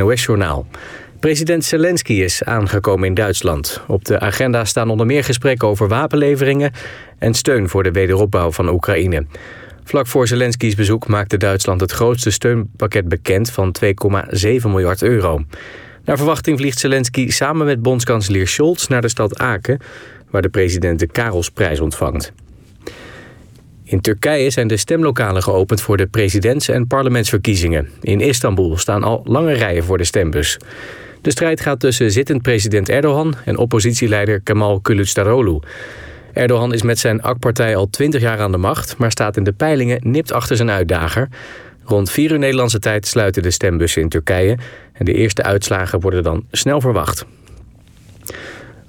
NOS-journaal. President Zelensky is aangekomen in Duitsland. Op de agenda staan onder meer gesprekken over wapenleveringen... en steun voor de wederopbouw van Oekraïne. Vlak voor Zelensky's bezoek maakte Duitsland het grootste steunpakket bekend... van 2,7 miljard euro. Naar verwachting vliegt Zelensky samen met bondskanselier Scholz naar de stad Aken... waar de president de Karelsprijs ontvangt. In Turkije zijn de stemlokalen geopend voor de presidents- en parlementsverkiezingen. In Istanbul staan al lange rijen voor de stembus. De strijd gaat tussen zittend president Erdogan en oppositieleider Kemal Kılıçdaroğlu. Erdogan is met zijn AK-partij al 20 jaar aan de macht... maar staat in de peilingen nipt achter zijn uitdager. Rond 4 uur Nederlandse tijd sluiten de stembussen in Turkije... en de eerste uitslagen worden dan snel verwacht.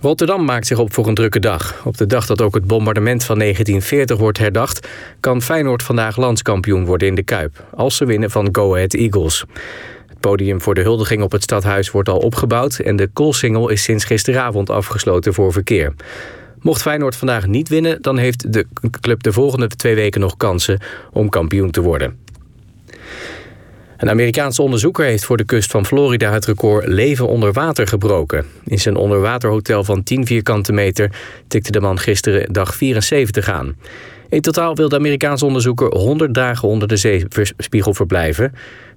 Rotterdam maakt zich op voor een drukke dag. Op de dag dat ook het bombardement van 1940 wordt herdacht... kan Feyenoord vandaag landskampioen worden in de Kuip... als ze winnen van Go Ahead Eagles. Het podium voor de huldiging op het stadhuis wordt al opgebouwd... en de Koolsingel is sinds gisteravond afgesloten voor verkeer. Mocht Feyenoord vandaag niet winnen... dan heeft de club de volgende twee weken nog kansen om kampioen te worden. Een Amerikaanse onderzoeker heeft voor de kust van Florida het record leven onder water gebroken. In zijn onderwaterhotel van 10 vierkante meter tikte de man gisteren dag 74 aan. In totaal wil de Amerikaanse onderzoeker 100 dagen onder de zeespiegel verblijven.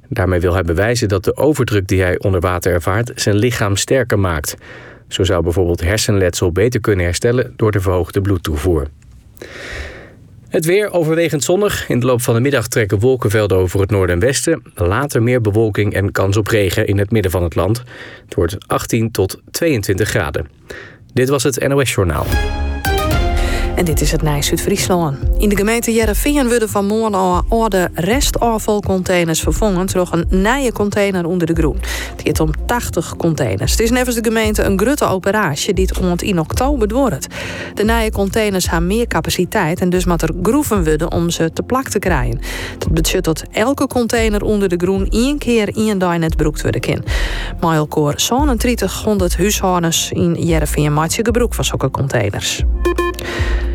Daarmee wil hij bewijzen dat de overdruk die hij onder water ervaart zijn lichaam sterker maakt. Zo zou bijvoorbeeld hersenletsel beter kunnen herstellen door de verhoogde bloedtoevoer. Het weer overwegend zonnig. In de loop van de middag trekken wolkenvelden over het noorden en westen. Later meer bewolking en kans op regen in het midden van het land. Het wordt 18 tot 22 graden. Dit was het NOS Journaal. En dit is het Nijs Zuid-Friesland. In de gemeente Jereveen worden van morgen al de restafvalcontainers vervangen door een nieuwe container onder de groen. Het gaat om 80 containers. Het is nevens de gemeente een grote operatie die het in oktober wordt. De nieuwe containers hebben meer capaciteit en dus moet er groeven worden om ze te plak te krijgen. Dat betekent dat elke container onder de groen één keer in dag net broekt worden kan. Maar elkoor zo'n 3000 huishoudens in Jereveen maakt je gebruik van zulke containers.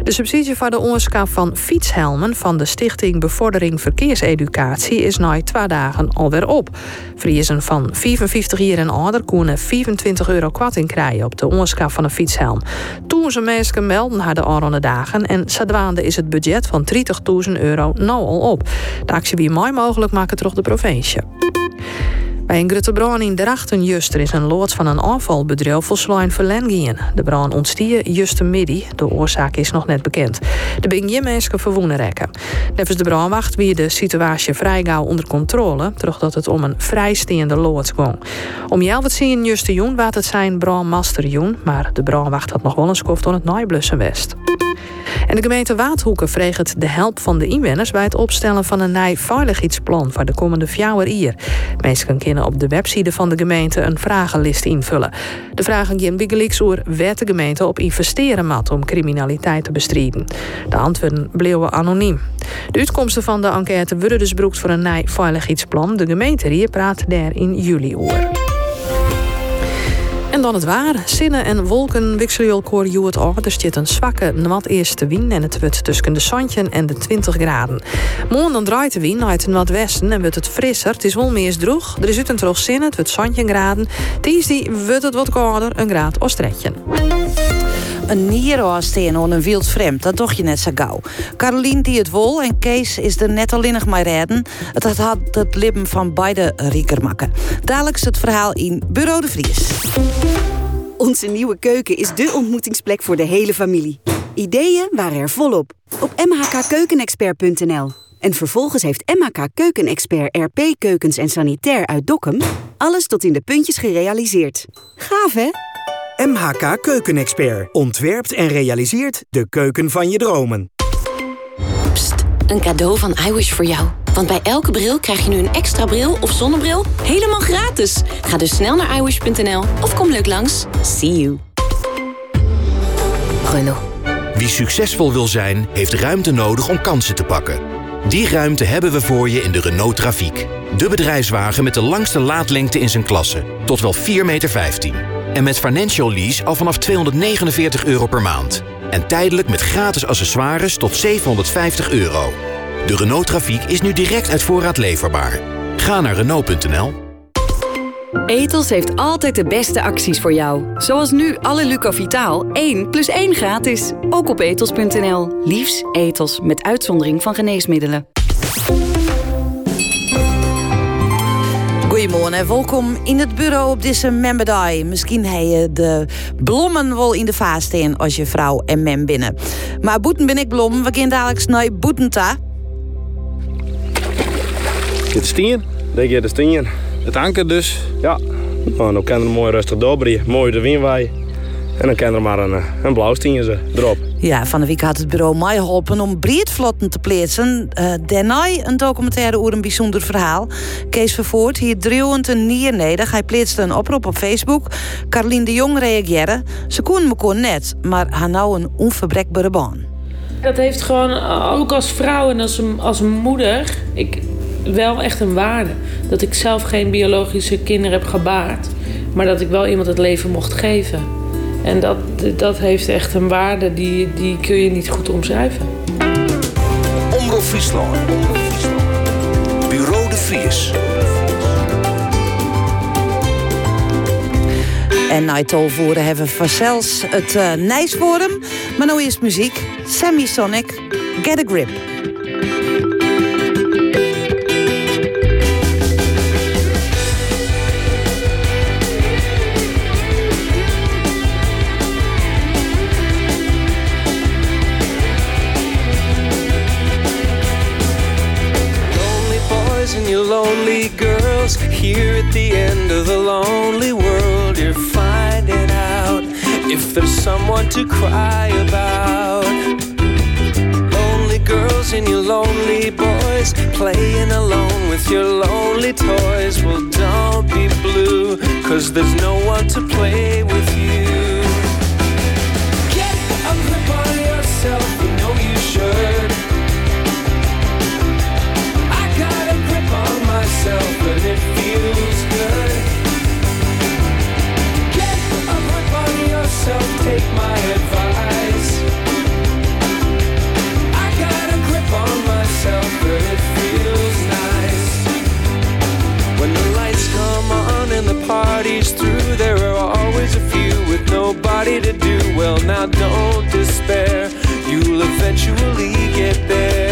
De subsidie voor de oorskap van fietshelmen van de Stichting Bevordering Verkeerseducatie is na twee dagen alweer op. Vriezen van 55 jaar en ouder kunnen 25 euro kwarting krijgen op de oorskap van een fietshelm. Toen mensen melden haar de oranje dagen en zadwaande is het budget van 30.000 euro nou al op. De actie wie mooi mogelijk maken terug de provincie. Bij een grote brand in Drachtenjuster is een loods van een afvalbedrijf volslijn verlengingen. De brand ontstie juster midden. De oorzaak is nog net bekend. De ben mensen verwoenen rekken. Nevens de brandwacht wie de situatie vrij gauw onder controle, dat het om een vrijstaande loods ging. Om jou wat zien juster joen wat het zijn brandmaster joen, maar de brandwacht had nog wel een skoft aan het naaiblussen west. En de gemeente Waadhoeken vreegt de help van de inwoners bij het opstellen van een nieuw veiligheidsplan voor de komende vier jaar. Kunnen op de website van de gemeente een vragenlist invullen. De vragen gaan biggelix oer waar de gemeente op investeren mat om criminaliteit te bestrijden. De antwoorden bleven anoniem. De uitkomsten van de enquête worden dus broekt voor een nieuw veiligheidsplan. De gemeente hier praat daar in juli over. Dan het waar. Zinnen en wolken wisselen elkaar je het af. Er zit een zwakke nat eerste wind en het wordt tussen de zandje en de 20 graden. Morgen dan draait de wind uit het noordwesten en wordt het frisser. Het is wel meer droog. Er is uit een terug zin, het wordt zandje graden. die wordt het wat kouder, een graad of stretjen een nierenhaarsteen aan een wild vreemd. Dat doch je net zo gauw. Carolien die het wol en Kees is er net alleenig maar redden. Het had het lippen van beide rieker maken. Dadelijk het verhaal in Bureau de Vries. Onze nieuwe keuken is de ontmoetingsplek voor de hele familie. Ideeën waren er volop. Op mhkkeukenexpert.nl En vervolgens heeft MHK Keukenexpert RP Keukens en Sanitair uit Dokkum... alles tot in de puntjes gerealiseerd. Gaaf, hè? MHK Keukenexpert ontwerpt en realiseert de keuken van je dromen. Pst, een cadeau van iWish voor jou. Want bij elke bril krijg je nu een extra bril of zonnebril helemaal gratis. Ga dus snel naar iWish.nl of kom leuk langs. See you. Renault. Wie succesvol wil zijn, heeft ruimte nodig om kansen te pakken. Die ruimte hebben we voor je in de Renault Trafiek. De bedrijfswagen met de langste laadlengte in zijn klasse. Tot wel 4,15 meter. En met financial lease al vanaf 249 euro per maand. En tijdelijk met gratis accessoires tot 750 euro. De Renault Trafiek is nu direct uit voorraad leverbaar. Ga naar Renault.nl. Etos heeft altijd de beste acties voor jou. Zoals nu alle Lucovitaal 1 plus 1 gratis. Ook op etos.nl. Liefs, Etos, met uitzondering van geneesmiddelen. Goedemorgen en welkom in het bureau op deze memberdag. Misschien heb je de blommen wel in de vaas staan als je vrouw en mem binnen. Maar boeten ben ik blom, we gaan dadelijk naar boetenta. Dit is tien, denk je tien. Het anker dus, ja. Nou, dan kan er een mooi rustig doorbrie, mooi de wind waaien. En dan kan er maar een, een blauw ze erop. Ja, van de week had het bureau mij geholpen om breedvlotten te plaatsen. Uh, daarna een documentaire over een bijzonder verhaal. Kees Vervoort, hier dreuwend een nier neder. Hij plaatste een oproep op Facebook. Carlien de Jong reageerde. Ze kon me kon net, maar haar nou een onverbrekbare baan. Dat heeft gewoon, ook als vrouw en als een, als moeder... Ik, wel echt een waarde. Dat ik zelf geen biologische kinderen heb gebaard. Maar dat ik wel iemand het leven mocht geven. En dat, dat heeft echt een waarde die, die kun je niet goed omschrijven. Omroep Friesland. Bureau de Vries. En na het voeren hebben we vanzelfs het uh, Nijsforum. Maar nu is muziek. Sammy Sonic, Get a Grip. Lonely girls here at the end of the lonely world. You're finding out if there's someone to cry about. Lonely girls and your lonely boys playing alone with your lonely toys. Well, don't be blue, cause there's no one to play with you. Nobody to do. Well, now don't despair, you'll eventually get there.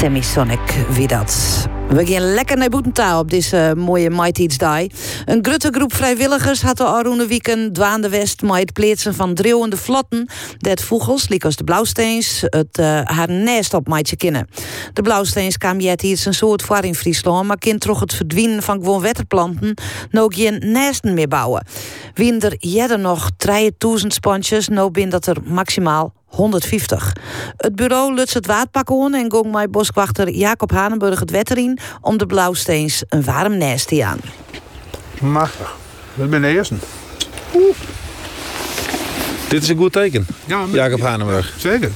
Sonic wie dat. We gaan lekker naar Boetentaal op deze uh, mooie Mighty Day. Een grote groep vrijwilligers had de Aroene Wieken dwaande west met het pleetsen van dreeuwende vlotten. Dat vogels, als de blauwsteens, het uh, haar nest op maatje kennen. De blauwsteens kwam jet iets een soort voor in Friesland, maar kind toch het verdwijnen van gewoon wetterplanten nog geen nesten meer bouwen. Wie er nog 3000 sponsjes, nou bin dat er maximaal 150. Het bureau luts het waardpak aan en gong boswachter Jacob Hanenburg het wetter in om de blauwsteens een warm nest te aan. Machtig. Dat ben de eerste. Dit is een goed teken, ja, Jacob Hanenburg. Zeker.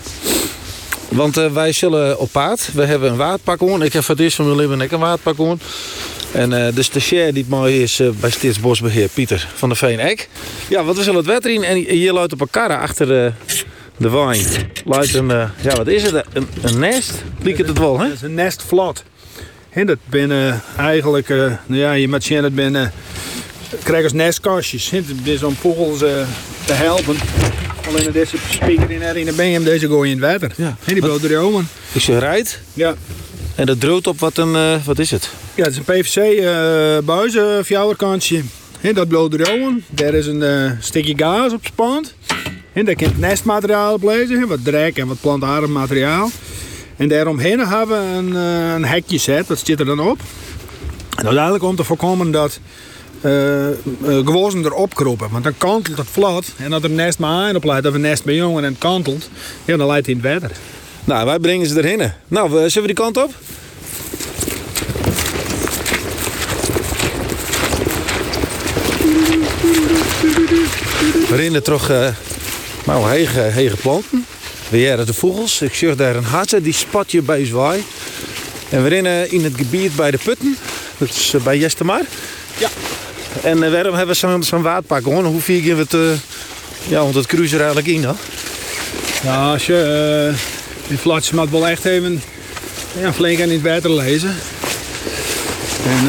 Want uh, wij zullen op paard. We hebben een waardpak aan. Ik heb voor het eerst van mijn leven ik een waardpak aan. En uh, de stagiair die mooi is uh, bij Stits Bosbeheer, Pieter van der Veen Eck. Ja, want we zullen het wetter in. En hier luidt op een karre achter de, de wijn. Luidt een, uh, ja wat is het? Een, een nest? Liek het het wel, hè? Het is een nestvlot. En dat binnen eigenlijk, nou ja, je moet zien dat binnen krijgen als nestkastjes. Het is om vogels te helpen. Alleen deze speaker in er in de BM, deze gooi in het water. Ja. En die bloot. Dus je rijdt? Ja. En dat droot op wat een, uh, wat is het? Ja, het is een PVC uh. En dat bloot erover. Daar is een uh, stukje gas op spant. En daar kan het nestmateriaal op lezen. Wat drek en wat plantaardig materiaal. En daaromheen hebben we een, een hekje zet. Dat zit er dan op. En eigenlijk om te voorkomen dat uh, gewassen erop kropen. Want dan kantelt het vlot. En dat er nest maar aan op leidt, of een nest bij jongen en het kantelt, ja, dan leidt hij in het water. Nou, wij brengen ze erheen. Nou, zullen we die kant op? We rennen toch uh, nou, hege, hege planten. We jaren de vogels. Ik zie daar een hartje, die spat je bij zwaai. En we rennen in het gebied bij de putten. Dat is bij Jestemar. Ja. En uh, waarom hebben we zo'n zo waardpak gewoon? Hoe vier we het, uh, ja, want het cruiser eigenlijk in dan? Ja, als je uh, die flatjes moet wel echt even ja, flink aan in het water lezen. En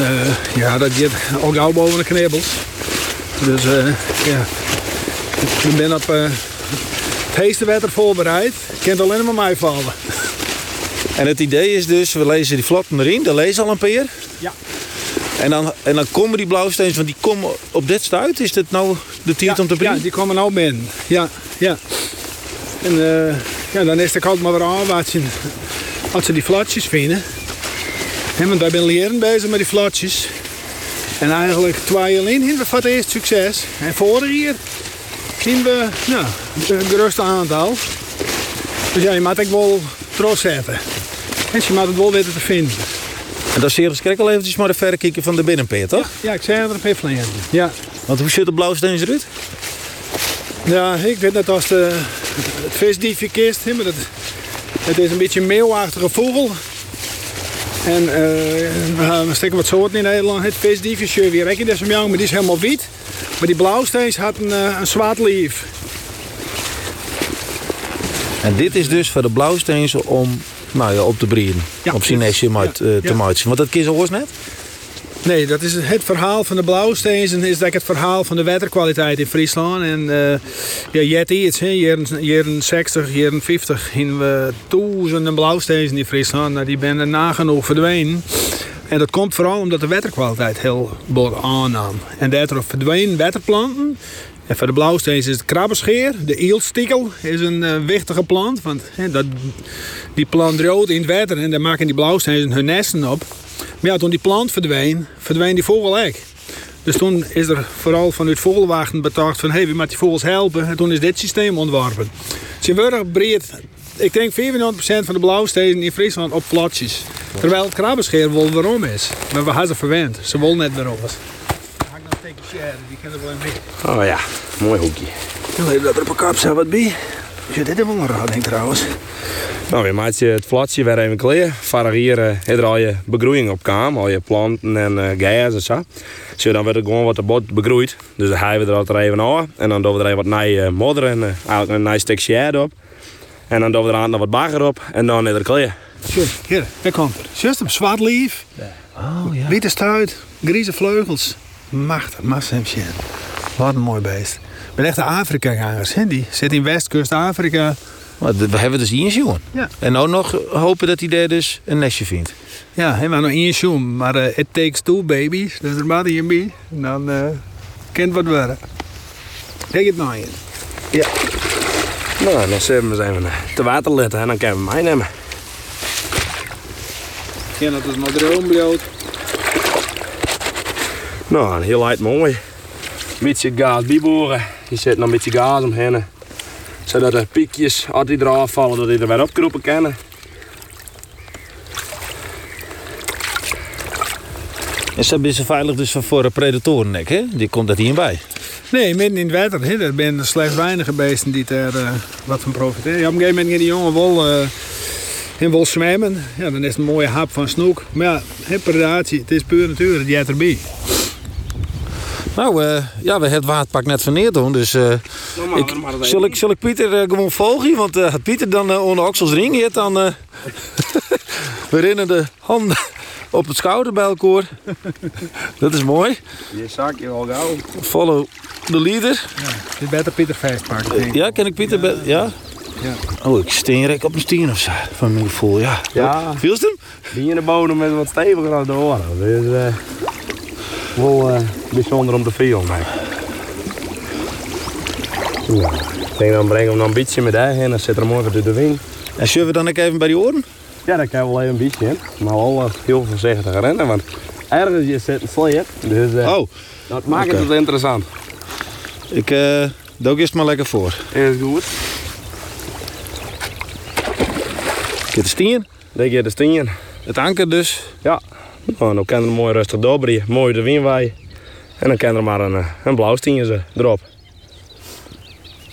ja, dat gaat al gauw boven de knibbels. Dus ja, ik ben op het heeste water voorbereid. Ik kan het alleen maar mij vallen. En het idee is dus, we lezen die vlotten erin, dat lezen al een paar Ja. En dan, en dan komen die blauwsteens, want die komen op dit stuit. Is dit nou de ja, om te brengen? Ja, die komen nou binnen. Ja, ja. En uh, ja, dan is het altijd maar weer aanwaartsen als ze die flatjes vinden. En want wij zijn leren bezig met die flatjes. En eigenlijk twee jaar in we het eerst succes. En vorig jaar zien we nou, een gerust aantal. Dus ja, je moet het wel trots zetten. En je moet het wel weten te vinden. En dat is zeer schrik al eventjes maar de verrekijken van de binnenpeer, toch? Ja, ja ik zei er een piffel in. Ja. Want hoe ziet de blauwsteens eruit? Ja, ik weet net als de, het visdiefje kist. Maar het, het is een beetje een meeuwachtige vogel. En uh, we steken wat soorten in Nederland. Het visdiefje, je dat van jou, maar die is helemaal wit. Maar die blauwsteens had een, uh, een zwart lief. En dit is dus voor de blauwsteens om nou ja, op te breeden. Ja, op zijn nestje ja, te ja. maken. Want dat kies al net? Nee, dat is het verhaal van de blauwsteens en is dat het verhaal van de waterkwaliteit in Friesland. En uh, ja, jet iets, jaren, jaren 60, jaren 50 in we duizenden blauwsteens in Friesland. Nou, die zijn er nagenoeg verdwenen. En dat komt vooral omdat de waterkwaliteit heel bod aannam. En daardoor verdwenen waterplanten. En voor de blauwsteens is het krabbescheer. De eelstiekel is een uh, wichtige plant. Want dat, die plant rood in het water en daar maken die blauwsteens hun nesten op. Maar ja, toen die plant verdween, verdween die vogel ook. Dus toen is er vooral vanuit vogelwachten bedacht van... hé, hey, wie moet die vogels helpen? En toen is dit systeem ontworpen. Worden breed, ik denk 94% van de blauwstenen in Friesland op flatjes. Terwijl het krabbescheer wel waarom is. Maar we hadden ze verwend. Ze willen net waarom. Die kennen wel een Oh ja, mooi hoekje. Ja, dat er op een kap zijn wat bij. Ja, dit is wel een raar ding trouwens. Nou, weer maak je het flatje weer even klaar. Vorig jaar uh, er al je begroeiing op kwam, al je planten en uh, en zo. Dan werd het gewoon wat de bot begroeid. Dus dan haaien we er altijd even aan. En dan doen we er even wat nieuwe uh, modder en uh, eigenlijk een nice stuk op. En dan doen we er aan nog wat bagger op en dan is het klaar. Hier, hier, daar komt er. Zwart lief. Oh ja. Witte stuit, grieze vleugels. Machtig, massa shit. Wat een mooi beest. Ik ben echt de Afrika-gangers. Die zit in Westkust Afrika. We hebben dus hier een jongen. Ja. En nou nog hopen dat hij daar dus een nestje vindt. Ja, helemaal nog één. Maar eh, it takes two babies. Dus er maar hier bij. En dan uh, kan het wat worden. Kijk het nou in. Ja. Nou, dan zijn we even te water letten en dan kunnen we mij nemen. Ja, dat is nog droombloot. Nou, heel uit mooi. Een beetje gas bijboren. Je zet nog een beetje gas omheen. Zodat de piekjes, als die eraf vallen, dat die er weer opkroepen kunnen. Is dat best veilig dus voor de predatoren, hè? Die komt dat hierbij. Nee, midden in het water. Hè. Er zijn slechts weinige beesten die er uh, wat van profiteren. Ja, op een gegeven moment die jongen wel uh, in wil zwemmen. Ja, dan is het een mooie hap van snoek. Maar ja, predatie, het is puur natuur, het jij erbij. Nou, uh, ja, we hebben het waterpak net verneerd doen, dus uh, ik, zal, ik, zal ik Pieter uh, gewoon volgen? Want uh, Pieter dan uh, onder oksels ring heeft, dan we rennen de handen op het schouder bij elkaar. Dat is mooi. Je zak je al gauw. Follow the leader. Ja, je beter Pieter vastpakken. Ja, ken ik Pieter? Ja. ja? Ja. Oh, ik steenrek op een steen of zo, van mijn gevoel, ja. Ja. Viel het hem? Die in de bodem met wat steviger aan de oren. Dus, uh, wel uh, bijzonder om te filmen. Ja, ik denk dan brengen we nog een beetje met daar en dan zit er morgen door de wing. En zullen we dan ook even bij die oren? Ja, daar kan wel even een beetje in. Maar wel uh, heel voorzichtig rennen, want ergens je zit een sleet. Dus uh, oh. dat maakt okay. het interessant. Ik uh, doe eerst maar lekker voor. Is goed. Get de stien? Denk je de stien. Het anker dus? Ja. Nou, dan kan er mooi rustig doorbrieën, mooi de wind waaien. En dan kan er maar een, een blauw stientje erop.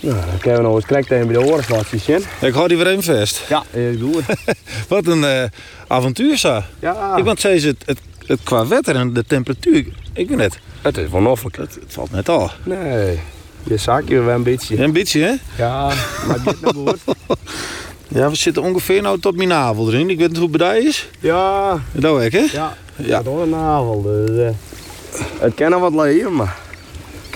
Nou, dan kunnen we nog eens krijgen tegen bij de orenflatjes in. Ik hou die weer even vast. Ja, ik doe het. Wat een uh, avontuur zo. Ja. Ik want ze het, het, het, qua wetter en de temperatuur, ik weet net. Het is wonderlijk. Het, het valt net al. Nee, je zak je wel een beetje. Een beetje hè? Ja, maar dit nog goed. Ja, we zitten ongeveer nou tot mijn navel erin. Ik weet niet hoe het bij is. Ja. Dat ook, hè? Ja, ja. tot een navel. Dus, uh, het kan nog wat leven, maar...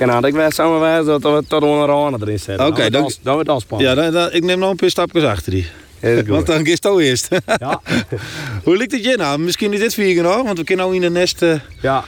Kan ik wel samen wijzen dat we tot onder een erin zetten. Oké, okay, dan... Dan wordt het spannend. Ja, dan, dan, ik neem nog een paar stapjes achter die. Want dan is het al eerst. Ja. hoe ligt het je nou? Misschien is dit vier nog, want we kunnen nou in de nest... Uh, ja.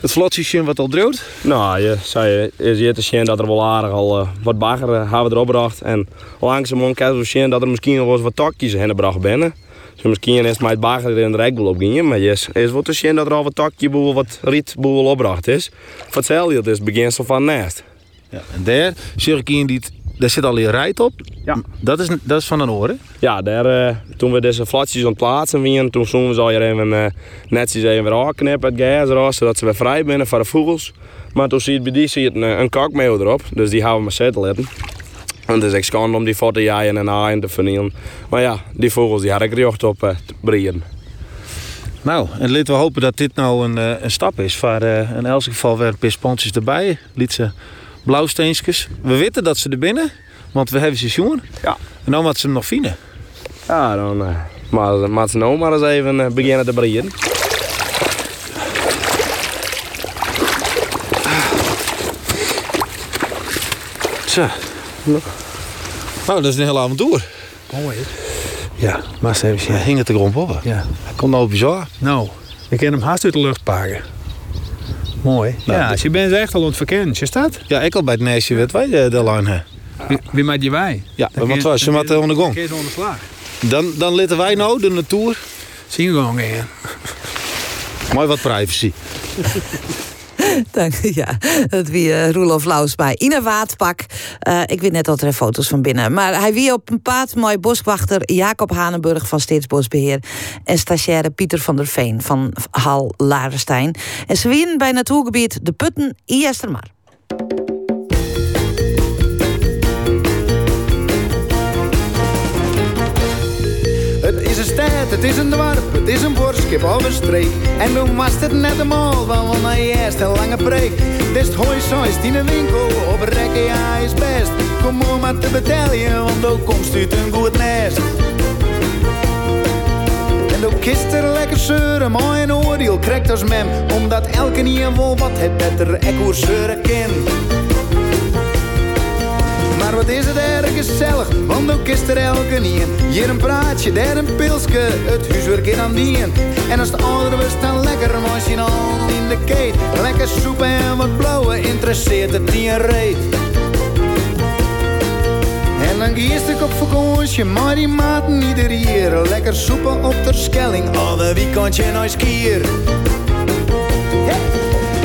Het vlotje wat al droot? Nou, je zei je ziet te zien dat er wel aardig al uh, wat bagger uh, hebben we erop gebracht. En langzamerhand kan je zien dat er misschien nog eens wat takjes heen gebracht binnen. Dus misschien is het bagger in de rekbel op ging, maar is, is wat te zien dat er al wat takje boel, wat rietboel opbracht is. Voor hetzelfde is het beginsel van nest. Ja, en daar zie ik in die daar zit al je rijt op. Ja. Dat is, dat is van een oren? Ja, daar, uh, toen we deze flatjes aan het plaatsen waren, toen zonden we al even uh, netjes even weer aanknippen, het gas eraf, zodat ze weer vrij binnen voor de vogels. Maar toen zie je bij die zie je een, een kakmeel erop, dus die gaan we maar zitten laten. En dus ik schande om die voor te jaaien en aaien te vernielen. Maar ja, die vogels die had ik recht op uh, te breien. Nou, en laten we hopen dat dit nou een, een stap is. Voor in elk geval weer sponsjes erbij. Liet ze blauwsteensjes. We weten dat ze er binnen, want we hebben ze jongen. Ja. En dan moeten ze hem nog vinden. Ja, dan uh, maar, maar ze nou maar eens even uh, beginnen te breien. Zo. Nou, dat is een heel avontuur. Mooi. Ja, maar ze ja, hing het de grond op. Ja. Hij komt nou bizar. Nou, ik kan hem haast uit de lucht pakken. Mooi. Nou, ja, dus je bent echt al aan het verkennen. Is dat? Ja, ik al bij het neesje weet wij de, de lijn hebben. Wie, wie maakt je wij? Ja, dan want was, ze onder gang. Dan, dan laten wij nou de natuur. Zien we gewoon in. Mooi wat privacy. Dank, ja, het wie uh, Roelof Laus bij Ina Waadpak. Uh, ik weet net dat er foto's van binnen. Maar hij wie op een paard mooi boswachter Jacob Hanenburg van Steedsbosbeheer. En stagiaire Pieter van der Veen van Hal Larenstein. En ze wien bij natuurgebied De Putten in. Een het is een dorp, het is een borskip of een streek. En toen was het net een mal van naar je eerste lange preek. Dest hoi zoist in een winkel, op rekken ja is best. Kom maar te betalen, want dan komst uit een goed nest. En kist er lekker zeuren, mooi een oordeel krijgt als mem. Omdat elke een wol wat het beter ek hoe zeuren kind. Maar wat is het erg gezellig, want ook is er elke niet. Hier een praatje, daar een pilsje, het huiswerk in aan dien. En als de ouderen we staan lekker machinaal in de keet. Lekker soep en wat blauwe, interesseert het niet een reet. En dan giest ik op vakantie, maar die maten ieder hier. Lekker soepen op ter Schelling, de weekendje naar skier.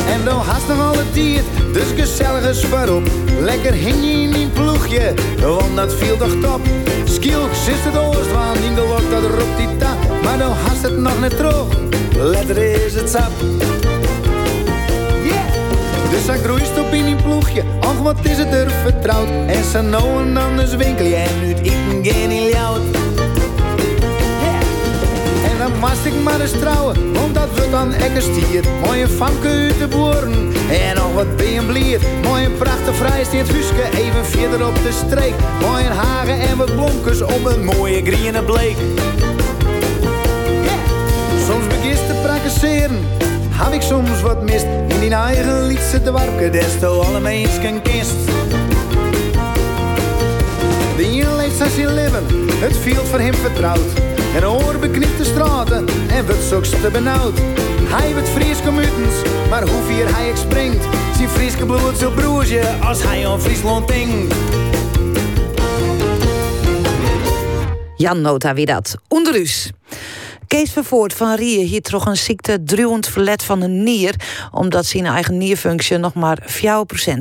En dan haast nog alle tijd, dus gezellig is op. Lekker hing je in die want dat viel toch top. Skilks is het oost, want in de lok dat roept die tap. Maar dan haast het nog net terug, letter is het sap. Dus hij groeit op in die ploegje, ach wat is het er vertrouwd. En ze nou en dan dus winkel en nu ik geen in. Mast ik maar eens trouwen, want dat wordt dan ekkers stier. Mooie famke uit de boeren, en nog wat ben blier. Mooi een prachtig vrijsteed huske, even verder op de streek. Mooi een hagen en wat blonkers op een mooie groene bleek. Soms begist te prakaseren, heb ik soms wat mist. In die eigen liedse dwarke, desto allemeens kan kist. De een leeft zijn leven, het viel voor hem vertrouwd. En oor beknipt de straten en wordt zoks te benauwd. Hij wordt Fries gemutens, maar hoe vier hij springt. Zijn Frieske bloed zo broertje als hij aan Friesland denkt. Jan Nota wie dat. Onderus. Kees Vervoort van Rieën hier toch een ziekte druwend verlet van een nier, omdat zijn eigen nierfunctie nog maar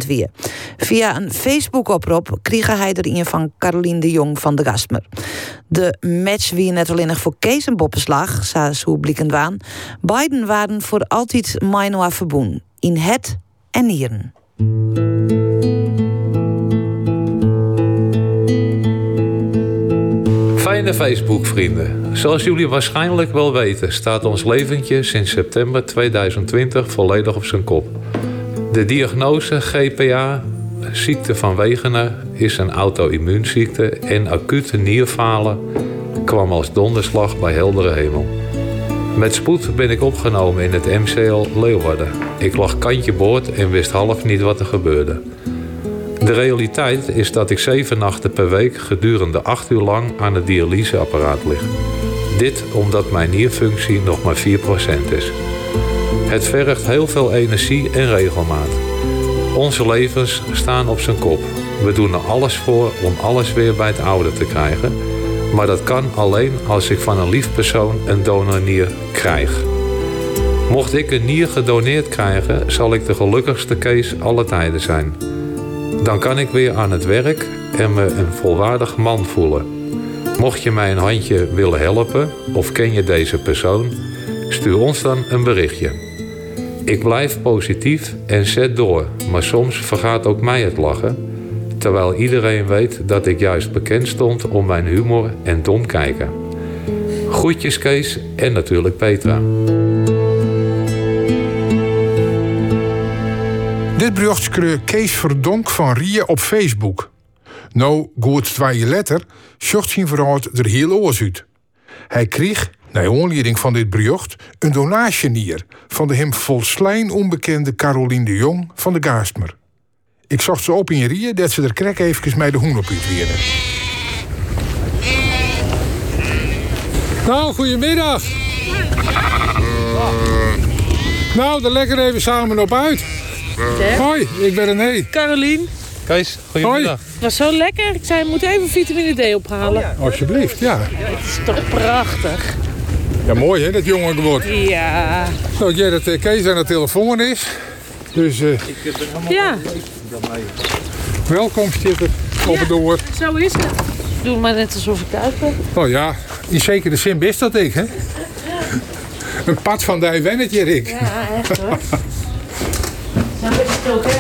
4% weer. Via een Facebook-oproep kreeg hij er een van Caroline de Jong van de Gastmer. De match wie net alleen nog voor Kees een boppenslag, zo blikkend waan. Beiden waren voor altijd Mainoa verboen. In het en nieren. Fijne Facebook-vrienden. Zoals jullie waarschijnlijk wel weten, staat ons leventje sinds september 2020 volledig op zijn kop. De diagnose GPA, ziekte van Wegener, is een auto-immuunziekte en acute nierfalen kwam als donderslag bij heldere hemel. Met spoed ben ik opgenomen in het MCL Leeuwarden. Ik lag kantje boord en wist half niet wat er gebeurde. De realiteit is dat ik zeven nachten per week gedurende acht uur lang aan het dialyseapparaat lig. Dit omdat mijn nierfunctie nog maar 4% is. Het vergt heel veel energie en regelmaat. Onze levens staan op zijn kop. We doen er alles voor om alles weer bij het oude te krijgen. Maar dat kan alleen als ik van een lief persoon een donornier krijg. Mocht ik een nier gedoneerd krijgen, zal ik de gelukkigste Kees alle tijden zijn. Dan kan ik weer aan het werk en me een volwaardig man voelen. Mocht je mij een handje willen helpen of ken je deze persoon, stuur ons dan een berichtje. Ik blijf positief en zet door, maar soms vergaat ook mij het lachen, terwijl iedereen weet dat ik juist bekend stond om mijn humor en dom kijken. Groetjes Kees en natuurlijk Petra. Dit bericht kreeg Kees Verdonk van Rieën op Facebook. Nou, goed twee letter, zocht zijn vrouw er heel oors. Hij kreeg, naar aanleiding van dit bericht, een donatienier van de hem volslijn onbekende Caroline de Jong van de Gaastmer. Ik zocht ze op in Rieën dat ze er krek even mij de hoen op uit werden. Nou, goedemiddag. Nou, dan lekker even samen op uit. Hoi, ik ben René. Carolien. Kees, goedemiddag. Het was zo lekker. Ik zei, we moeten even vitamine D ophalen. Alsjeblieft, ja. Het is toch prachtig. Ja, mooi hè, dat jongen geword. Ja. Nou, jij dat eh, Kees aan de telefoon is. Dus eh, Ja, welkom, Stitter. Op het door. zo is het. Doe maar net alsof ik thuis ben. Nou ja, in zekere zin is dat ik, hè? Een pad van die wennetje, Rick. Ja, echt hoor. Nou, het ook, hè?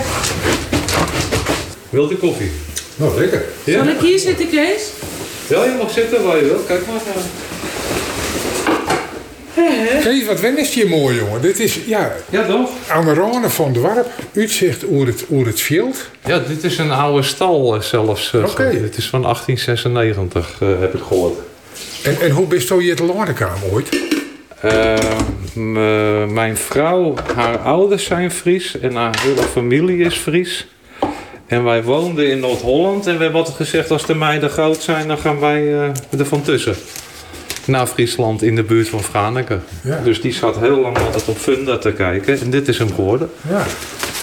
Wilt u koffie? Nou, lekker. Ja? Zal ik hier zitten, Kees? Ja, je mag zitten waar je wilt. Kijk maar. Kees, wat wen is hier mooi, jongen. Dit is, ja... Ja, toch? Aan de van de warp. Uitzicht over het, over het veld. Ja, dit is een oude stal eh, zelfs. eh, Oké. Dit is van 1896, eh, heb ik gehoord. En, en hoe bist je het landenkamer ooit? Eh, eh, mijn vrouw, haar ouders zijn Fries en haar hele familie is Fries. En wij woonden in Noord-Holland en we hebben altijd gezegd als de meiden groot zijn, dan gaan wij uh, er van tussen. Naar Friesland in de buurt van Franeker. Ja. Dus die zat heel lang altijd op Funda te kijken en dit is hem geworden. Ja.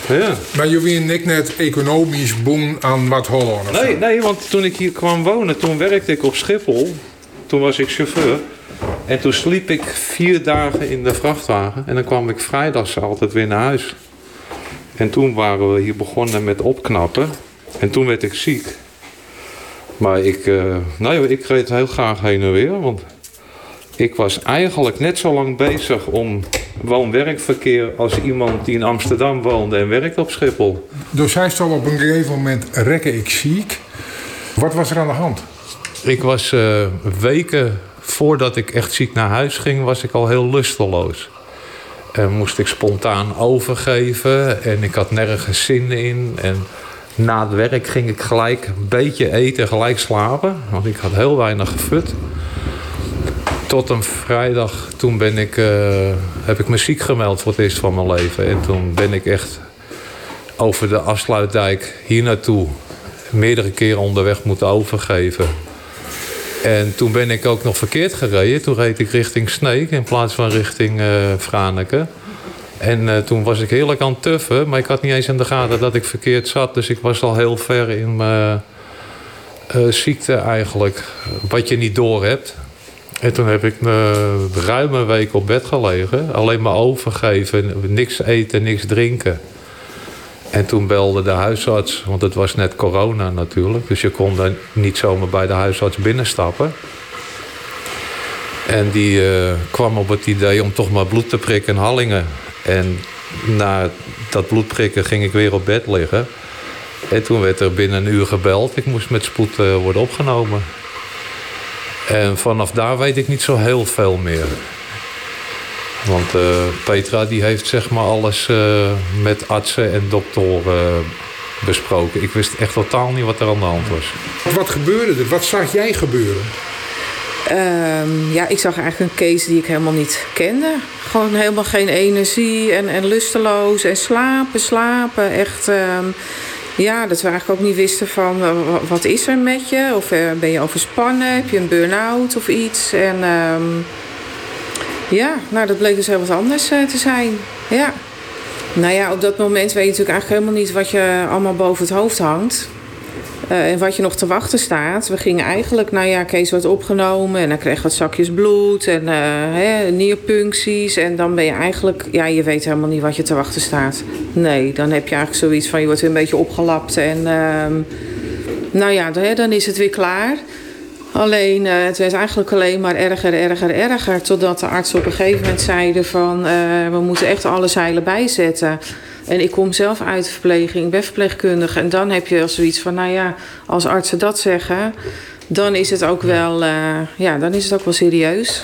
Ja. Maar wien ik net economisch boem aan wat Holland. Nee, nee, want toen ik hier kwam wonen, toen werkte ik op Schiphol. Toen was ik chauffeur. En toen sliep ik vier dagen in de vrachtwagen. En dan kwam ik vrijdags altijd weer naar huis. En toen waren we hier begonnen met opknappen. En toen werd ik ziek. Maar ik, eh, nou ja, ik reed heel graag heen en weer. Want ik was eigenlijk net zo lang bezig om woon-werkverkeer als iemand die in Amsterdam woonde en werkte op Schiphol. Dus hij stond op een gegeven moment rekken ik ziek. Wat was er aan de hand? Ik was eh, weken voordat ik echt ziek naar huis ging, was ik al heel lusteloos. En moest ik spontaan overgeven en ik had nergens zin in. En na het werk ging ik gelijk een beetje eten, gelijk slapen. Want ik had heel weinig gefut. Tot een vrijdag, toen ben ik, eh, heb ik me ziek gemeld voor het eerst van mijn leven. En toen ben ik echt over de afsluitdijk hier naartoe meerdere keren onderweg moeten overgeven. En toen ben ik ook nog verkeerd gereden. Toen reed ik richting Sneek in plaats van richting Franeker. En eh, toen was ik heerlijk aan het tuffen, maar ik had niet eens in de gaten dat ik verkeerd zat. Dus ik was al heel ver in mijn eh, ziekte eigenlijk, wat je niet door hebt. En toen heb ik ruim een week op bed gelegen. Alleen maar overgeven, niks eten, niks drinken. En toen belde de huisarts, want het was net corona natuurlijk. Dus je kon dan niet zomaar bij de huisarts binnenstappen. En die eh, kwam op het idee om toch maar bloed te prikken in Hallingen. En na dat bloedprikken ging ik weer op bed liggen. En toen werd er binnen een uur gebeld. Ik moest met spoed eh, worden opgenomen. En vanaf daar weet ik niet zo heel veel meer. Want eh, Petra die heeft zeg maar alles eh, met artsen en doktoren eh, besproken. Ik wist echt totaal niet wat er aan de hand was. Wat gebeurde er? Wat zag jij gebeuren? Ehm, ja, ik zag eigenlijk een case die ik helemaal niet kende. Gewoon helemaal geen energie en, en lusteloos en slapen, slapen. Echt, ehm, ja, dat we eigenlijk ook niet wisten van wa- wat is er met je? Of eh, ben je overspannen? Heb je een burn-out of iets? En ehm, ja, nou dat bleek dus heel wat anders eh, te zijn. Ja. Nou ja, op dat moment weet je natuurlijk eigenlijk helemaal niet wat je allemaal boven het hoofd hangt. Eh, en wat je nog te wachten staat. We gingen eigenlijk, nou ja, Kees werd opgenomen en hij kreeg wat zakjes bloed en eh, hè, nierpuncties. En dan ben je eigenlijk, ja, je weet helemaal niet wat je te wachten staat. Nee, dan heb je eigenlijk zoiets van, je wordt weer een beetje opgelapt en ehm, nou ja, dan, dan is het weer klaar. Alleen, eh, het werd eigenlijk alleen maar erger, erger, erger. Totdat de artsen op een gegeven moment zeiden van... eh, we moeten echt alle zeilen bijzetten. En ik kom zelf uit de verpleging, ik ben verpleegkundige. En dan heb je zoiets van, nou ja, als artsen dat zeggen... dan is het ook wel, eh, ja, dan is het ook wel serieus.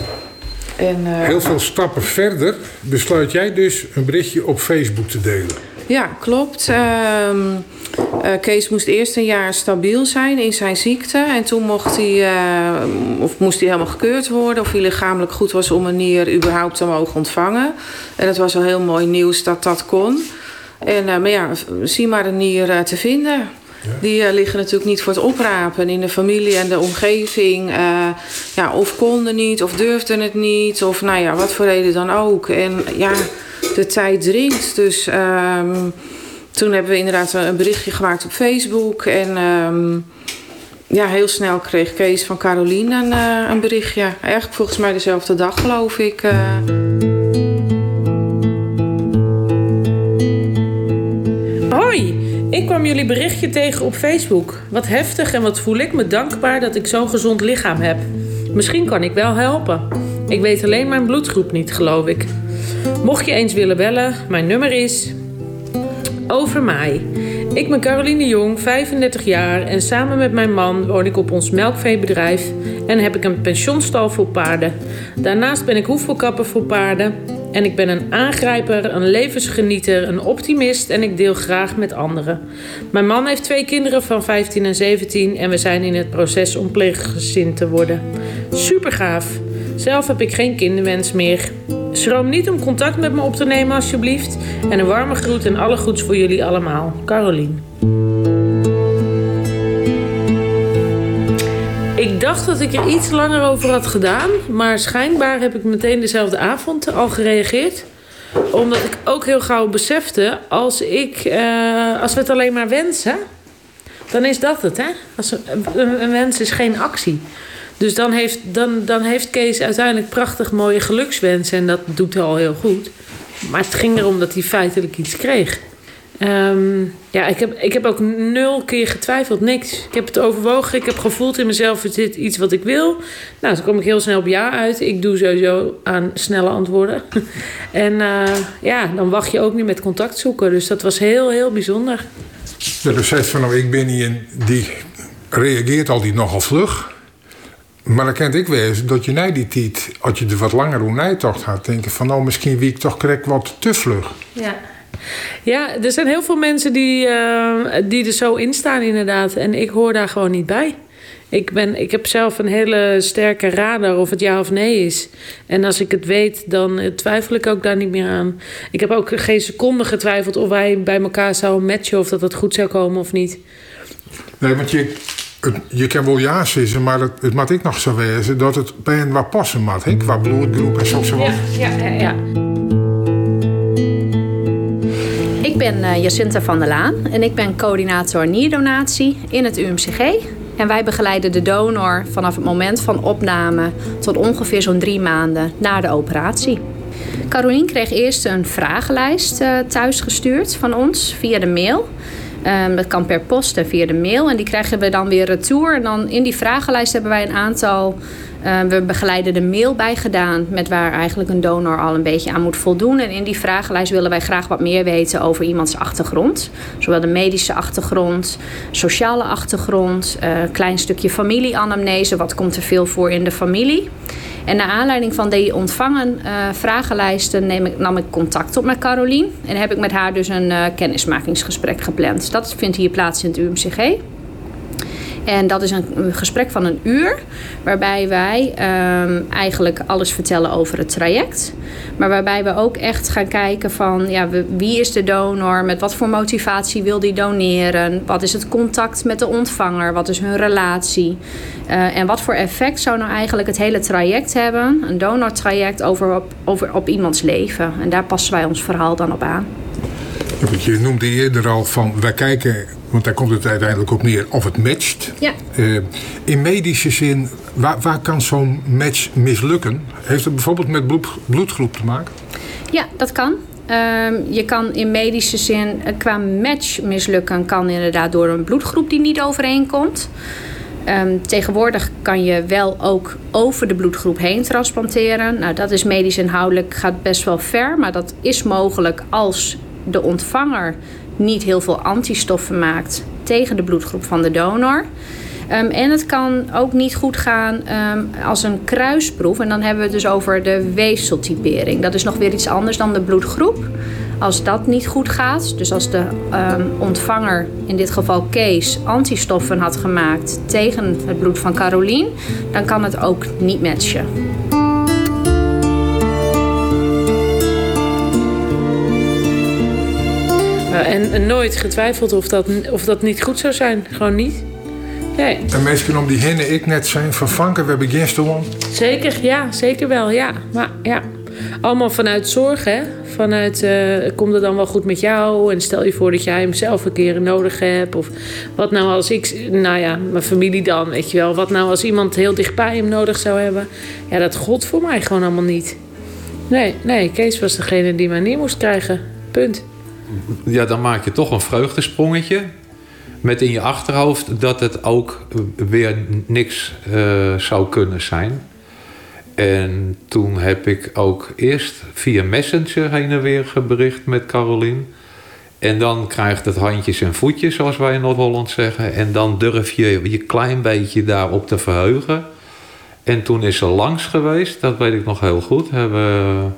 En, Heel veel stappen verder besluit jij dus een berichtje op Facebook te delen. Ja, klopt. Ehm, eh, Kees moest eerst een jaar stabiel zijn in zijn ziekte. En toen mocht hij, eh, of moest hij helemaal gekeurd worden. Of hij lichamelijk goed was om een nier überhaupt te mogen ontvangen. En het was al heel mooi nieuws dat dat kon. En, eh, maar ja, zie maar een nier te vinden. Die liggen natuurlijk niet voor het oprapen in de familie en de omgeving. eh, ja, of konden niet, of durfden het niet, of nou ja, wat voor reden dan ook. En ja, de tijd dringt. Dus ehm, toen hebben we inderdaad een berichtje gemaakt op Facebook. En ehm, ja, heel snel kreeg Kees van Carolien een, eh, berichtje. Eigenlijk volgens mij dezelfde dag, geloof ik. eh. Hoi, ik kwam jullie berichtje tegen op Facebook. Wat heftig en wat voel ik me dankbaar dat ik zo'n gezond lichaam heb. Misschien kan ik wel helpen. Ik weet alleen mijn bloedgroep niet, geloof ik. Mocht je eens willen bellen, mijn nummer is. Over mij. Ik ben Caroline Jong, 35 jaar en samen met mijn man woon ik op ons melkveebedrijf en heb ik een pensionstal voor paarden. Daarnaast ben ik hoefelkapper voor paarden en ik ben een aangrijper, een levensgenieter, een optimist en ik deel graag met anderen. Mijn man heeft twee kinderen van 15 en 17 en we zijn in het proces om pleeggezin te worden. Super gaaf. Zelf heb ik geen kinderwens meer. Schroom niet om contact met me op te nemen, alsjeblieft. En een warme groet en alle goeds voor jullie allemaal. Carolien. Ik dacht dat ik er iets langer over had gedaan, maar schijnbaar heb ik meteen dezelfde avond al gereageerd. Omdat ik ook heel gauw besefte, als, ik, eh, als we het alleen maar wensen, dan is dat het. Hè? Als een, een wens is geen actie. Dus dan heeft, dan, dan heeft Kees uiteindelijk prachtig mooie gelukswensen. En dat doet hij al heel goed. Maar het ging erom dat hij feitelijk iets kreeg. Ehm, ja, ik heb, ik heb ook nul keer getwijfeld, niks. Ik heb het overwogen, ik heb gevoeld in mezelf, is dit iets wat ik wil? Nou, toen kom ik heel snel op ja uit. Ik doe sowieso aan snelle antwoorden. en eh, ja, dan wacht je ook niet met contact zoeken. Dus dat was heel, heel bijzonder. De besef van, nou, ik ben niet die reageert altijd nogal vlug. Maar dan kent ik wezen dat je na die tijd, als je er wat langer hoe nijtocht had, denken van nou misschien wie ik toch krijg wat te vlug. Ja. Ja, er zijn heel veel mensen die, uh, die er zo in staan, inderdaad. En ik hoor daar gewoon niet bij. Ik, ben, ik heb zelf een hele sterke radar of het ja of nee is. En als ik het weet, dan twijfel ik ook daar niet meer aan. Ik heb ook geen seconde getwijfeld of wij bij elkaar zouden matchen of dat het goed zou komen of niet. Nee, want je, je kan wel ja zeggen, maar het, het ik nog zo wezen dat het bij een wat passen moet, hè? qua bloedgroep en zo. Ja, ja, ja. Ik ben uh, Jacinta van der Laan en ik ben coördinator nierdonatie in het UMCG. En wij begeleiden de donor vanaf het moment van opname tot ongeveer zo'n drie maanden na de operatie. Carolien kreeg eerst een vragenlijst uh, thuisgestuurd van ons via de mail. Um, dat kan per post en via de mail. En die krijgen we dan weer retour. En dan in die vragenlijst hebben wij een aantal. Uh, we begeleiden de mail bij gedaan. Met waar eigenlijk een donor al een beetje aan moet voldoen. En in die vragenlijst willen wij graag wat meer weten over iemands achtergrond. Zowel de medische achtergrond, sociale achtergrond. Uh, klein stukje familieanamnese. Wat komt er veel voor in de familie? En naar aanleiding van die ontvangen uh, vragenlijsten neem ik, nam ik contact op met Carolien. En heb ik met haar dus een uh, kennismakingsgesprek gepland. Dat vindt hier plaats in het UMCG. En dat is een, gesprek van een uur, waarbij wij um, eigenlijk alles vertellen over het traject. Maar waarbij we ook echt gaan kijken van ja, wie is de donor, met wat voor motivatie wil die doneren, wat is het contact met de ontvanger, wat is hun relatie. Uh, en wat voor effect zou nou eigenlijk het hele traject hebben, een donortraject over op, over op iemands leven. En daar passen wij ons verhaal dan op aan. Je noemde eerder al van, wij kijken, want daar komt het uiteindelijk op neer, of het matcht. Ja. Uh, in medische zin, waar, waar kan zo'n match mislukken? Heeft het bijvoorbeeld met bloed, bloedgroep te maken? Ja, dat kan. Um, je kan in medische zin qua match mislukken, kan inderdaad door een bloedgroep die niet overeenkomt. Um, tegenwoordig kan je wel ook over de bloedgroep heen transplanteren. Nou, dat is medisch inhoudelijk gaat best wel ver, maar dat is mogelijk als de ontvanger niet heel veel antistoffen maakt tegen de bloedgroep van de donor. Um, en het kan ook niet goed gaan um, als een kruisproef. En dan hebben we het dus over de weefseltypering. Dat is nog weer iets anders dan de bloedgroep. Als dat niet goed gaat, dus als de um, ontvanger, in dit geval Kees, antistoffen had gemaakt tegen het bloed van Carolien, dan kan het ook niet matchen. En, en nooit getwijfeld of dat, of dat niet goed zou zijn. Gewoon niet. Nee. En mensen om die hinnen ik net zijn vervangen, we hebben stoel. Zeker, ja, zeker wel, ja. Maar ja, allemaal vanuit zorg, hè. Vanuit, uh, komt het dan wel goed met jou? En stel je voor dat jij hem zelf een keer nodig hebt. Of wat nou als ik, nou ja, mijn familie dan, weet je wel. Wat nou als iemand heel dichtbij hem nodig zou hebben? Ja, dat god voor mij gewoon allemaal niet. Nee, nee, Kees was degene die mij neer moest krijgen. Punt. Ja, dan maak je toch een vreugdesprongetje met in je achterhoofd dat het ook weer niks uh, zou kunnen zijn. En toen heb ik ook eerst via Messenger heen en weer gebericht met Carolien. En dan krijgt het handjes en voetjes, zoals wij in Noord-Holland zeggen. En dan durf je je klein beetje daarop te verheugen. En toen is ze langs geweest, dat weet ik nog heel goed. Hebben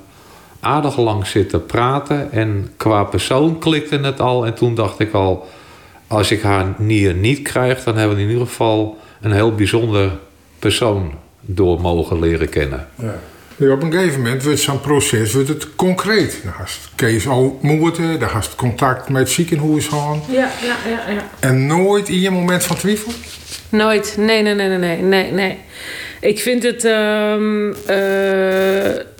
aardig lang zitten praten. En qua persoon klikte het al. En toen dacht ik al, als ik haar nier niet krijg, dan hebben we in ieder geval een heel bijzonder persoon door mogen leren kennen. Ja. Op een gegeven moment wordt zo'n proces wordt het concreet. Dan gaat Kees al moeite, dan gaat contact met het ziekenhuis gaan. Ja, ja, ja, ja. En nooit in je moment van twijfel? Nooit. Nee, nee, nee, nee, nee, nee, nee. Ik vind het... ehm, eh,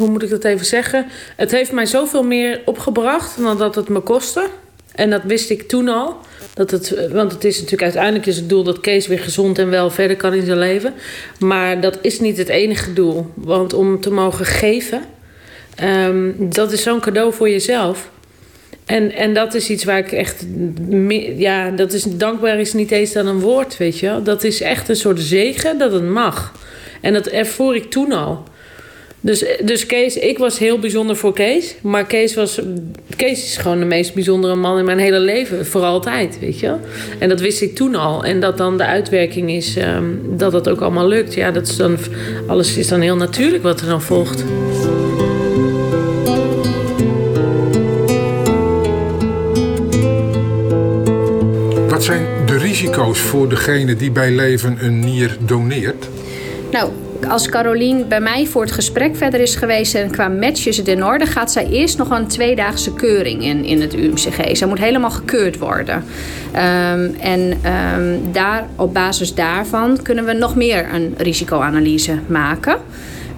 hoe moet ik dat even zeggen? Het heeft mij zoveel meer opgebracht dan dat het me kostte. En dat wist ik toen al. Dat het, want het is natuurlijk uiteindelijk is het doel dat Kees weer gezond en wel verder kan in zijn leven. Maar dat is niet het enige doel. Want om te mogen geven, ehm, dat is zo'n cadeau voor jezelf. En, en dat is iets waar ik echt. Ja, dat is dankbaar is niet eens dan een woord, weet je. Dat is echt een soort zegen dat het mag. En dat ervoor ik toen al. Dus, dus Kees, ik was heel bijzonder voor Kees. Maar Kees, was, Kees is gewoon de meest bijzondere man in mijn hele leven. Voor altijd, weet je wel. En dat wist ik toen al. En dat dan de uitwerking is ehm, dat dat ook allemaal lukt. Ja, dat is dan, alles is dan heel natuurlijk wat er dan volgt. Wat zijn de risico's voor degene die bij leven een nier doneert? Nou, als Carolien bij mij voor het gesprek verder is geweest en qua match is het in orde, gaat zij eerst nog een tweedaagse keuring in, in het UMCG. Zij moet helemaal gekeurd worden. Ehm, en ehm, daar, op basis daarvan kunnen we nog meer een risicoanalyse maken.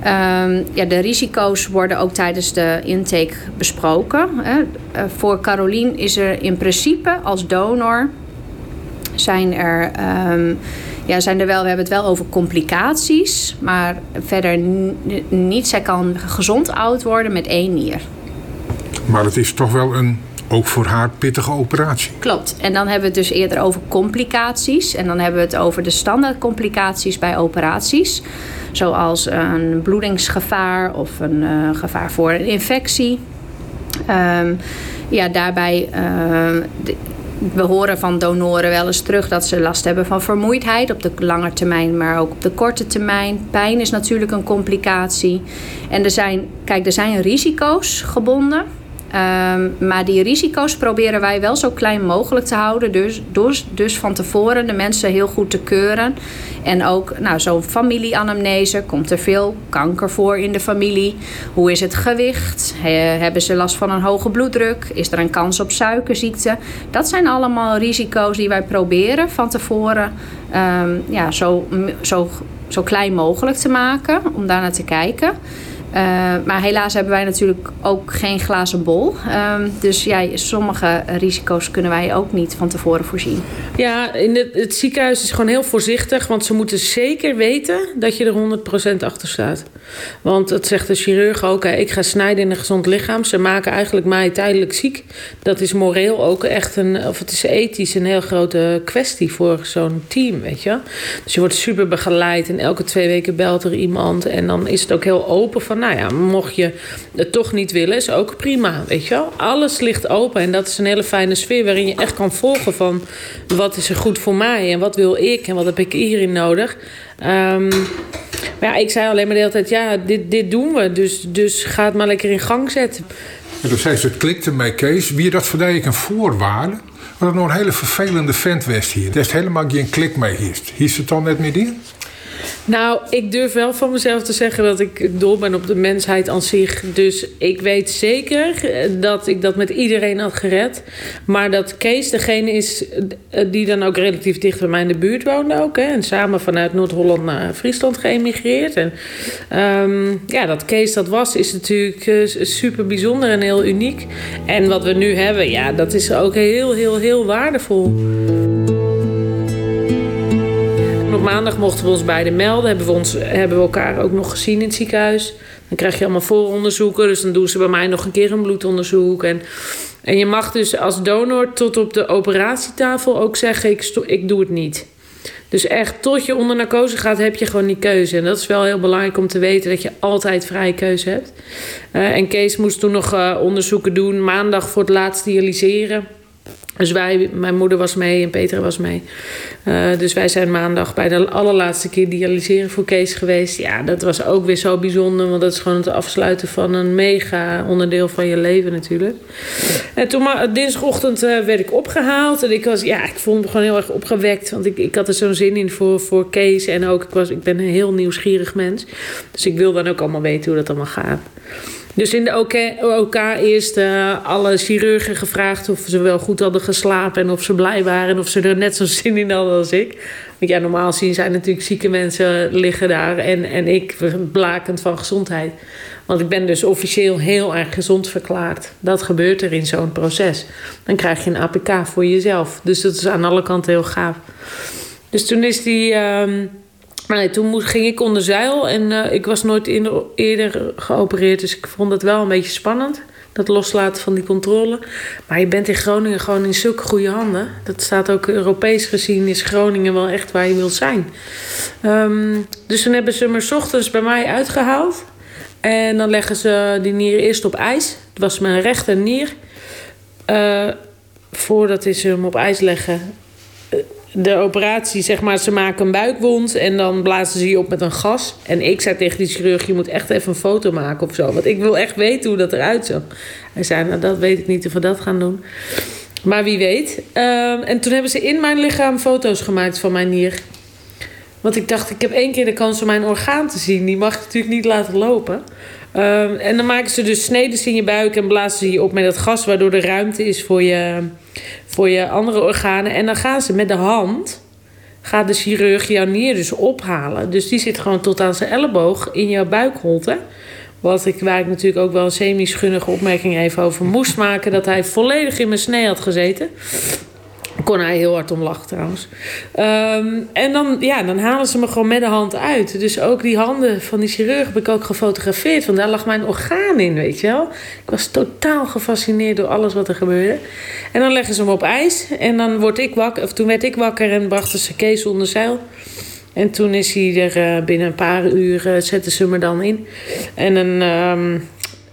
Ehm, ja, de risico's worden ook tijdens de intake besproken. Hè. Eh, voor Carolien is er in principe als donor zijn er, ja, zijn er wel, we hebben het wel over complicaties, maar verder niet. Zij kan gezond oud worden met één nier. Maar het is toch wel een, ook voor haar, pittige operatie. Klopt. En dan hebben we het dus eerder over complicaties. En dan hebben we het over de standaard complicaties bij operaties. Zoals een bloedingsgevaar of een eh, gevaar voor een infectie. Ehm, ja, daarbij. ehm, we horen van donoren wel eens terug dat ze last hebben van vermoeidheid op de lange termijn, maar ook op de korte termijn. Pijn is natuurlijk een complicatie. En er zijn, kijk, er zijn risico's gebonden. Ehm, maar die risico's proberen wij wel zo klein mogelijk te houden. Dus, dus, dus van tevoren de mensen heel goed te keuren. En ook nou, zo'n familieanamnese. Komt er veel kanker voor in de familie? Hoe is het gewicht? He- hebben ze last van een hoge bloeddruk? Is er een kans op suikerziekte? Dat zijn allemaal risico's die wij proberen van tevoren ehm, ja, zo, zo, zo klein mogelijk te maken. Om daar naar te kijken. Uh, maar helaas hebben wij natuurlijk ook geen glazen bol. Um, dus ja, sommige risico's kunnen wij ook niet van tevoren voorzien. Ja, in het, het ziekenhuis is gewoon heel voorzichtig. Want ze moeten zeker weten dat je er 100% achter staat. Want dat zegt de chirurg ook. Hè, ik ga snijden in een gezond lichaam. Ze maken eigenlijk mij tijdelijk ziek. Dat is moreel ook echt een... Of het is ethisch een heel grote kwestie voor zo'n team, weet je. Dus je wordt super begeleid. En elke twee weken belt er iemand. En dan is het ook heel open van... Nou ja, mocht je het toch niet willen, is ook prima, weet je wel. Alles ligt open. En dat is een hele fijne sfeer waarin je echt kan volgen van... Wat is er goed voor mij en wat wil ik en wat heb ik hierin nodig... Um, maar ja, ik zei alleen maar de hele tijd, ja, dit, dit doen we. Dus, dus ga het maar lekker in gang zetten. En toen zei ze, het klikte mij Kees. Wie dat ik een voorwaarde? Wat nog een hele vervelende vent was hier. Er is helemaal geen klik mee hier. Hier het dan net met die? Nou, ik durf wel van mezelf te zeggen dat ik dol ben op de mensheid aan zich. Dus ik weet zeker dat ik dat met iedereen had gered. Maar dat Kees degene is die dan ook relatief dicht bij mij in de buurt woonde ook. Hè, en samen vanuit Noord-Holland naar Friesland geëmigreerd. En um, ja, dat Kees dat was, is natuurlijk uh, super bijzonder en heel uniek. En wat we nu hebben, ja, dat is ook heel, heel, heel waardevol. Maandag mochten we ons beiden melden. Hebben we, ons, hebben we elkaar ook nog gezien in het ziekenhuis. Dan krijg je allemaal vooronderzoeken. Dus dan doen ze bij mij nog een keer een bloedonderzoek. En, en je mag dus als donor tot op de operatietafel ook zeggen: ik, ik doe het niet. Dus echt tot je onder narcose gaat, heb je gewoon die keuze. En dat is wel heel belangrijk om te weten dat je altijd vrije keuze hebt. Uh, en Kees moest toen nog uh, onderzoeken doen. Maandag voor het laatst dialyseren. Dus wij, mijn moeder was mee en Peter was mee. Uh, dus wij zijn maandag bij de allerlaatste keer dialyseren voor Kees geweest. Ja, dat was ook weer zo bijzonder. Want dat is gewoon het afsluiten van een mega onderdeel van je leven natuurlijk. En toen dinsdagochtend uh, werd ik opgehaald. En ik was, ja, ik vond me gewoon heel erg opgewekt. Want ik, ik had er zo'n zin in voor, voor Kees. En ook, ik, was, ik ben een heel nieuwsgierig mens. Dus ik wil dan ook allemaal weten hoe dat allemaal gaat. Dus in de OK, OK uh, alle chirurgen gevraagd of ze wel goed hadden geslapen en of ze blij waren en of ze er net zo zin in hadden als ik. Want ja, normaal zien zijn natuurlijk zieke mensen liggen daar en, en ik blakend van gezondheid. Want ik ben dus officieel heel erg gezond verklaard. Dat gebeurt er in zo'n proces. Dan krijg je een APK voor jezelf. Dus dat is aan alle kanten heel gaaf. Dus toen is die. Um, Nee, toen ging ik onder zeil en uh, ik was nooit eerder geopereerd, dus ik vond het wel een beetje spannend. Dat loslaten van die controle. Maar je bent in Groningen gewoon in zulke goede handen. Dat staat ook Europees gezien, is Groningen wel echt waar je wilt zijn. Um, dus toen hebben ze me ochtends bij mij uitgehaald. En dan leggen ze die nier eerst op ijs. Het was mijn rechter nier. Uh, voordat ze hem op ijs leggen, de operatie, zeg maar, ze maken een buikwond en dan blazen ze je op met een gas. En ik zei tegen die chirurg, je moet echt even een foto maken of zo. Want ik wil echt weten hoe dat eruit zag. Hij zei, nou dat weet ik niet of we dat gaan doen. Maar wie weet. Ehm, en toen hebben ze in mijn lichaam foto's gemaakt van mijn nier. Want ik dacht, ik heb één keer de kans om mijn orgaan te zien. Die mag natuurlijk niet laten lopen. Ehm, en dan maken ze dus sneden in je buik en blazen ze je op met dat gas, waardoor er ruimte is voor je, voor je andere organen. En dan gaan ze met de hand, gaat de chirurg jouw nier dus ophalen. Dus die zit gewoon tot aan zijn elleboog in jouw buikholte. Wat ik, waar ik natuurlijk ook wel een semi-schunnige opmerking even over moest maken. Dat hij volledig in mijn snee had gezeten kon hij heel hard om lachen trouwens. Ehm, en dan, ja, dan halen ze me gewoon met de hand uit. Dus ook die handen van die chirurg heb ik ook gefotografeerd. Want daar lag mijn orgaan in, weet je wel. Ik was totaal gefascineerd door alles wat er gebeurde. En dan leggen ze me op ijs. En dan word ik wakker, toen werd ik wakker en brachten ze Kees onder zeil. En toen is hij er uh, binnen een paar uur, uh, zetten ze me dan in. En een... Um,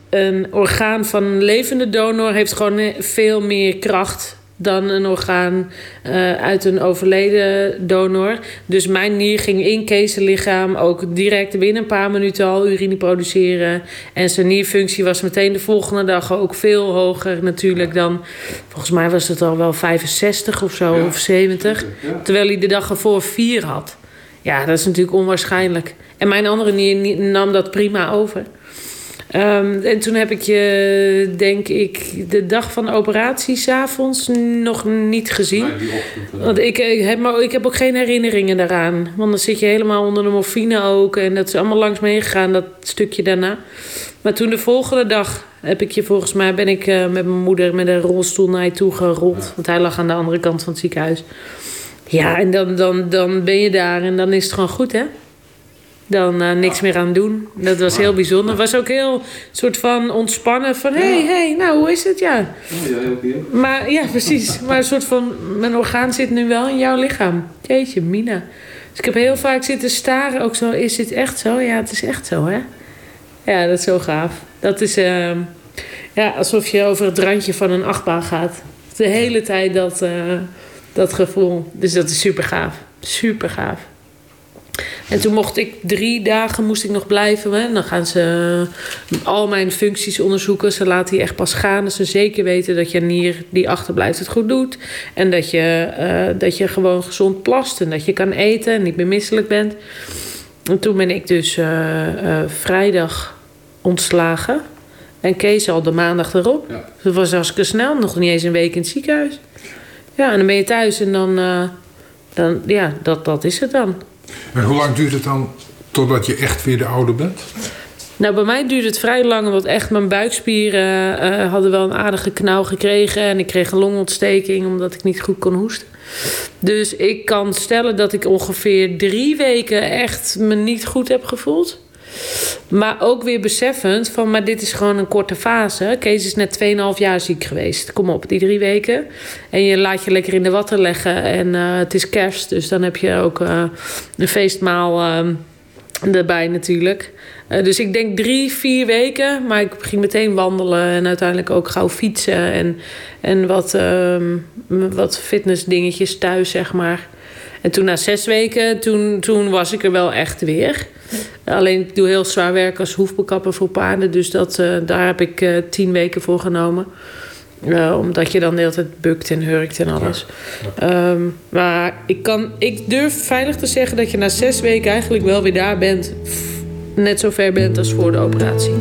een orgaan van een levende donor heeft gewoon veel meer kracht dan een orgaan uh, uit een overleden donor. Dus mijn nier ging in Kees' lichaam ook direct binnen een paar minuten al urine produceren. En zijn nierfunctie was meteen de volgende dag ook veel hoger natuurlijk dan... Volgens mij was het al wel 65 of zo, of 70. Terwijl hij de dag ervoor 4 had. Ja, dat is natuurlijk onwaarschijnlijk. En mijn andere nier nam dat prima over. Um, en toen heb ik je, denk ik, de dag van de operatie s'avonds nog niet gezien. Want ik, ik, heb, maar ik heb ook geen herinneringen daaraan. Want dan zit je helemaal onder de morfine ook. En dat is allemaal langs me heen gegaan, dat stukje daarna. Maar toen de volgende dag heb ik je volgens mij ben ik uh, met mijn moeder met een rolstoel naar je toe gerold. Want hij lag aan de andere kant van het ziekenhuis. Ja, en dan, dan, dan ben je daar en dan is het gewoon goed, hè? Dan uh, niks meer aan doen. Dat was heel bijzonder. Het was ook heel soort van ontspannen van... hé, hey, hey, nou, hoe is het? Ja. Maar ja, precies. Maar een soort van... mijn orgaan zit nu wel in jouw lichaam. Jeetje, Mina. Dus ik heb heel vaak zitten staren. Ook zo, is dit echt zo? Ja, het is echt zo, hè? Ja, dat is zo gaaf. Dat is... Uh, ja, alsof je over het randje van een achtbaan gaat. De hele tijd dat, uh, dat gevoel. Dus dat is super gaaf. Super gaaf. En toen mocht ik drie dagen moest ik nog blijven. Hè. Dan gaan ze al mijn functies onderzoeken. Ze laten je echt pas gaan. Dat ze zeker weten dat je nier die achterblijft het goed doet. En dat je, uh, dat je gewoon gezond plast. En dat je kan eten en niet meer misselijk bent. En toen ben ik dus uh, uh, vrijdag ontslagen. En Kees al de maandag erop. Ja. Dat was hartstikke snel. Nog niet eens een week in het ziekenhuis. Ja, en dan ben je thuis en dan... dan ja, dat, dat is het dan. En hoe lang duurt het dan totdat je echt weer de oude bent? Nou, bij mij duurde het vrij lang, want echt mijn buikspieren uh, hadden wel een aardige knauw gekregen. En ik kreeg een longontsteking omdat ik niet goed kon hoesten. Dus ik kan stellen dat ik ongeveer drie weken echt me niet goed heb gevoeld. Maar ook weer beseffend van, maar dit is gewoon een korte fase. Kees is net 2,5 jaar ziek geweest. Kom op, die drie weken. En je laat je lekker in de watten leggen. En uh, het is kerst, dus dan heb je ook uh, een feestmaal uh, erbij natuurlijk. Eh, dus ik denk drie, vier weken. Maar ik ging meteen wandelen en uiteindelijk ook gauw fietsen. En, en wat, ehm, wat fitnessdingetjes thuis, zeg maar. En toen na zes weken, toen, toen was ik er wel echt weer. Alleen ik doe heel zwaar werk als hoefbekapper voor paarden. Dus dat, uh, daar heb ik uh, tien weken voor genomen. Uh, omdat je dan de hele tijd bukt en hurkt en alles. Ja. Um, maar ik, kan, ik durf veilig te zeggen dat je na zes weken eigenlijk wel weer daar bent. Net zo ver bent als voor de operatie.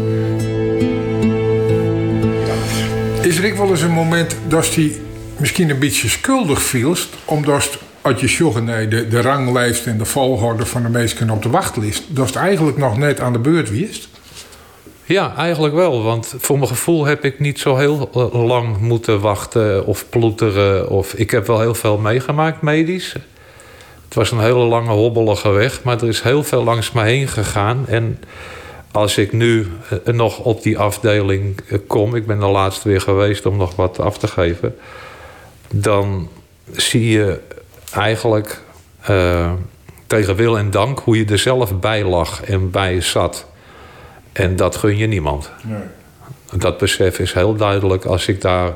Is er ook wel eens een moment dat hij misschien een beetje schuldig viel, omdat als je naar de, de ranglijst en de volgorde van de mensen op de wachtlijst, dat het eigenlijk nog net aan de beurt wist? Ja, eigenlijk wel. Want voor mijn gevoel heb ik niet zo heel lang moeten wachten of ploeteren. Of, ik heb wel heel veel meegemaakt medisch. Het was een hele lange hobbelige weg, maar er is heel veel langs me heen gegaan. En als ik nu nog op die afdeling kom, ik ben de laatste weer geweest om nog wat af te geven, dan zie je eigenlijk uh, tegen wil en dank hoe je er zelf bij lag en bij zat. En dat gun je niemand. Nee. Dat besef is heel duidelijk als ik daar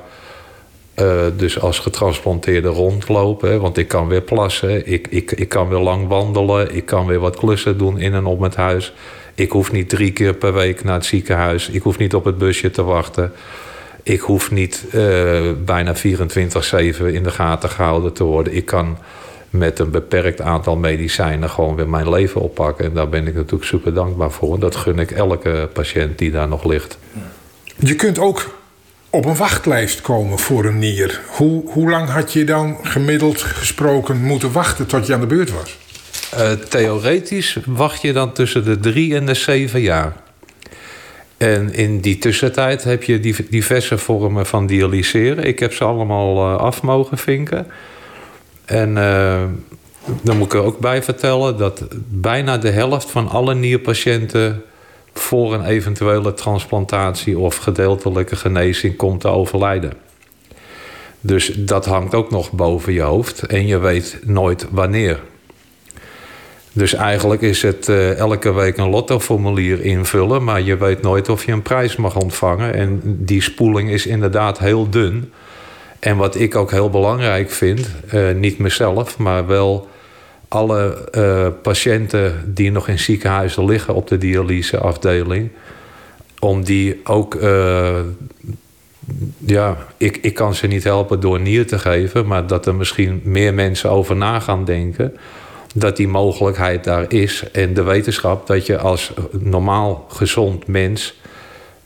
uh, dus als getransplanteerde rondloop. Hè, want ik kan weer plassen, ik, ik, ik kan weer lang wandelen, ik kan weer wat klussen doen in en om het huis. Ik hoef niet drie keer per week naar het ziekenhuis. Ik hoef niet op het busje te wachten. Ik hoef niet uh, bijna 24-7 in de gaten gehouden te worden. Ik kan met een beperkt aantal medicijnen gewoon weer mijn leven oppakken. En daar ben ik natuurlijk super dankbaar voor. Dat gun ik elke patiënt die daar nog ligt. Je kunt ook op een wachtlijst komen voor een nier. Hoe, hoe lang had je dan gemiddeld gesproken moeten wachten tot je aan de beurt was? Uh, theoretisch wacht je dan tussen de drie en de zeven jaar. En in die tussentijd heb je diverse vormen van dialyseren. Ik heb ze allemaal uh, af mogen vinken. En uh, dan moet ik er ook bij vertellen dat bijna de helft van alle nierpatiënten voor een eventuele transplantatie of gedeeltelijke genezing komt te overlijden. Dus dat hangt ook nog boven je hoofd en je weet nooit wanneer. Dus eigenlijk is het uh, elke week een lottoformulier invullen, maar je weet nooit of je een prijs mag ontvangen. En die spoeling is inderdaad heel dun. En wat ik ook heel belangrijk vind, uh, niet mezelf, maar wel alle uh, patiënten die nog in ziekenhuizen liggen op de dialyseafdeling, om die ook, ja, ik, ik kan ze niet helpen door nier te geven, maar dat er misschien meer mensen over na gaan denken dat die mogelijkheid daar is. En de wetenschap dat je als normaal gezond mens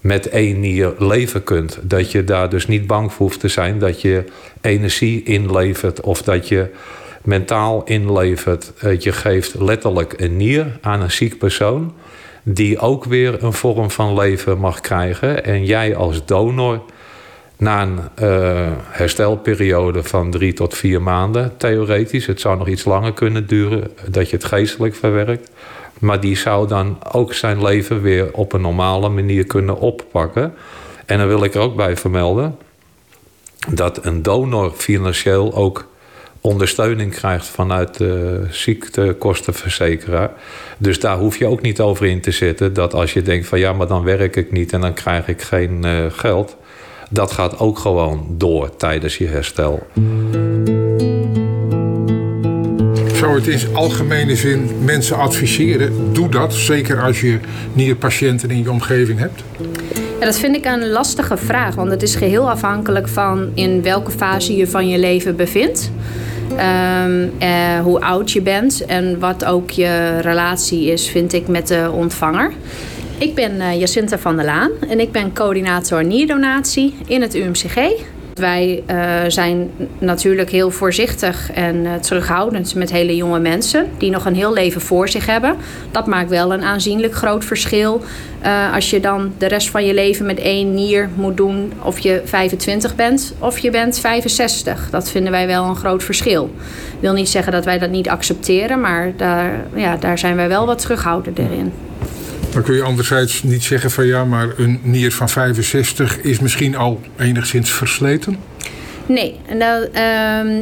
met één nier leven kunt. Dat je daar dus niet bang voor hoeft te zijn dat je energie inlevert of dat je mentaal inlevert. Je geeft letterlijk een nier aan een ziek persoon die ook weer een vorm van leven mag krijgen. En jij als donor na een uh, herstelperiode van drie tot vier maanden, theoretisch, het zou nog iets langer kunnen duren, dat je het geestelijk verwerkt. Maar die zou dan ook zijn leven weer op een normale manier kunnen oppakken. En dan wil ik er ook bij vermelden dat een donor financieel ook ondersteuning krijgt vanuit de ziektekostenverzekeraar. Dus daar hoef je ook niet over in te zitten. Dat als je denkt van ja, maar dan werk ik niet en dan krijg ik geen uh, geld. Dat gaat ook gewoon door tijdens je herstel. zou het in algemene zin mensen adviseren? Doe dat, zeker als je nierpatiënten in je omgeving hebt. Ja, dat vind ik een lastige vraag, want het is geheel afhankelijk van in welke fase je van je leven bevindt. Um, eh, hoe oud je bent en wat ook je relatie is, vind ik, met de ontvanger. Ik ben uh, Jacinta van der Laan en ik ben coördinator nierdonatie in het UMCG. Wij uh, zijn natuurlijk heel voorzichtig en uh, terughoudend met hele jonge mensen die nog een heel leven voor zich hebben. Dat maakt wel een aanzienlijk groot verschil als je dan de rest van je leven met één nier moet doen of je 25 bent of je bent 65. Dat vinden wij wel een groot verschil. Ik wil niet zeggen dat wij dat niet accepteren, maar daar, ja, daar zijn wij wel wat terughoudender in. Dan kun je anderzijds niet zeggen van ja, maar een nier van 65 is misschien al enigszins versleten? Nee, nou,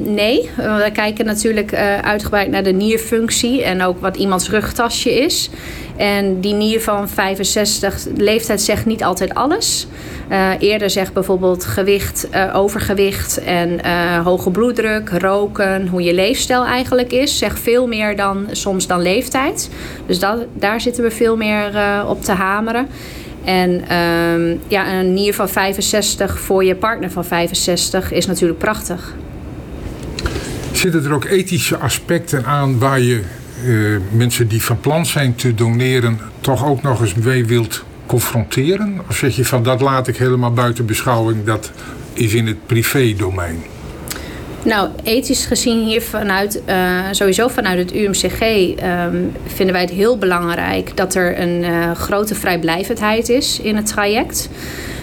nee. we kijken natuurlijk uh, uitgebreid naar de nierfunctie en ook wat iemands rugtasje is. En die nier van 65 leeftijd zegt niet altijd alles. Uh, eerder zegt bijvoorbeeld gewicht, uh, overgewicht en hoge bloeddruk, roken, hoe je leefstijl eigenlijk is, zegt veel meer dan soms dan leeftijd. Dus daar zitten we veel meer op te hameren. En um, ja, een nier van 65 voor je partner van 65 is natuurlijk prachtig. Zitten er ook ethische aspecten aan waar je uh, mensen die van plan zijn te doneren toch ook nog eens mee wilt confronteren? Of zeg je van dat laat ik helemaal buiten beschouwing, dat is in het privé-domein? Nou, ethisch gezien hier vanuit, uh, sowieso vanuit het UMCG, um, vinden wij het heel belangrijk dat er een uh, grote vrijblijvendheid is in het traject.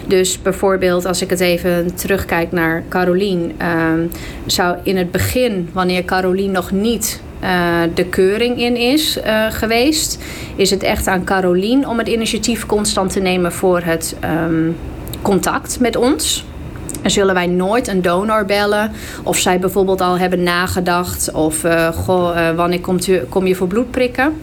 Dus bijvoorbeeld, als ik het even terugkijk naar Carolien, um, zou in het begin, wanneer Carolien nog niet uh, de keuring in is geweest, is het echt aan Carolien om het initiatief constant te nemen voor het um, contact met ons. En zullen wij nooit een donor bellen. Of zij bijvoorbeeld al hebben nagedacht. Of uh, goh, uh, wanneer komt u, kom je voor bloed prikken.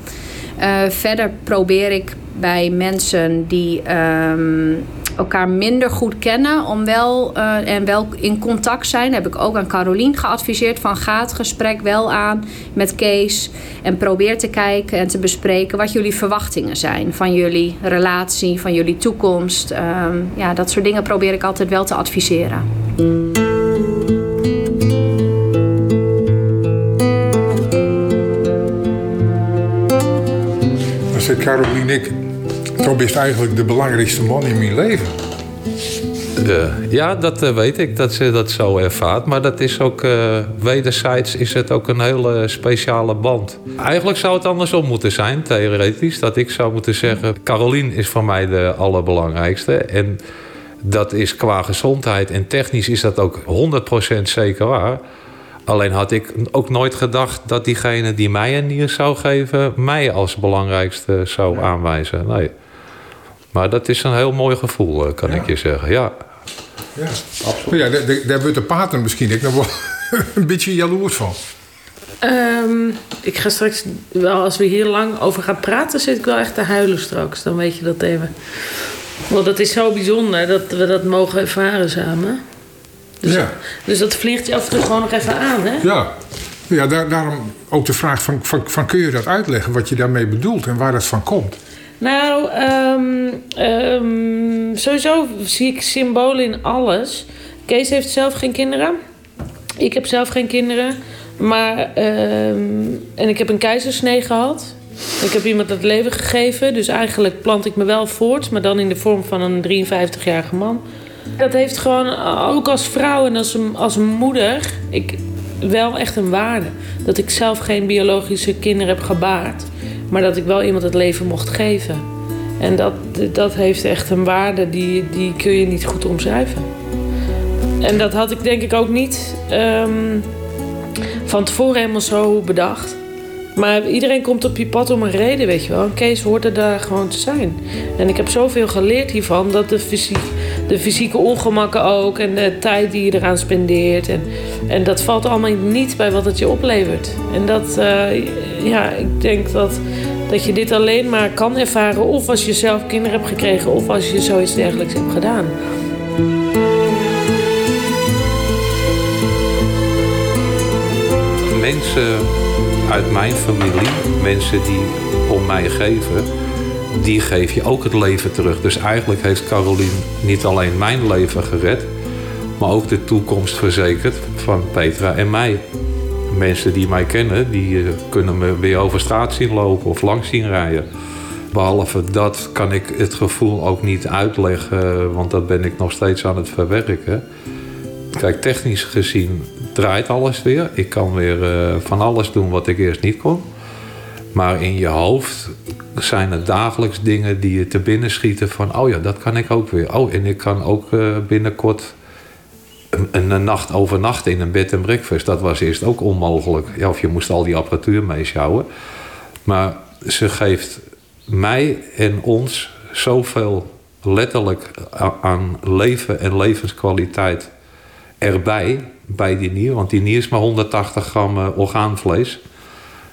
Uh, verder probeer ik bij mensen die um, elkaar minder goed kennen om wel, uh, en wel in contact zijn. Heb ik ook aan Carolien geadviseerd van ga het gesprek wel aan met Kees en probeer te kijken en te bespreken wat jullie verwachtingen zijn van jullie relatie, van jullie toekomst. Um, ja, dat soort dingen probeer ik altijd wel te adviseren. Zegt Caroline, ik, Tom is eigenlijk de belangrijkste man in mijn leven. De, ja, dat uh, weet ik, dat ze dat zo ervaart. Maar dat is ook, uh, wederzijds is het ook een hele speciale band. Eigenlijk zou het andersom moeten zijn, theoretisch. Dat ik zou moeten zeggen, Carolien is voor mij de allerbelangrijkste. En dat is qua gezondheid en technisch is dat ook 100% zeker waar. Alleen had ik ook nooit gedacht dat diegene die mij een nier zou geven... mij als belangrijkste zou aanwijzen. Nee. Maar dat is een heel mooi gevoel, kan ja. ik je zeggen. Ja. Ja, absoluut. Ja, daar, daar wordt de pater misschien ik nog wel een beetje jaloers van. Um, ik ga straks, wel als we hier lang over gaan praten, zit ik wel echt te huilen straks. Dan weet je dat even. Want dat is zo bijzonder dat we dat mogen ervaren samen. Dus, ja. dus dat vliegt je af en toe gewoon nog even aan, hè? Ja, ja daar, daarom ook de vraag van, van, van kun je dat uitleggen wat je daarmee bedoelt en waar dat van komt? Nou, um, um, sowieso zie ik symbolen in alles. Kees heeft zelf geen kinderen. Ik heb zelf geen kinderen. Maar, um, en ik heb een keizersnee gehad. Ik heb iemand het leven gegeven. Dus eigenlijk plant ik me wel voort. Maar dan in de vorm van een 53-jarige man. Dat heeft gewoon, ook als vrouw en als als moeder... Ik, wel echt een waarde. Dat ik zelf geen biologische kinderen heb gebaard. Maar dat ik wel iemand het leven mocht geven. En dat, dat heeft echt een waarde die, die kun je niet goed omschrijven. En dat had ik denk ik ook niet um, van tevoren helemaal zo bedacht. Maar iedereen komt op je pad om een reden, weet je wel. En Kees hoort er daar gewoon te zijn. En ik heb zoveel geleerd hiervan dat de, fysiek, de fysieke ongemakken ook en de tijd die je eraan spendeert. En, en dat valt allemaal niet bij wat het je oplevert. En dat, uh, ja, ik denk dat, dat je dit alleen maar kan ervaren. Of als je zelf kinderen hebt gekregen, of als je zoiets dergelijks hebt gedaan. Mensen uit mijn familie, mensen die om mij geven, die geef je ook het leven terug. Dus eigenlijk heeft Caroline niet alleen mijn leven gered, maar ook de toekomst verzekerd van Petra en mij. Mensen die mij kennen, die kunnen me weer over straat zien lopen of langs zien rijden. Behalve dat kan ik het gevoel ook niet uitleggen, want dat ben ik nog steeds aan het verwerken. Kijk, technisch gezien draait alles weer. Ik kan weer uh, van alles doen wat ik eerst niet kon. Maar in je hoofd zijn het dagelijks dingen die je te binnen schieten van... oh ja, dat kan ik ook weer. Oh, en ik kan ook uh, binnenkort een, een, nacht overnachten in een bed en breakfast. Dat was eerst ook onmogelijk. Ja, of je moest al die apparatuur meeschouwen. Maar ze geeft mij en ons zoveel letterlijk aan leven en levenskwaliteit erbij, bij die nier. Want die nier is maar 180 gram eh, orgaanvlees.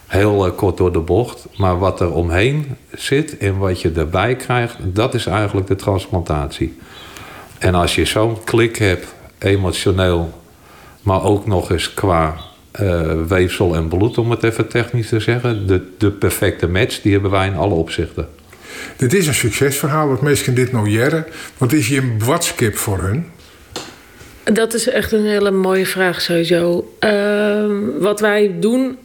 Heel eh, kort door de bocht. Maar wat er omheen zit en wat je erbij krijgt, dat is eigenlijk de transplantatie. En als je zo'n klik hebt, emotioneel, maar ook nog eens qua eh, weefsel en bloed, om het even technisch te zeggen, de, de perfecte match, die hebben wij in alle opzichten. Dit is een succesverhaal, wat mensen dit nou jaren. Wat is hier een watskip voor hun? Dat is echt een hele mooie vraag sowieso. Ehm, wat wij doen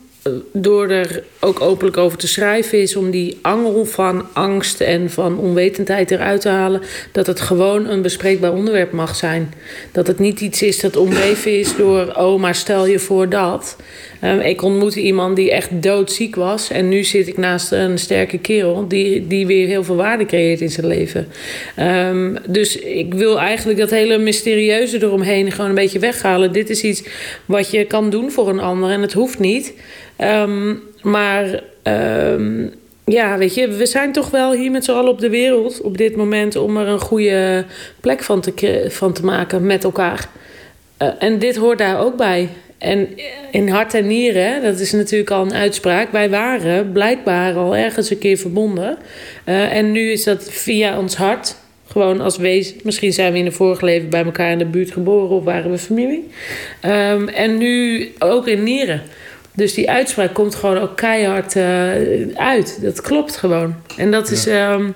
door er ook openlijk over te schrijven is om die angel van angst en van onwetendheid eruit te halen. Dat het gewoon een bespreekbaar onderwerp mag zijn. Dat het niet iets is dat omgeven is door, oh maar stel je voor dat. Um, ik ontmoette iemand die echt doodziek was. En nu zit ik naast een sterke kerel die, die weer heel veel waarde creëert in zijn leven. Um, dus ik wil eigenlijk dat hele mysterieuze eromheen gewoon een beetje weghalen. Dit is iets wat je kan doen voor een ander en het hoeft niet. Um, maar ja, weet je, we zijn toch wel hier met z'n allen op de wereld op dit moment om er een goede plek van te, van te maken met elkaar. Uh, en dit hoort daar ook bij. En in hart en nieren, dat is natuurlijk al een uitspraak. Wij waren blijkbaar al ergens een keer verbonden. Uh, en nu is dat via ons hart. Gewoon als wees. Misschien zijn we in de vorige leven bij elkaar in de buurt geboren of waren we familie. Um, en nu ook in nieren. Dus die uitspraak komt gewoon ook keihard uh, uit. Dat klopt gewoon. En dat is. Um,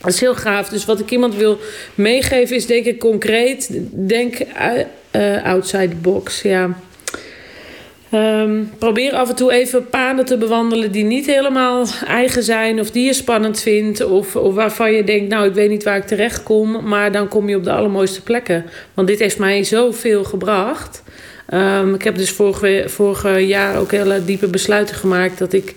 dat is heel gaaf. Dus wat ik iemand wil meegeven is denk ik concreet. Denk uh, outside the box. Ja. Um, probeer af en toe even paden te bewandelen die niet helemaal eigen zijn, of die je spannend vindt, of, of waarvan je denkt, nou, ik weet niet waar ik terecht kom, maar dan kom je op de allermooiste plekken. Want dit heeft mij zoveel gebracht. Um, ik heb dus vorige, vorige jaar ook hele diepe besluiten gemaakt dat ik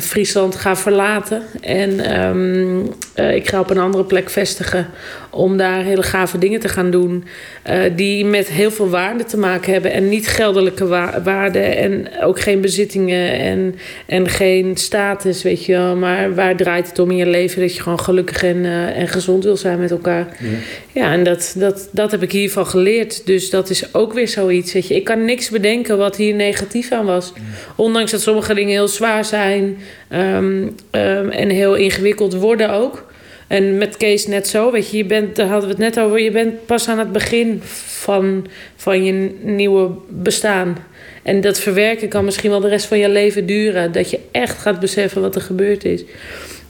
Friesland ga verlaten. En um, uh, ik ga op een andere plek vestigen om daar hele gave dingen te gaan doen. Uh, die met heel veel waarde te maken hebben. En niet geldelijke wa waarde. En ook geen bezittingen. En, en geen status, weet je wel. Maar waar draait het om in je leven? Dat je gewoon gelukkig en, uh, en gezond wil zijn met elkaar. Ja, ja en dat, dat, dat heb ik hiervan geleerd. Dus dat is ook weer zoiets. Weet je. Ik kan niks bedenken wat hier negatief aan was. Ja. Ondanks dat sommige dingen heel zwaar zijn. Um, um, en heel ingewikkeld worden ook. En met Kees net zo, weet je, je bent, daar hadden we het net over, je bent pas aan het begin van, van je nieuwe bestaan. En dat verwerken kan misschien wel de rest van je leven duren. Dat je echt gaat beseffen wat er gebeurd is.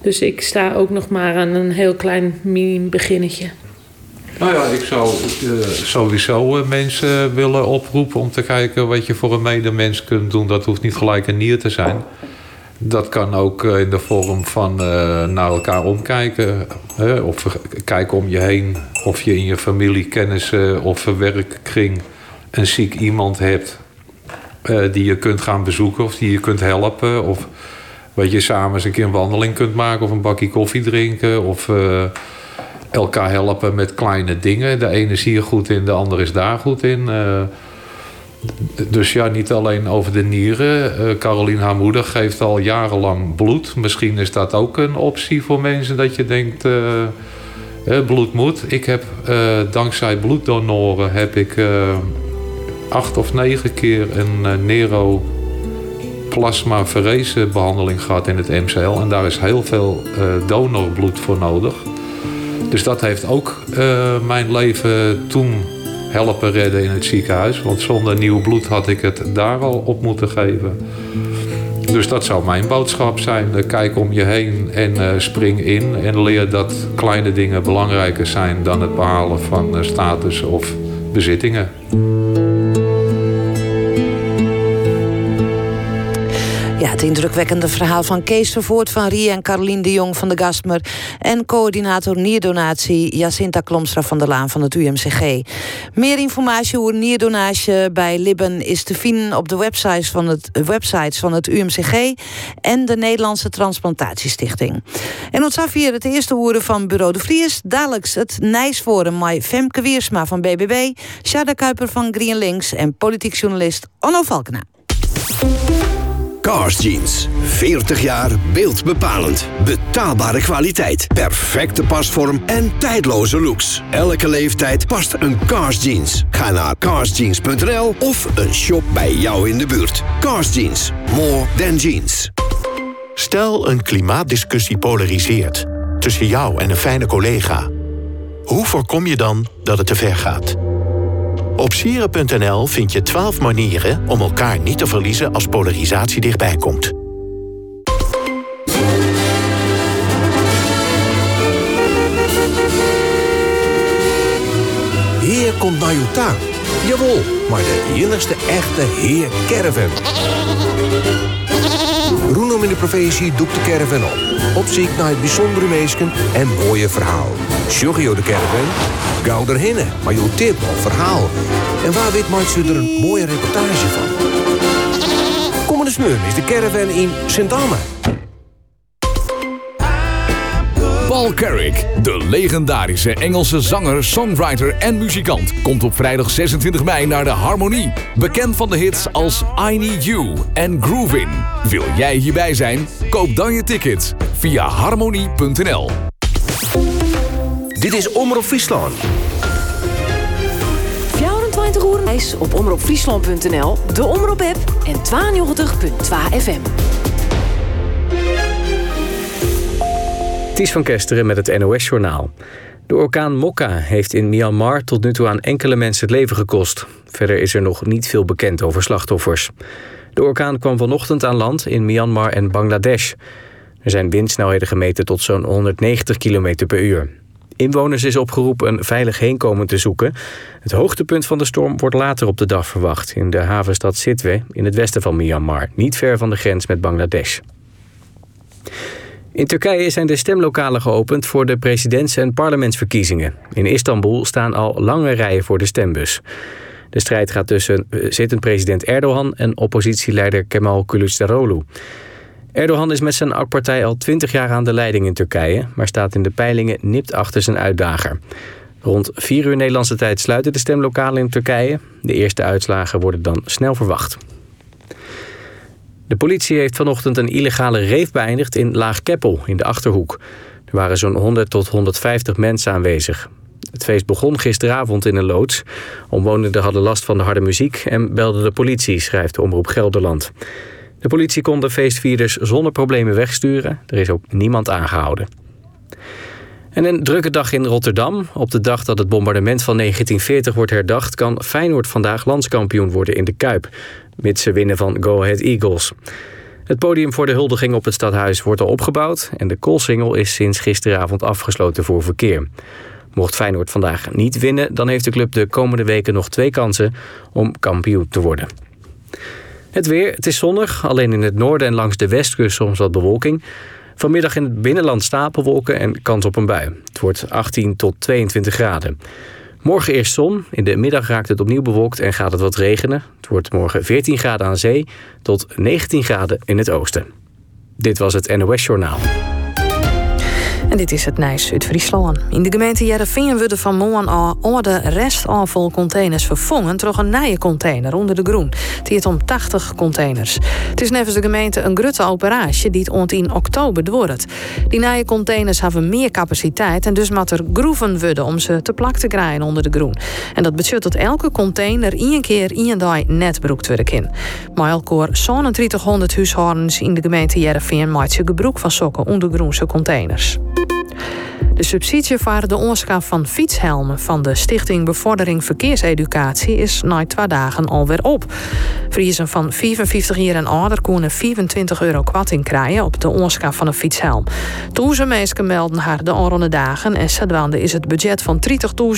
Dus ik sta ook nog maar aan een heel klein mini-beginnetje. Nou ja, ik zou uh, sowieso uh, mensen willen oproepen om te kijken wat je voor een medemens kunt doen. Dat hoeft niet gelijk een nier te zijn. Dat kan ook in de vorm van uh, naar elkaar omkijken. Hè? Of kijken om je heen. Of je in je familie, kennissen of werkkring een ziek iemand hebt. Uh, die je kunt gaan bezoeken of die je kunt helpen. Of weet je, samen eens een keer een wandeling kunt maken. Of een bakje koffie drinken. Of elkaar helpen met kleine dingen. De ene is hier goed in, de ander is daar goed in. Dus ja, niet alleen over de nieren. Uh, Carolien, haar moeder, geeft al jarenlang bloed. Misschien is dat ook een optie voor mensen dat je denkt... Uh, bloed moet. Ik heb uh, dankzij bloeddonoren heb ik acht of negen keer een Nero plasma behandeling gehad in het MCL. En daar is heel veel donorbloed voor nodig. Dus dat heeft ook mijn leven toen helpen redden in het ziekenhuis. Want zonder nieuw bloed had ik het daar al op moeten geven. Dus dat zou mijn boodschap zijn. Kijk om je heen en uh, spring in. En leer dat kleine dingen belangrijker zijn dan het behalen van uh, status of bezittingen. Ja, het indrukwekkende verhaal van Kees Vervoort van Rie en Carolien de Jong van de Gasmer. En coördinator nierdonatie Jacinta Klomstra van der Laan van het UMCG. Meer informatie over nierdonage bij Libben is te vinden op de websites van het, websites van het UMCG en de Nederlandse Transplantatiestichting. En ons hier het eerste horen van Bureau de Vries. Dadelijk het Nijsforum met Femke Wiersma van BBB, Sjada Kuiper van GreenLinks en politiek journalist Onno Valkena. Cars Jeans. 40 jaar beeldbepalend. Betaalbare kwaliteit. Perfecte pasvorm en tijdloze looks. Elke leeftijd past een Cars Jeans. Ga naar carsjeans.nl of een shop bij jou in de buurt. Cars Jeans. More than jeans. Stel een klimaatdiscussie polariseert tussen jou en een fijne collega. Hoe voorkom je dan dat het te ver gaat? Op sieren.nl vind je 12 manieren om elkaar niet te verliezen als polarisatie dichtbij komt. Heer komt tuin. Jawel, maar de enigste echte Heer Caravan. Roenom in de provincie doekt de caravan op. Op zoek naar het bijzondere meesken en mooie verhaal. Sjogio de caravan, gauw erheen, maar jouw tip of verhaal. En waar weet maakt u er een mooie reportage van? Komende smeur is de caravan in Sint-Anne. Paul Carrick, de legendarische Engelse zanger, songwriter en muzikant, komt op vrijdag 26 mei naar de Harmonie. Bekend van de hits als I Need You en Groovin. Wil jij hierbij zijn? Koop dan je ticket via harmonie.nl. Dit is Omroep Friesland. 24 uur reis op omroepfriesland.nl, de Omroep-app en 92.2 FM. Ties van Kesteren met het NOS-journaal. De orkaan Mokka heeft in Myanmar tot nu toe aan enkele mensen het leven gekost. Verder is er nog niet veel bekend over slachtoffers. De orkaan kwam vanochtend aan land in Myanmar en Bangladesh. Er zijn windsnelheden gemeten tot zo'n 190 km per uur. Inwoners is opgeroepen een veilig heenkomen te zoeken. Het hoogtepunt van de storm wordt later op de dag verwacht... in de havenstad Sitwe in het westen van Myanmar... niet ver van de grens met Bangladesh. In Turkije zijn de stemlokalen geopend voor de presidents- en parlementsverkiezingen. In Istanbul staan al lange rijen voor de stembus. De strijd gaat tussen zittend president Erdogan en oppositieleider Kemal Kılıçdaroğlu. Erdogan is met zijn AK-partij al 20 jaar aan de leiding in Turkije... maar staat in de peilingen nipt achter zijn uitdager. Rond 4 uur Nederlandse tijd sluiten de stemlokalen in Turkije. De eerste uitslagen worden dan snel verwacht. De politie heeft vanochtend een illegale reef beëindigd in Laag-Keppel in de Achterhoek. Er waren zo'n 100 tot 150 mensen aanwezig. Het feest begon gisteravond in een loods. Omwonenden hadden last van de harde muziek en belden de politie, schrijft de Omroep Gelderland. De politie kon de feestvierders zonder problemen wegsturen. Er is ook niemand aangehouden. En een drukke dag in Rotterdam. Op de dag dat het bombardement van 1940 wordt herdacht... kan Feyenoord vandaag landskampioen worden in de Kuip. Mits ze winnen van Go Ahead Eagles. Het podium voor de huldiging op het stadhuis wordt al opgebouwd... en de koolsingel is sinds gisteravond afgesloten voor verkeer. Mocht Feyenoord vandaag niet winnen... dan heeft de club de komende weken nog twee kansen om kampioen te worden. Het weer, het is zonnig, alleen in het noorden en langs de westkust soms wat bewolking... Vanmiddag in het binnenland stapelwolken en kans op een bui. Het wordt 18 tot 22 graden. Morgen eerst zon. In de middag raakt het opnieuw bewolkt en gaat het wat regenen. Het wordt morgen 14 graden aan zee tot 19 graden in het oosten. Dit was het NOS Journaal. En dit is het Nijs uit Friesland. In de gemeente Jereveen worden van morgen al oude restafvalcontainers vervangen door een nieuwe container onder de groen. Het gaat om 80 containers. Het is nevens de gemeente een grote operatie die het ont in oktober wordt. Die nieuwe containers hebben meer capaciteit en dus moet er groeven worden om ze te plak te krijgen onder de groen. En dat betekent dat elke container één keer één dag net broekt worden in. Maar elkoor 3700 huishoudens in de gemeente Jereveen maakt ze gebruik van sokken onder groense containers. De subsidie voor de oorschaf van fietshelmen van de Stichting Bevordering Verkeerseducatie is na twee dagen alweer op. Vriezen van 55 jaar en ouder kunnen 24 euro kwatting krijgen op de oorschaf van een fietshelm. Toeze mensen melden haar de oranje dagen en zodoende is het budget van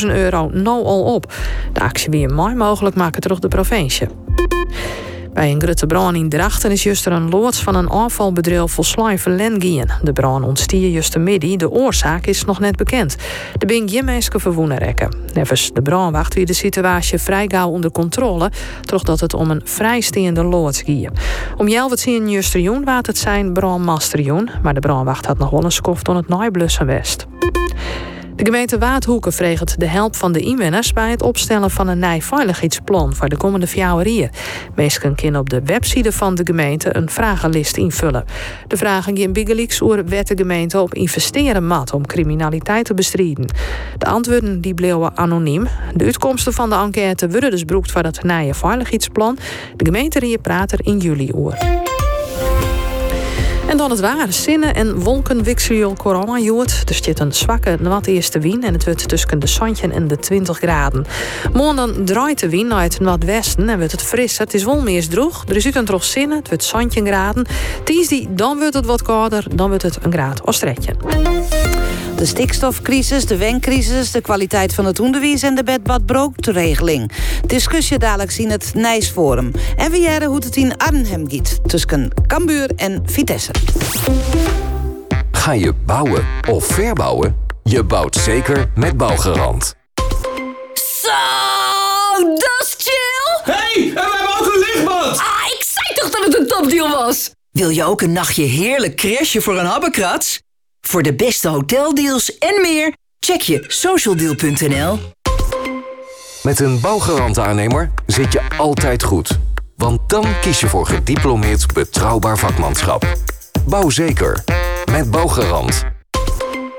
30.000 euro nou al op. De actie weer mooi mogelijk maken terug de provincie. Bij een grote brand in Drachten is juist er een loods van een afvalbedrijf volslijn verlengien. De brand ontstier juist midden. De oorzaak is nog net bekend. De bing mensen verwoenen rekken. Nevens de brandwacht wie de situatie vrij gauw onder controle, dat het om een vrijstaande loods ging. Om wat zien justerjoen waard het zijn brandmasterjoen, maar de brandwacht had nog wel een skoft aan het naaiblussen west. De gemeente Waadhoeken vreegt de help van de inwoners bij het opstellen van een nieuw veiligheidsplan voor de komende vier Mensen kunnen op de website van de gemeente een vragenlist invullen. De vragen gaan Biggelix oer wet de gemeente op investeren mat om criminaliteit te bestrijden. De antwoorden die bleven anoniem. De uitkomsten van de enquête worden dus broekt voor dat nieuwe veiligheidsplan. De gemeente praat er in juli oer. En dan het waar. Zinnen en wolken wisselen corona joert. Er zit een zwakke wat eerste wien en het wordt tussen de zandje en de 20 graden. Morgen draait de wind naar het westen en wordt het frisser. Het is wel meer droog. Er is uit een droog zinnen. Het wordt zandje graden. die dan wordt het wat kouder. Dan wordt het een graad of stretje. De stikstofcrisis, de wencrisis, de kwaliteit van het onderwijs en de bedbadbroodregeling. Discussie dadelijk zien het Nijsforum. En we jaren hoe het in Arnhem gaat tussen Cambuur en Vitesse. Ga je bouwen of verbouwen? Je bouwt zeker met Bouwgarant. Zo, dat is chill! hey, en we hebben ook een lichtbad! Ah, ik zei toch dat het een topdeal was? Wil je ook een nachtje heerlijk crashen voor een habbekrats? Voor de beste hoteldeals en meer, check je socialdeal.nl. Met een bouwgarant aannemer zit je altijd goed. Want dan kies je voor gediplomeerd betrouwbaar vakmanschap. Bouw zeker. Met Bouwgarant.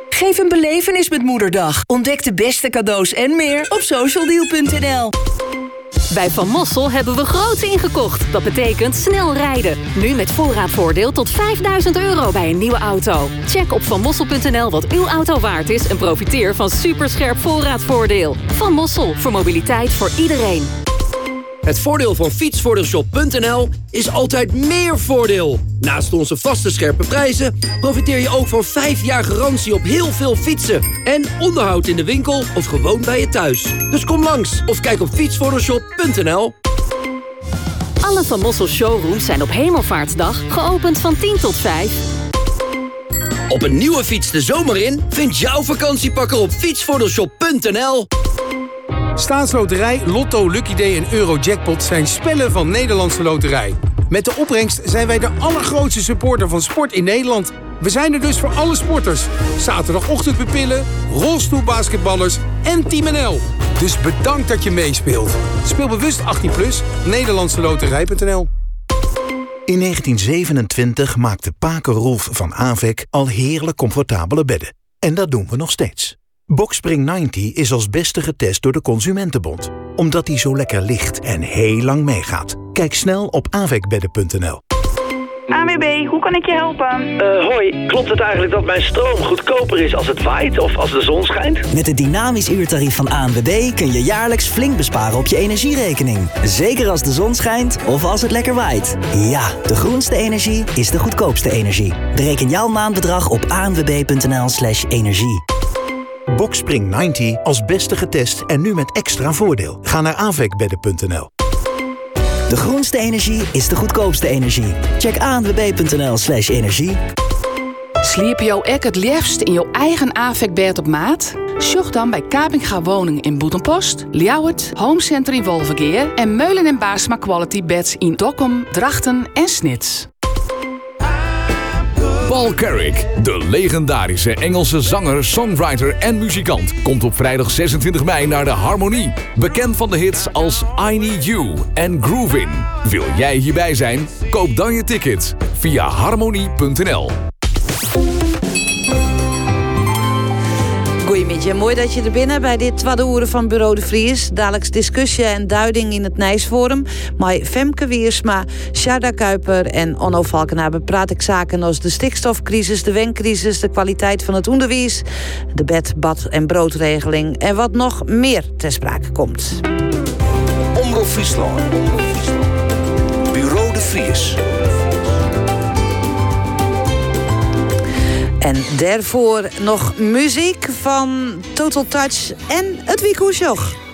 Geef een belevenis met Moederdag. Ontdek de beste cadeaus en meer op socialdeal.nl. Bij Van Mossel hebben we groot ingekocht. Dat betekent snel rijden. Nu met voorraadvoordeel tot 5000 euro bij een nieuwe auto. Check op vanmossel.nl wat uw auto waard is... en profiteer van superscherp voorraadvoordeel. Van Mossel, voor mobiliteit voor iedereen. Het voordeel van fietsvoordeelshop.nl is altijd meer voordeel. Naast onze vaste scherpe prijzen profiteer je ook van 5 jaar garantie op heel veel fietsen. En onderhoud in de winkel of gewoon bij je thuis. Dus kom langs of kijk op fietsvoordeelshop.nl. Alle Van Mossel showrooms zijn op Hemelvaartsdag geopend van 10 tot 5. Op een nieuwe fiets de zomer in? Vind jouw vakantiepakker op fietsvoordeelshop.nl. Staatsloterij, Lotto, Lucky Day en Eurojackpot zijn spellen van Nederlandse Loterij. Met de opbrengst zijn wij de allergrootste supporter van sport in Nederland. We zijn er dus voor alle sporters. Zaterdagochtendpupillen, rolstoelbasketballers en Team NL. Dus bedankt dat je meespeelt. Speel bewust 18+, plus, nederlandseloterij.nl In 1927 maakte Paken Rolf van Avec al heerlijk comfortabele bedden. En dat doen we nog steeds. Boxspring 90 is als beste getest door de Consumentenbond. Omdat hij zo lekker ligt en heel lang meegaat. Kijk snel op avecbedden.nl. ANWB, hoe kan ik je helpen? Uh, hoi, klopt het eigenlijk dat mijn stroom goedkoper is als het waait of als de zon schijnt? Met het dynamisch uurtarief van ANWB kun je jaarlijks flink bsparen op je energierekening. Zeker als de zon schijnt of als het lekker waait. Ja, de groenste energie is de goedkoopste energie. Bereken jouw maandbedrag op anwb.nl slash energie. Boxspring 90 als beste getest en nu met extra voordeel. Ga naar avecbedden.nl. De groenste energie is de goedkoopste energie. Check anwb.nl slash energie. Sliep jou ek het liefst in jouw eigen AVEC-bed op maat? Zocht dan bij Kapinga Woning in Boetenpost, Ljouwert, Homecenter in Wolvergeer en Meulen en Baasma Quality Beds in Dokkum, Drachten en Snits. Paul Carrick, de legendarische Engelse zanger, songwriter en muzikant, komt op vrijdag 26 mei naar de Harmonie. Bekend van de hits als I Need You en Groovin. Wil jij hierbij zijn? Koop dan je tickets via harmonie.nl. Mooi dat je er binnen bij dit tweede van Bureau de Vries. Dadelijks discussie en duiding in het Nijsforum. Maar Femke Wiersma, Sharda Kuiper en Onno Valkenhaber praat ik zaken als de stikstofcrisis, de wencrisis, de kwaliteit van het onderwijs, de bed, bad en broodregeling en wat nog meer ter sprake komt. Omroep Friesland. Bureau de Vries. En daarvoor nog muziek van Total Touch en het Wiekuusjoch.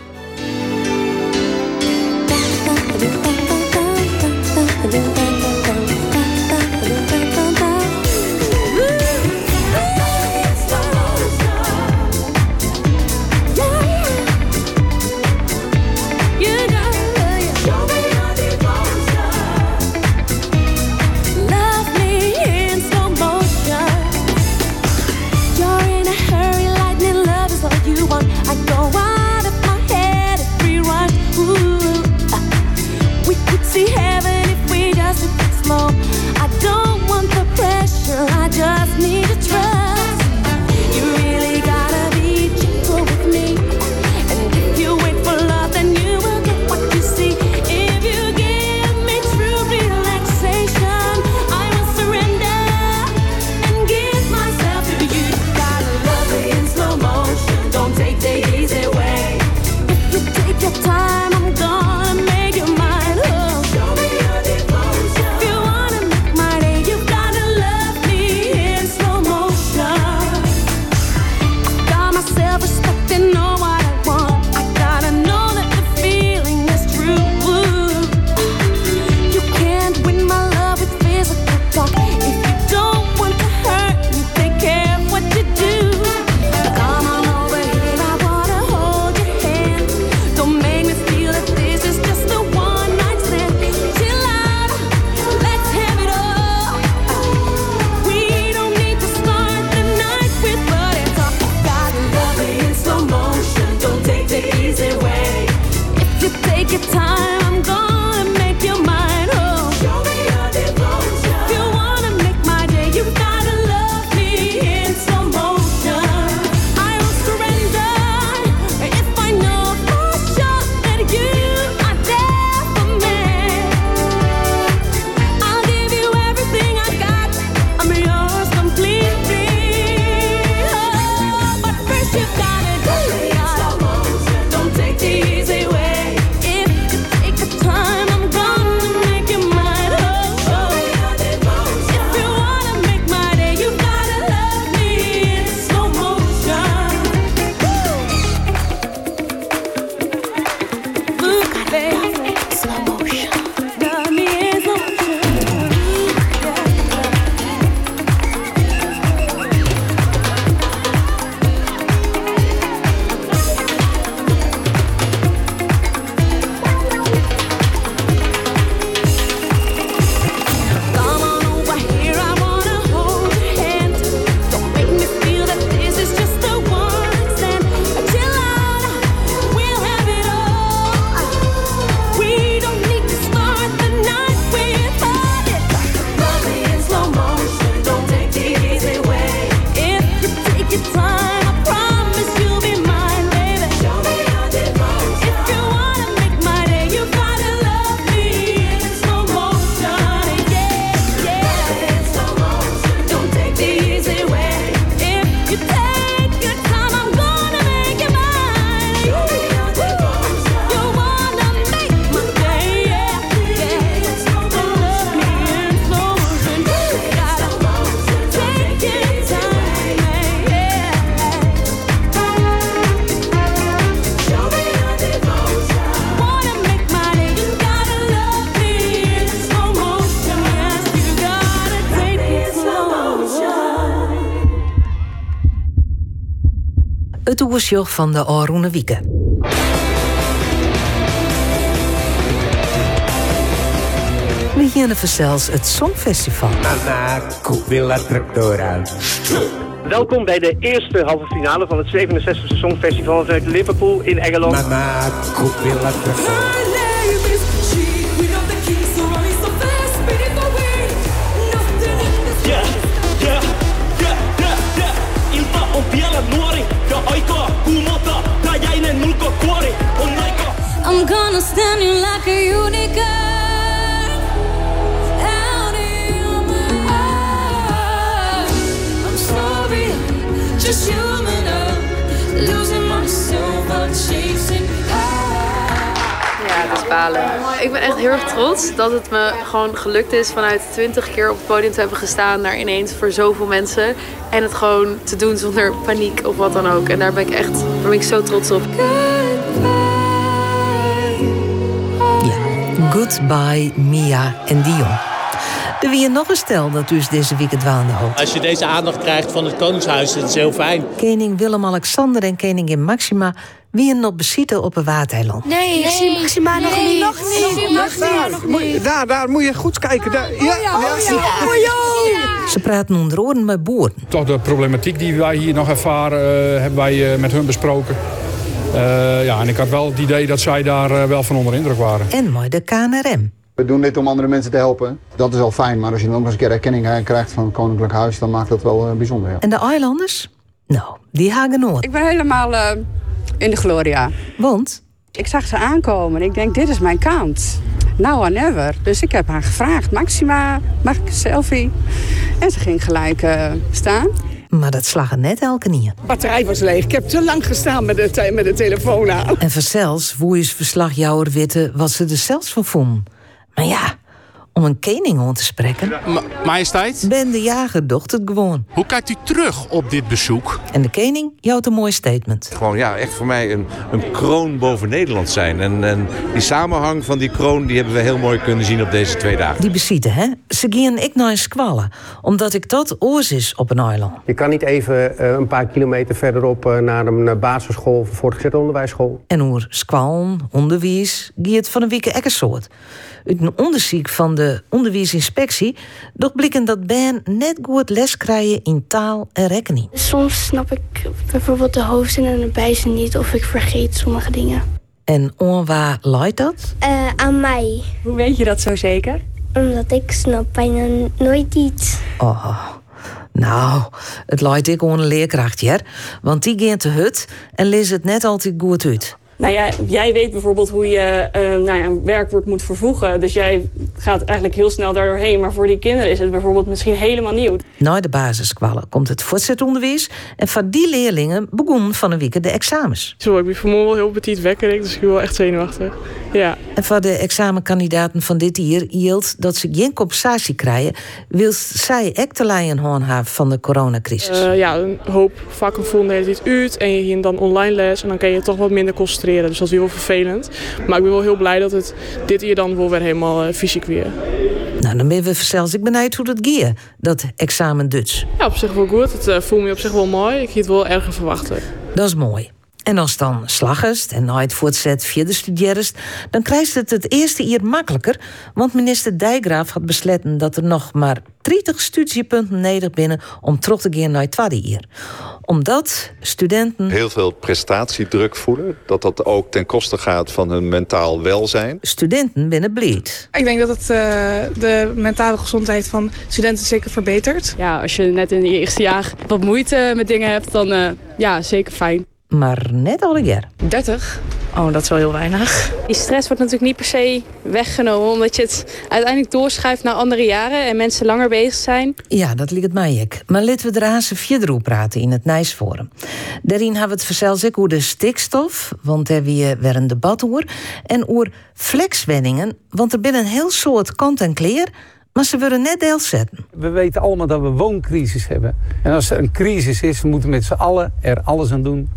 Van de Aroene Wieken. We hier zelfs het Songfestival. Mama, Villa Traktora. Welkom bij de eerste halve finale van het 67e Songfestival vanuit Liverpool in Engeland. Mama, Villa Traktora. Ja, dat is balen. Ik ben echt heel erg trots dat het me gewoon gelukt is vanuit 20 keer op het podium te hebben gestaan naar ineens voor zoveel mensen. En het gewoon te doen zonder paniek of wat dan ook. En daar ben ik echt daar ben ik zo trots op. Goodbye Mia en Dion. Er wie nog een stel dat dus deze week het waande houdt. Als je deze aandacht krijgt van het Koningshuis, dat is heel fijn. Koning Willem-Alexander en koningin Maxima wie nog bezitten op een waardeiland. Nee, ik zie Maxima nog niet. Nog niet. Nog niet. Daar, daar moet je goed kijken. Daar. Ja, ja, ja. Ze praten onder oren met boeren. Toch de problematiek die wij hier nog ervaren, uh, hebben wij uh, met hun besproken. Uh, ja, en ik had wel het idee dat zij daar uh, wel van onder indruk waren. En mooi de KNRM. We doen dit om andere mensen te helpen. Dat is al fijn, maar als je dan ook eens een keer erkenning krijgt van het Koninklijk Huis, dan maakt dat wel uh, bijzonder. Ja. En de Islanders? Nou, die hagen nooit. Ik ben helemaal in de gloria. Want? Ik zag ze aankomen en ik denk, dit is mijn kans. Now or never. Dus ik heb haar gevraagd, Maxima, mag ik een selfie? En ze ging gelijk staan. Maar dat slag er net elke niet. De batterij was leeg. Ik heb te lang gestaan met de, met de telefoon aan. En vanzelfs woe is verslagjouwer witte wat ze er zelfs van vonden. Maar ja, om een koning aan te spreken. Ma majesteit? Ben de jager docht het gewoon. Hoe kijkt u terug op dit bezoek? En de koning jouwt een mooi statement. Gewoon ja, echt voor mij een, een kroon boven Nederland zijn. En, en die samenhang van die kroon die hebben we heel mooi kunnen zien op deze twee dagen. Die besieten, hè? Ze gingen ik naar een squallen. Omdat ik dat oors is op een eiland. Je kan niet even uh, een paar kilometer verderop uh, naar een basisschool of voortgezet onderwijsschool. En hoe squallen, onderwijs, giet van een wieke ekkersoort. Uit een onderzoek van de onderwijsinspectie... doch blikken dat Ben net goed les krijgen in taal en rekening. Soms snap ik bijvoorbeeld de hoofdzin en de bijzin niet... of ik vergeet sommige dingen. En waar leidt dat? Uh, aan mij. Hoe weet je dat zo zeker? Omdat ik snap bijna nooit iets. Oh... Nou, het leidt ik gewoon een leerkracht, ja. Want die gaat te hut en leest het net altijd goed uit. Nou ja, jij weet bijvoorbeeld hoe je uh, nou ja, een werkwoord moet vervoegen. Dus jij gaat eigenlijk heel snel daardoorheen. Maar voor die kinderen is het bijvoorbeeld misschien helemaal nieuw. Na de basiskwallen komt het voortzetonderwijs. En van die leerlingen begon van een week de examens. Zo, ik ben vanmorgen wel heel petit wekker, dus ik ben wel echt zenuwachtig. Ja. En van de examenkandidaten van dit jaar hield dat ze geen compensatie krijgen... wil zij echt te lijden hebben van de coronacrisis. Uh, ja, een hoop vakken vonden dit uit en je ging dan online les... en dan kan je toch wat minder concentreren dus dat is heel vervelend. Maar ik ben wel heel blij dat het dit hier dan wel weer helemaal uh, fysiek weer. Nou, dan ben we zelfs ik benieuwd hoe dat gaat, dat examen Duits. Ja, op zich wel goed. Het uh, voelt me op zich wel mooi. Ik het wel erger verwachten. Dat is mooi. En als dan slagest en nooit voortzet via de studierst, dan krijgt het het eerste jaar makkelijker. Want minister Dijgraaf had besloten dat er nog maar 30 studiepunten nodig binnen om terug te gaan naar het tweede jaar. Omdat studenten. heel veel prestatiedruk voelen. Dat dat ook ten koste gaat van hun mentaal welzijn. Studenten binnen bleed. Ik denk dat het uh, de mentale gezondheid van studenten zeker verbetert. Ja, als je net in je eerste jaar wat moeite met dingen hebt, dan uh, ja, zeker fijn maar net al een jaar. 30? Oh, dat is wel heel weinig. Die stress wordt natuurlijk niet per se weggenomen... omdat je het uiteindelijk doorschuift naar andere jaren... en mensen langer bezig zijn. Ja, dat ligt het mij ook. Maar laten we er aan verder praten in het Nijsforum. Daarin hebben we het verzels ik hoe de stikstof... want daar weer weer een debat over... en over flexwenningen, want er binnen een heel soort kant en kleer... Maar ze willen net deel zetten. We weten allemaal dat we wooncrisis hebben. En als er een crisis is, we moeten met z'n allen er alles aan doen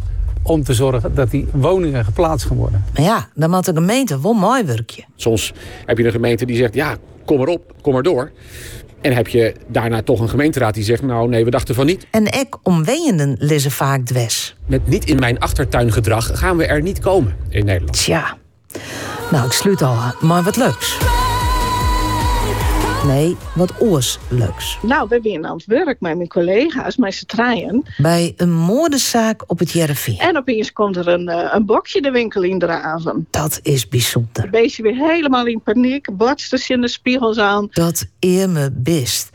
om te zorgen dat die woningen geplaatst gaan worden. Maar ja, dan moet de gemeente wel mooi werkje. Soms heb je een gemeente die zegt, ja, kom maar op, kom maar door. En heb je daarna toch een gemeenteraad die zegt, nou nee, we dachten van niet. En ek omweenenden lezen vaak dwes. Met niet in mijn achtertuin gedrag gaan we er niet komen in Nederland. Tja, nou ik sluit al, maar wat leuks. Nee, wat oors leuks. Nou, we zijn aan het werk met mijn collega's, met z'n treien. Bij een moordenzaak op het Jereveen. En opeens komt er een, eh, een bokje de winkel in draven. Dat is bijzonder. De beestje weer helemaal in paniek, borsters in de spiegels aan. Dat eer me best.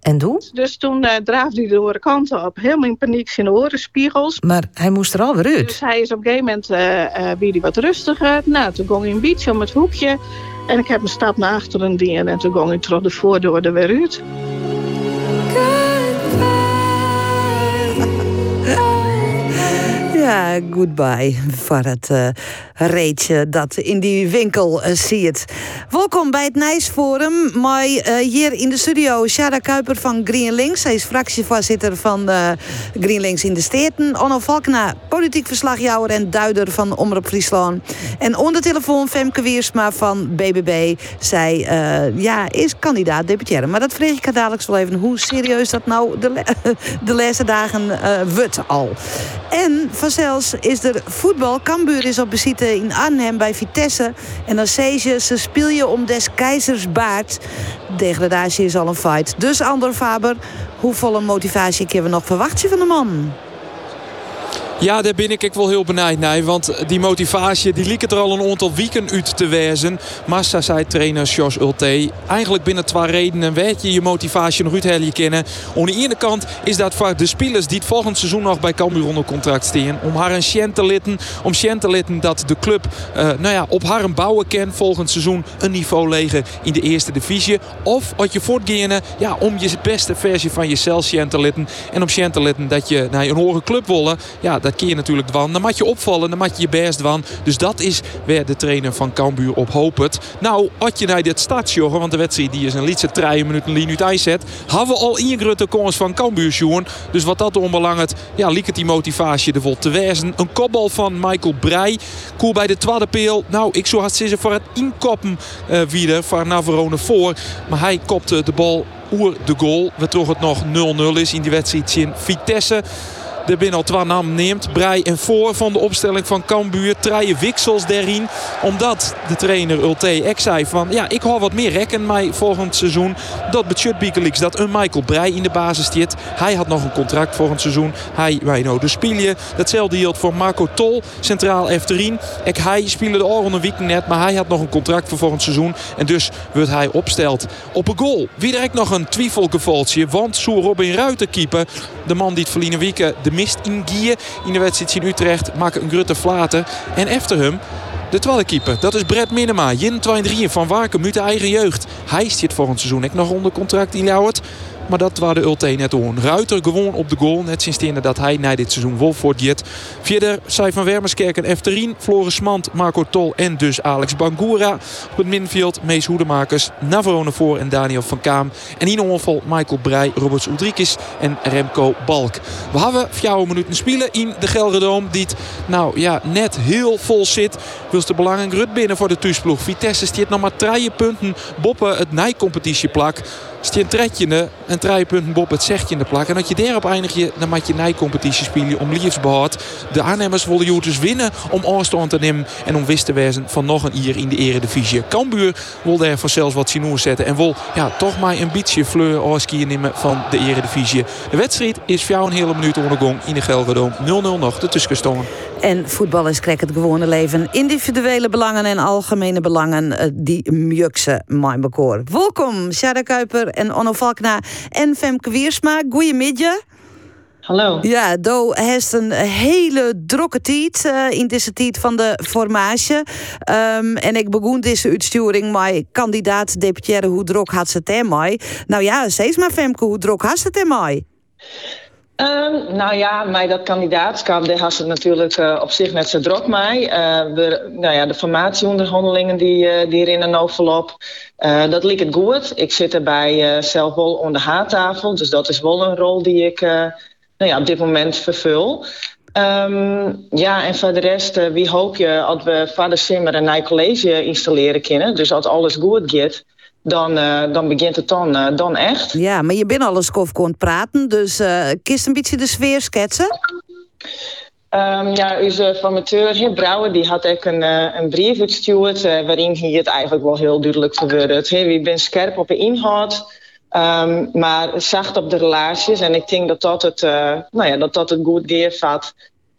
En doe? Dus toen uh, draafde hij de andere kant op, helemaal in paniek zijn orenspiegels. Maar hij moest er alweer uit. Dus hij is op een gegeven moment uh, uh, weer wat rustiger. Nou, toen ging hij een beetje om het hoekje. En ik heb een stap naar achteren dienen en toen ging hij terug de voordeur er weer uit. Ja, goodbye voor het uh, reetje dat in die winkel uh, ziet. Welkom bij het Nijsforum. Maar uh, hier in de studio Shara Kuiper van GreenLinks. Hij is fractievoorzitter van GreenLinks in de Steden. Onno Valkna, politiek verslagjouwer en duider van Omroep Friesland. En onder telefoon Femke Wiersma van BBB. Zij ja, is kandidaat deputaire. Maar dat vreeg ik dadelijk wel even. Hoe serieus dat nou de, de laatste dagen wordt al. En vanzelfs is er voetbal. Cambuur is op visite in Arnhem bij Vitesse. En je, ze speel je om des keizers baard. Degradatie is al een fight. Dus Ander Faber, hoe volle motivatie kunnen we nog verwachten van de man? Ja, daar ben ik ik wel heel benijd naar. Want die motivatie, die liep er al een aantal weken uit te wezen. Massa zei trainer Jos Ulte. Eigenlijk binnen twee redenen weet je je motivatie nog uit kennen. Aan de ene kant is dat voor de spelers die het volgend seizoen nog bij Cambuur onder contract staan. Om haar een sjen te litten. Om sjen te litten dat de club uh, nou ja, op haar bouwen kan volgend seizoen een niveau legen in de eerste divisie. Of wat je voortgaan ja, om je beste versie van jezelf sjen te litten. En om sjen te litten dat je naar een hoge club willen. Ja, keer natuurlijk dwan. Dan moet je opvallen, dan moet je je best dwan. Dus dat is waar de trainer van Cambuur op hoopt. Nou, als je naar dit stadsjoggen, want de wedstrijd die is een lietse treien minuten lien uit ijs zet. Hebben we al ingrutte kans van Cambuur jongen. Dus wat dat onbelangrijk, ja, liek het die motivatie er vol te wezen. Een kopbal van Michael Breij. Koel bij de tweede peel. Nou, ik zou had ze voor het inkoppen uh, wieder van Navarone voor. Maar hij kopte de bal oer de goal. We toch het nog 0-0 is in die wedstrijd in Vitesse de binnen nam neemt. Brei en voor van de opstelling van Cambuur. Treien wissels daarin. Omdat de trainer Ulte ex zei van... Ja, ik hoor wat meer rekken mij volgend seizoen. Dat budget Biekeliks dat een Michael Brei in de basis zit. Hij had nog een contract volgend seizoen. Hij, wij de spelen. Datzelfde geldt voor Marco Tol. Centraal Efterin. Ik, hij speelde de oren week net. Maar hij had nog een contract voor volgend seizoen. En dus wordt hij opsteld op een goal. Wie direct nog een twijfelgevaltje. Want Soer Robin Ruiter keeper. De man die het verliezen weken de mist in Gier in de wedstrijd in Utrecht. Maken een grutte flater. En efter hem de tweede keeper. Dat is Brett Minema. Jin 23 van Wakem uit de eigen jeugd. Hij zit voor een seizoen ook nog onder contract in Ljouwert. Maar dat waren de Ulte net on. Ruiter gewoon op de goal. Net sinds dat hij na dit seizoen Wolford jet. Verder Sai van Wermerskerk en Efterin. Floris Mand, Marco Tol en dus Alex Bangura. Op het middenveld Mees Hoedemakers. Navarone voor en Daniel van Kaam. En in ongeval Michael Breij, Roberts Udrikis en Remco Balk. We hebben vier minuten spelen in de Gelredoom. Die nou ja, net heel vol zit. Wil de belangrijke rut binnen voor de thuisploeg. Vitesse stiert nog maar drie punten. Boppen het nijcompetitieplak. Stien tredje en drie punten Bob het zegt je in de plak. En dat je daarop eindig je, dan moet je nijcompetitie spelen om liefsbehoud. De aannemers willen je dus winnen om afstand te nemen. En om wist te wezen van nog een ier in de eredivisie. Cambuur wil daar voor zelfs wat sinoer zetten. En wil ja, toch maar een beetje fleur afskiën nemen van de eredivisie. De wedstrijd is voor jou een hele minuut ondergong in de Gelredome. 0-0 nog de tussenstonden. En voetballers krijgen het gewone leven. Individuele belangen en algemene belangen. Die mjukse mijn bekoor. Welkom, Sjara Kuiper en Onno Valkna en Femke Wiersma. Goedemiddag. Hallo. Ja, Do heeft een hele drokke tijd uh, in deze tijd van de formatie. Um, en ik begon deze uitsturing met kandidaat deputaire hoe druk had ze het ermee. Nou ja, zeg maar Femke, hoe druk had ze het ermee? Um, nou ja, mij dat kandidaatschap, daar had het natuurlijk uh, op zich net zo druk mee. Uh, we, nou ja, de formatieonderhandelingen die, uh, die erin en nou verloop, dat liep het goed. Ik zit erbij zelf wel aan de haattafel, dus dat is wel een rol die ik nou ja, op dit moment vervul. Ehm, ja, en voor de rest, eh, wie hoop je als we vader Simmer een nieuw college installeren kunnen. Dus als alles goed gaat, dan, eh, dan begint het dan, eh, dan echt. Ja, maar je bent al eens kof kon praten, dus eh kist een beetje de sfeer schetsen? Ehm, ja, onze formateur, heer Brouwer, die had ook een, een brief uitgestuurd... waarin hij het eigenlijk wel heel duidelijk verwoordt. Hey, wie bent scherp op de inhoud, ehm, maar zacht op de relaties. En ik denk dat dat het, nou ja, dat dat het goed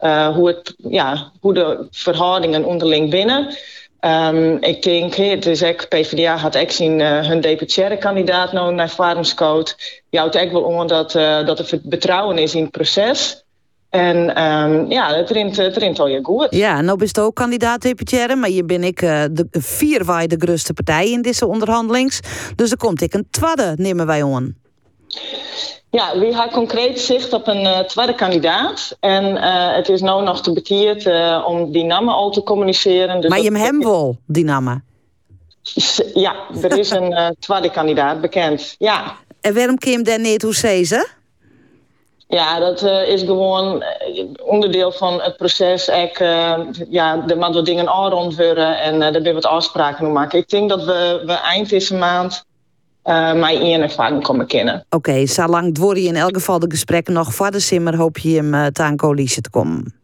uh, hoe, het, ja, hoe de verhoudingen onderling binnen... Ehm, ik denk, het is ook, PvdA had echt zien eh, hun deputaire kandidaat nou naar Varenscoot. Die houdt echt wel om dat, eh, dat er betrouwen is in het proces. En ehm, ja, het rint, het rint al je goed. Ja, nou bent ook kandidaat deputaire, maar je ben ik eh, de vier wij de partij in deze onderhandelings. Dus er komt ik een tweede, nemen wij on. Ja, wie had concreet zicht op een eh, tweede kandidaat. En eh, het is nu nog te betierd eh, om die namen al te communiceren. Dus maar je hem wel, die namen. Ja, er is een tweede kandidaat bekend. Ja. En waarom kun je hem dan niet hoe ze? Ja, dat is gewoon onderdeel van het proces. Ik, ja, er moeten wat dingen al rond worden en eh daar ben wat afspraken om maken. Ik denk dat we, we eind deze maand eh mij in ervaring komen kennen. Oké, zolang dwor je in elk geval de gesprekken nog voor de simmer, hoop je hem uh, aan coalitie te komen.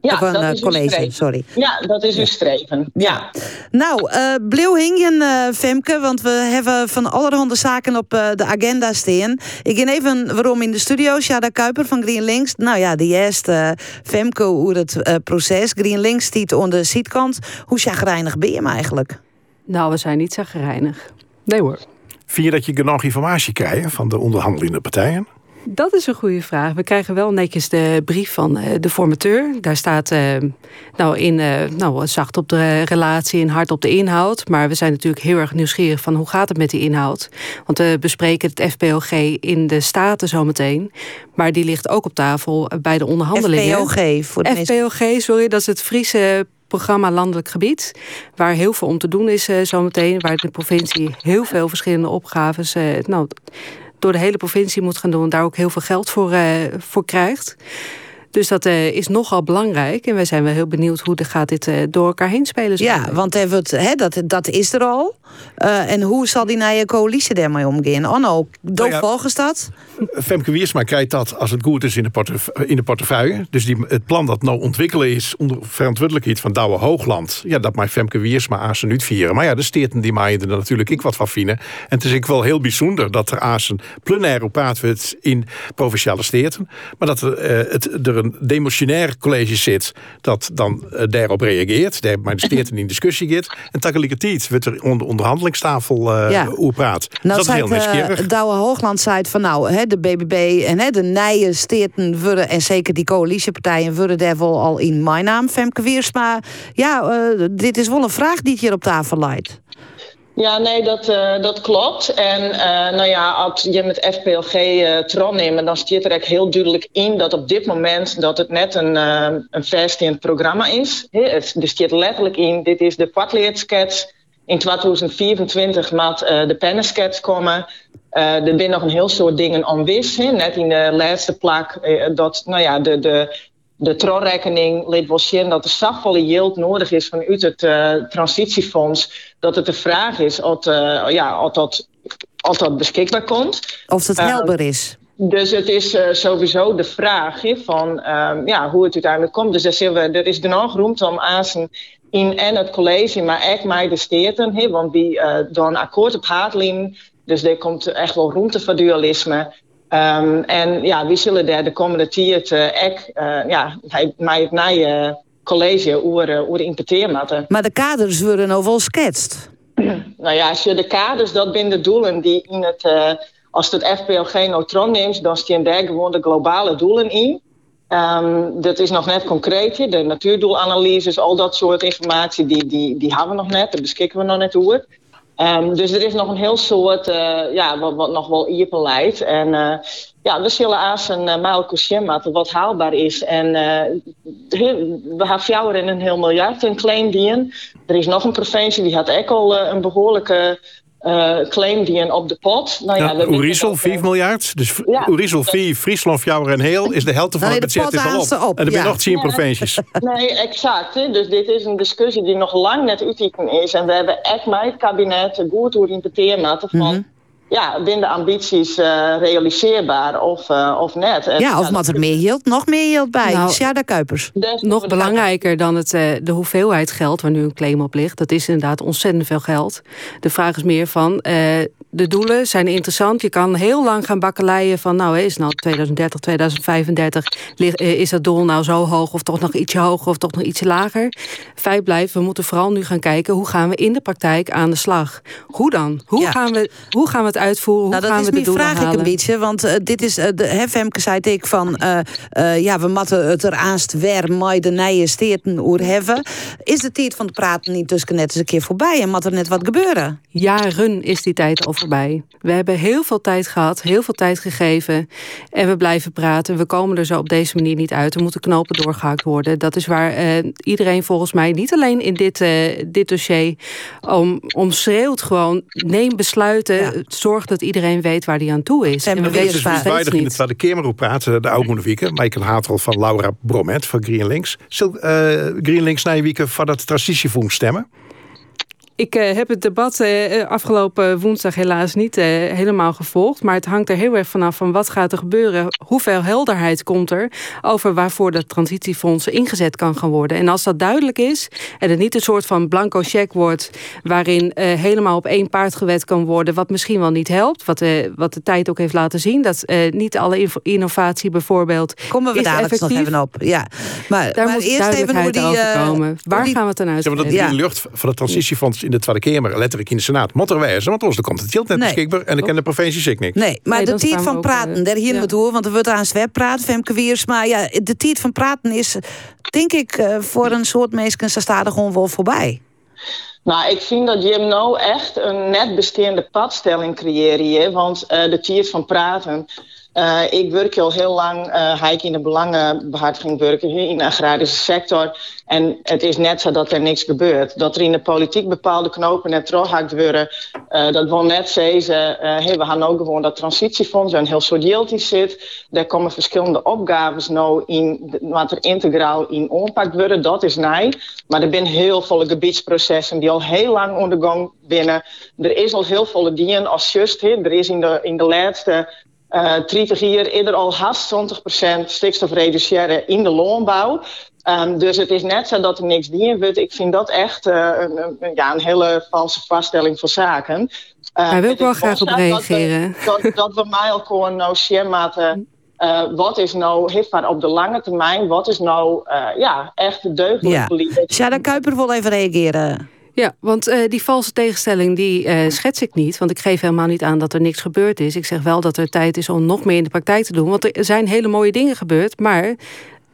Ja, Of een dat eh, is uw college, streven. sorry. Ja, dat is uw streven. Ja. Nou, eh bleeuw hingen, eh, Femke, want we hebben van allerhande zaken op eh, de agenda staan. Ik ga even waarom in de studio, Sjada Kuiper van GreenLinks. Nou ja, de eerste eh, Femke hoe het eh, proces. GreenLinks stiet aan de zijkant. Hoe chagrijnig ben je hem eigenlijk? Nou, we zijn niet gereinig. Nee hoor. Vind je dat je genoeg informatie krijgt van de onderhandelende partijen? Dat is een goede vraag. We krijgen wel netjes de brief van eh, de formateur. Daar staat eh, nou in eh, nou, zacht op de relatie en hard op de inhoud. Maar we zijn natuurlijk heel erg nieuwsgierig van hoe gaat het met die inhoud. Want we bespreken het FPOG in de Staten zometeen. Maar die ligt ook op tafel bij de onderhandelingen. FPOG, voor de FPOG, sorry, dat is het Friese programma Landelijk Gebied. Waar heel veel om te doen is eh, zometeen. Waar de provincie heel veel verschillende opgaves... eh, nou, door de hele provincie moet gaan doen. Daar ook heel veel geld voor, eh, voor krijgt. Dus dat eh, is nogal belangrijk. En wij zijn wel heel benieuwd hoe de, gaat dit eh, door elkaar heen spelen. Ja, want hebben het, hè, dat, dat is er al. Eh, en hoe zal die naar je coalitie daarmee omgaan? Anno, doof ja. volgens dat? Femke Wiersma krijgt dat als het goed is in de, portef- in de portefeuille. Dus die, het plan dat nou ontwikkelen is onder verantwoordelijkheid van Douwe Hoogland. Ja, dat mag Femke Wiersma Azen niet vieren. Maar ja, de steden die maaien er natuurlijk ik wat van vinden. En het is ook wel heel bijzonder dat er Azen plenair op praat wordt in provinciale steden. Maar dat er, eh, het, er een demotionair college zit dat dan eh, daarop reageert. Daar maar de steden in discussie gaat. En tegelijkertijd wordt er onder onderhandelingstafel eh Ja. hoe praat. Nou, dat is heel het, nieuwsgierig. eh, Douwe Hoogland zei het van nou, hè, de BBB en hè, de nije steden worden en zeker die coalitiepartijen worden daar wel al in mijn naam, Femke Wiersma. Ja, eh, dit is wel een vraag die hier op tafel leidt. Ja, nee, dat, eh, dat klopt. En eh, nou ja, als je met FPLG eh tron neemt, dan staat er echt heel duidelijk in dat op dit moment dat het net een, een verstend programma is. Hè, Het, er staat letterlijk in, dit is de kwartleerskets. In 2024 moet de pennenskets komen. Er zijn nog een heel soort dingen onwis. Hè. Net in de laatste plak dat nou ja, de, de, de tronrekening liet wel zien dat er zachtvolle yield nodig is vanuit het transitiefonds. Dat het de vraag is of, eh, ja, of, dat, of dat beschikbaar komt. Of het Eh, helder is. Dus het is eh, sowieso de vraag van ehm, ja, hoe het uiteindelijk komt. Dus daar zien we, er is genoeg ruimte om aanzien in en het college, maar echt mij de steden. Hè, want die dan akkoord op Haatlien. Dus er komt echt wel ruimte voor dualisme. Ehm, en ja, wie zullen daar de komende tijd echt eh, ja, mij het nieuwe college oer, oer interpreteren moeten. Maar de kaders worden nou wel schetst. Nou ja, als je de kaders, dat zijn de doelen die in het, eh, als het FPLG neutron neemt, dan staan daar gewoon de globale doelen in. Ehm, dat is nog net concreet. De natuurdoelanalyses, al dat soort informatie, die, die, die hebben we nog net, daar beschikken we nog net over. Ehm, dus er is nog een heel soort, eh, ja, wat, nog wel iepen leidt. En eh, ja, we zullen aan een uh, maal wat wat haalbaar is. En eh, we hebben fjouwer in een heel miljard een claim dien. Er is nog een provincie die had ook al eh, een behoorlijke eh, claim die een op de pot. Nou ja, Ja, dat Oerisel, 5 miljard. Dus Ja. Oerisel 4, Friesland, Fjouwer en Heel... is de helft van Nee, het de budget pot is al op. op, En er zijn nog 10 Ja. provincies. Nee, exact. Hè. Dus dit is een discussie die nog lang net uitgekomen is. En we hebben echt met het kabinet goed door interpreteren van... Mhm. Ja, binnen ambities eh, realiseerbaar of, eh, of net. En, Ja, of wat er meer hield, nog meer hield bij. Nou, Sjada Kuipers. Nog belangrijker dan het, eh, de hoeveelheid geld waar nu een claim op ligt. Dat is inderdaad ontzettend veel geld. De vraag is meer van, eh, de doelen zijn interessant. Je kan heel lang gaan bakkeleien van, nou is het nou 2030, 2035... ligt- eh, is dat doel nou zo hoog of toch nog ietsje hoger of toch nog ietsje lager? Feit blijft, we moeten vooral nu gaan kijken... hoe gaan we in de praktijk aan de slag? Hoe dan? Hoe, Ja. gaan, we, hoe gaan we het uitvoeren? Hoe Nou, dat gaan is we de mijn doelen vraag ik een beetje. Want eh, dit is, eh, de Hefemke zei ik van... eh, ja, we moeten het er aanst weer maar de nije steerten oer hebben. Is de tijd van het praten niet tussen net eens een keer voorbij? En moet er net wat gebeuren? Jaren is die tijd al voorbij. We hebben heel veel tijd gehad, heel veel tijd gegeven. En we blijven praten. We komen er zo op deze manier niet uit. Er moeten knopen doorgehakt worden. Dat is waar iedereen volgens mij, niet alleen in dit, dit dossier, om, om schreeuwt gewoon: neem besluiten. Zorg dat iedereen weet waar die aan toe is. En we Het weten het nog dus steeds weinig in niet. het Tweede Kamer praten. De oude Wieken, Michael Hatel van Laura Bromet van GreenLinks. Zal eh GreenLinks na je wieken van dat transitiefonds stemmen? Ik eh, heb het debat eh, afgelopen woensdag helaas niet eh, helemaal gevolgd. Maar het hangt er heel erg vanaf van wat gaat er gebeuren. Hoeveel helderheid komt er over waarvoor dat transitiefonds ingezet kan gaan worden. En als dat duidelijk is en het niet een soort van blanco cheque wordt... waarin eh, helemaal op één paard gewet kan worden... wat misschien wel niet helpt. Wat, eh, wat de tijd ook heeft laten zien. Dat eh, niet alle innovatie bijvoorbeeld Komen we is dadelijk nog even op. Ja. Maar, Daar maar moet eerst even hoe die... eh, komen. Waar die- gaan we het dan Ja, uit? maar dat in de lucht van het transitiefonds in de Tweede Kamer, letterlijk in de Senaat, moet er wijzen. Want anders komt het geld net Nee. beschikbaar en dan kan de provincie zich niks. Nee, maar Nee, de tijd van praten, eh, daar hier ja. we door, want er wordt aan het web praten, Femke Wiers. Maar ja, de tijd van praten is, denk ik, eh, voor een soort mensen staat er gewoon wel voorbij. Nou, ik vind dat Jim nou echt een net bestaande padstelling creëren. hier, Want eh, de tiert van praten. Eh, ik werk al heel lang, eh ga ik in de belangenbehartiging werken in de agrarische sector. En het is net zo dat er niks gebeurt. Dat er in de politiek bepaalde knopen net teruggehakt worden. eh, dat wil net zeggen, eh hey, we gaan ook gewoon dat transitiefonds een heel soort deeltje zit. Daar komen verschillende opgaves nou in, wat er integraal in ompakt worden. Dat is nee. Maar er zijn heel veel gebiedsprocessen die al heel lang ondergang binnen. Er is al heel veel dingen als just. Er is in de, in de laatste eh 30 jaar eerder al haast 20% stikstof reduceren in de loonbouw. Ehm, dus het is net zo dat er niks dienen wordt. Ik vind dat echt eh, een, een- ja, een hele valse vaststelling van zaken. Eh, Daar wil ik wel graag op dat reageren. Dat, dat we mij elkaar nou schermaten. eh wat is nou, heeft maar op de lange termijn, wat is nou eh, ja, echt deugdelijk Ja. beleid? Sjada Kuiper wil even reageren. Ja, want eh, die valse tegenstelling die eh, schets ik niet. Want ik geef helemaal niet aan dat er niks gebeurd is. Ik zeg wel dat er tijd is om nog meer in de praktijk te doen. Want er zijn hele mooie dingen gebeurd. Maar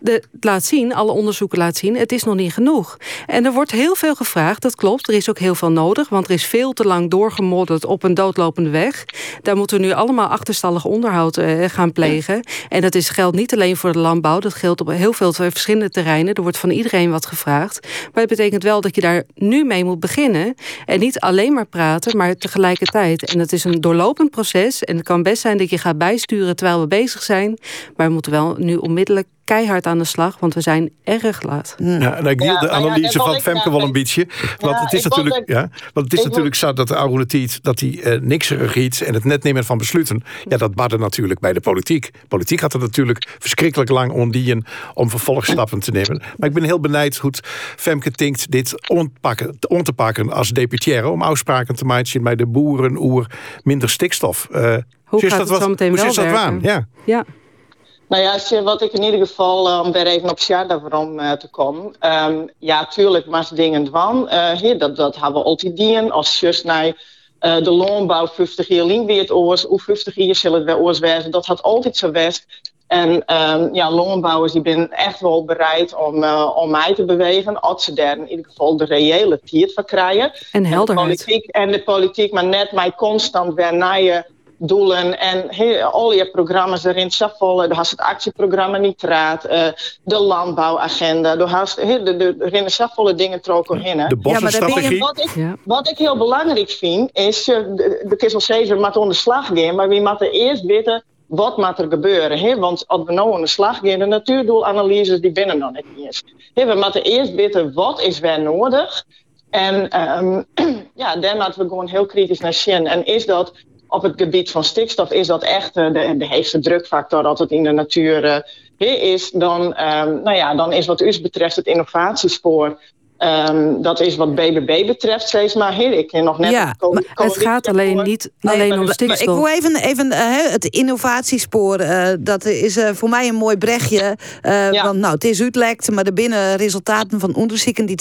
de, laat zien, alle onderzoeken laten zien, het is nog niet genoeg. En er wordt heel veel gevraagd, dat klopt. Er is ook heel veel nodig, want er is veel te lang doorgemodderd op een doodlopende weg. Daar moeten we nu allemaal achterstallig onderhoud eh, gaan plegen. En dat is, geldt niet alleen voor de landbouw, dat geldt op heel veel verschillende terreinen. Er wordt van iedereen wat gevraagd. Maar het betekent wel dat je daar nu mee moet beginnen. En niet alleen maar praten, maar tegelijkertijd. En het is een doorlopend proces. En het kan best zijn dat je gaat bijsturen terwijl we bezig zijn. Maar we moeten wel nu onmiddellijk keihard aan de slag, want we zijn erg laat. Ja, en ik deel Ja, de nou ja, analyse van Femke wel een beetje. Want Ja, het is natuurlijk, ja, want het is natuurlijk zo dat de oude tiet dat die eh, nikserig iets en het net nemen van besluiten. Ja, dat badde natuurlijk bij de politiek. Politiek had er natuurlijk verschrikkelijk lang ondien om vervolgstappen te nemen. Maar ik ben heel benijd hoe het Femke tinkt dit ontpakken, on te pakken als deputaire om afspraken te maken bij de boeren oer minder stikstof. Eh, Hoe is gaat dat het wat- zo meteen hoe wel is dat werken? waan? Ja. Ja. Nou ja, wat ik in ieder geval, eh, om weer even op Sjarda waarom eh, te komen. Ehm, ja, tuurlijk, maar dingen van. eh, hier, dat, dat hebben we altijd dien. Als just naar de loonbouw 50 jaar lang weer het oors. Hoe 50 jaar zal het weer oors wezen. Dat had altijd zo best. En ehm, ja, loonbouwers die zijn echt wel bereid om, om mij te bewegen. Als ze daar in ieder geval de reële tiert van krijgen. En de helderheid. politiek, en de politiek, maar net mij constant weer naar je doelen en he, al je programma's erin schaffen. Er was het actieprogramma Nitraat, uh, de landbouwagenda. Er he, de, de, de, de schaffvolle dingen trokken in. De bossenstrategie. Ja, wat, ik, ja. wat ik heel belangrijk vind, is, uh, de, de kist wel steeds met onder slag gaan, maar we moeten eerst weten wat moet er gebeuren. Hè? Want als we nou aan de slag gaan, de natuurdoelanalyses die binnen nog niet eens. Hè, we moeten eerst weten wat is weer nodig. En um, ja, dan moeten we gewoon heel kritisch naar zien. En is dat op het gebied van stikstof, is dat echt de, de heegste drukfactor dat het in de natuur uh, is, dan, um, nou ja, dan is wat u betreft het innovatiespoor Um, dat is wat BBB betreft steeds maar heel ik nog net. Ja, maar het gaat alleen niet nee, alleen om stikstof. ik wil even, even uh, het innovatiespoor. Uh, dat is uh, voor mij een mooi brechtje. Ja. Want nou, het is uitlekt, maar de binnen resultaten van onderzoeken die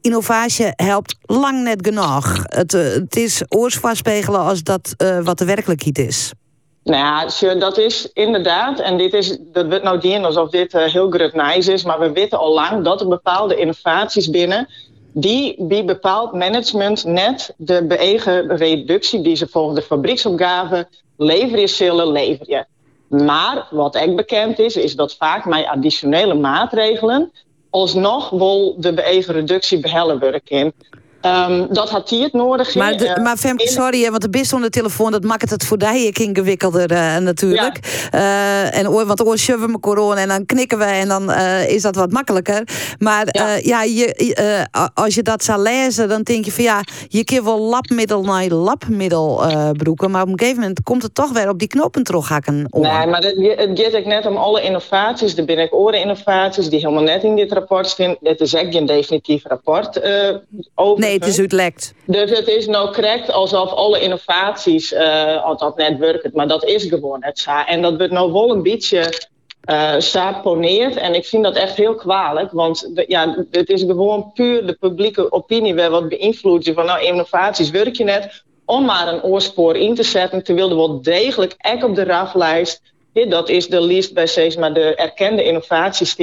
innovatie helpt lang net genoeg. Het, het is oorsvastspegelen als dat wat de werkelijkheid is. Nou ja, dat is inderdaad, en dit is, dat wordt nou dienen alsof dit uh, heel grut nice is, maar we weten al lang dat er bepaalde innovaties binnen, die bij bepaald management net de beëgen reductie die ze volgens de fabrieksopgave leveren zullen leveren. Maar wat echt bekend is, is dat vaak met additionele maatregelen alsnog wel de beëgen reductie behelpen werken. Um, dat had hij het nodig. Maar, de, maar Femke, sorry, want de best onder de telefoon, dat maakt het voor die ik ingewikkelder uh, natuurlijk. Ja. Uh, en, want oor schuiven we corona en dan knikken we en dan uh, is dat wat makkelijker. Maar ja, ja je, als je dat zou lezen, dan denk je van ja, je kunt wel labmiddel naar labmiddel broeken, maar op een gegeven moment komt het toch weer op die knopen terughakken. Nee, maar het, het gaat ook net om alle innovaties, de binnenkort innovaties die helemaal net in dit rapport staan. Dit is echt geen definitief rapport over. Nee, Dus het is nou correct alsof alle innovaties uh, altijd net werken. Maar dat is gewoon het zo. En dat wordt nou wel een beetje uh, saponeerd. En ik vind dat echt heel kwalijk. Want ja, het is gewoon puur de publieke opinie weer wat beïnvloedt. Je van nou, innovaties werk je net. Om maar een oorspoor in te zetten. Terwijl er wel degelijk echt op de raflijst. Dat is de lijst bij steeds maar de erkende innovaties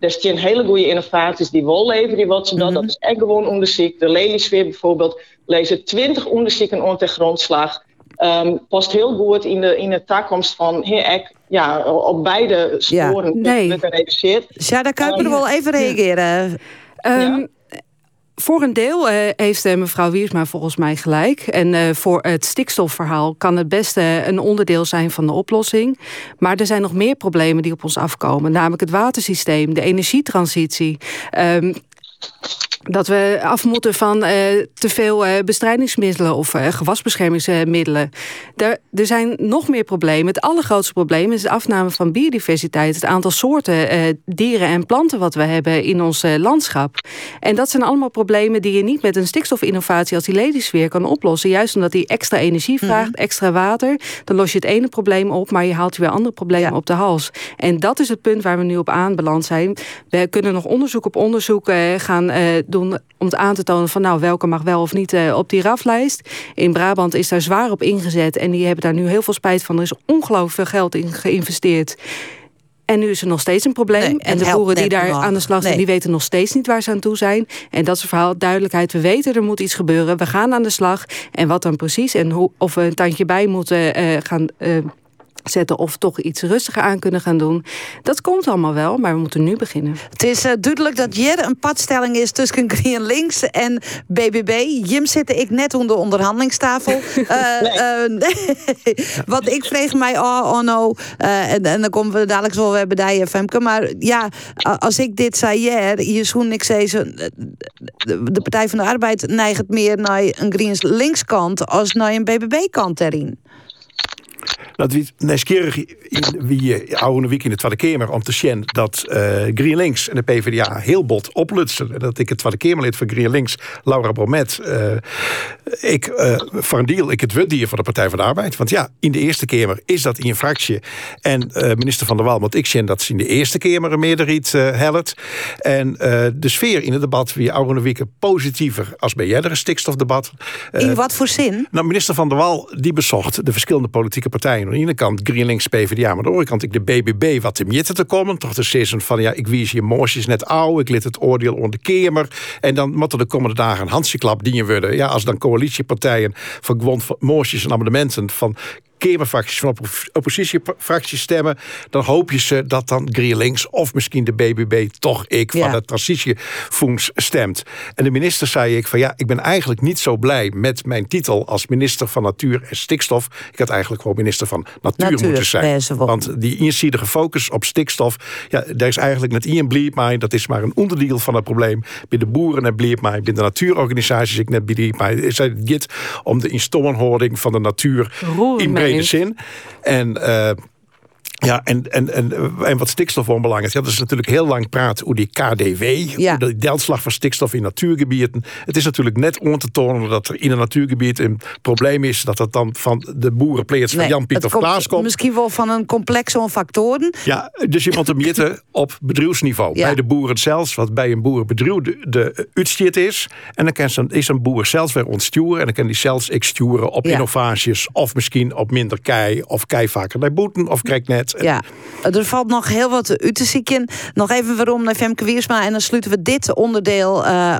er zijn hele goede innovaties die wel leveren, wat ze dat. Mm -hmm. Dat is echt gewoon onderzoek. De Lelysfeer bijvoorbeeld lezen 20 onderzoeken onder grondslag. Um, past heel goed in de, in de toekomst van hey, ja, op beide sporen ja, nee. gereduceerd. Ja, daar kan ik um, wel even reageren. Ja. Um, voor een deel uh, heeft uh, mevrouw Wiersma volgens mij gelijk. En uh, voor het stikstofverhaal kan het beste een onderdeel zijn van de oplossing. Maar er zijn nog meer problemen die op ons afkomen. Namelijk het watersysteem, de energietransitie. Um, dat we af moeten van uh, te veel uh, bestrijdingsmiddelen of uh, gewasbeschermingsmiddelen. Er, er zijn nog meer problemen. Het allergrootste probleem is de afname van biodiversiteit. Het aantal soorten dieren en planten wat we hebben in ons landschap. En dat zijn allemaal problemen die je niet met een stikstofinnovatie als die ledisfeer kan oplossen. Juist omdat die extra energie vraagt, mm. extra water. Dan los je het ene probleem op, maar je haalt weer andere problemen ja. op de hals. En dat is het punt waar we nu op aanbeland zijn. We kunnen nog onderzoek op onderzoek gaan doen om het aan te tonen van nou welke mag wel of niet uh, op die RAF-lijst. In Brabant is daar zwaar op ingezet en die hebben daar nu heel veel spijt van. Er is ongelooflijk veel geld in geïnvesteerd. En nu is er nog steeds een probleem. Nee, en de boeren die daar aan de slag zijn, nee. die weten nog steeds niet waar ze aan toe zijn. En dat is het verhaal duidelijkheid. We weten er moet iets gebeuren. We gaan aan de slag. En wat dan precies en hoe, of we een tandje bij moeten uh, gaan. Uh, zetten of toch iets rustiger aan kunnen gaan doen. Dat komt allemaal wel, maar we moeten nu beginnen. Het is uh, duidelijk dat Jer een padstelling is tussen Green Links en BBB. Jim zit ik net onder de onderhandelingstafel. uh, nee. uh, want ik vreeg mij, oh, oh no, en, en, dan komen we dadelijk zo weer bij Femke. Maar ja, als ik dit zei, Jer, je schoen ik zei, de Partij van de Arbeid neigt meer naar een Greens links kant als naar een BBB kant erin dat we nieuwsgierig in wie oude week in de Tweede Kamer om te zien dat uh, GreenLinks en de PvdA heel bot oplutsen. Dat ik het Tweede Kamerlid van GreenLinks, Laura Bromet, uh, ik uh, voor een deal ik het wutdier van de Partij van de Arbeid. Want ja, in de Eerste Kamer is dat in een fractie. En minister van der Wal, want ik zie dat ze in de Eerste Kamer een meerderheid helpt. En de sfeer in het debat wie oude weken positiever als bij jij er een stikstofdebat. in wat voor zin? Nou, minister van der Wal die bezocht de verschillende politieke partijen Aan de ene kant GroenLinks PvdA, maar aan de andere kant ik de BBB wat te mitten te komen. Toch de season van ja, ik wies je moosjes net oud, ik liet het oordeel onder de. En dan moeten de komende dagen een handjeklap dienen worden. Ja, als dan coalitiepartijen van gewoon moosjes en amendementen van Kamerfracties van oppositiefracties stemmen... dan hoop je ze dat dan GroenLinks of misschien de BBB... toch ik van het transitiefonds stemt. En de minister zei ik van ja, ik ben eigenlijk niet zo blij... met mijn titel als minister van Natuur en Stikstof. Ik had eigenlijk gewoon minister van Natuur, moeten zijn. Want die eensidige focus op stikstof... ja, daar is eigenlijk net in blieb mij. Dat is maar een onderdeel van het probleem. Bij de boeren blieb mij. Bij de natuurorganisaties ik net mij. Is het om de instomenhouding van de natuur... in brede zin. En uh, ja, en, en, en, en wat stikstof onbelangrijk is. Ja, dat is natuurlijk heel lang praat over die KDW. Ja. De deltslag van stikstof in natuurgebieden. Het is natuurlijk net om te tonen dat er in een natuurgebied een probleem is. Dat het dan van de boerenpleers van Jan-Pieter Plaats komt. Misschien wel van een complex van factoren. Ja, dus je moet hem meten op bedrijfsniveau. Bij de boeren zelfs, wat bij een boerenbedrijf de, de uitstiet is. En dan kan zijn, is een boer zelfs weer ontsturen. En dan kan die zelfs exturen op innovaties. Of misschien op minder kei. Of kei vaker bij boeten. Of krijgt net ja, er valt nog heel wat uit te zieken. Nog even waarom naar Femke Wiersma. En dan sluiten we dit onderdeel uh,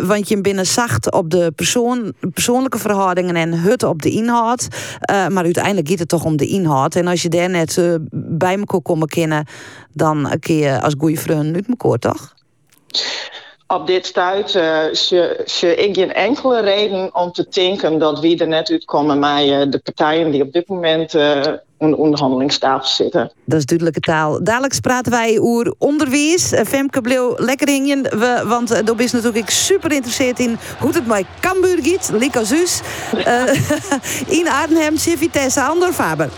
want je binnen zacht op de persoon, persoonlijke verhoudingen en het op de inhoud. Uh, maar uiteindelijk gaat het toch om de inhoud. En als je daar net bij me kon komen kennen, dan kun je als goede vriend uit toch? Op dit stuit uh, zie ik geen enkele reden om te denken dat wie er net uitkomen met uh, de partijen die op dit moment uh, aan de onderhandelingstafel zitten. Dat is duidelijke taal. Dadelijk praten wij over onderwijs. Femke Bleeuw lekker in we, want uh, is natuurlijk super geïnteresseerd in hoe het bij Cambuur gaat. Lika Zus. in Arnhem, Vitesse, Andor Faber.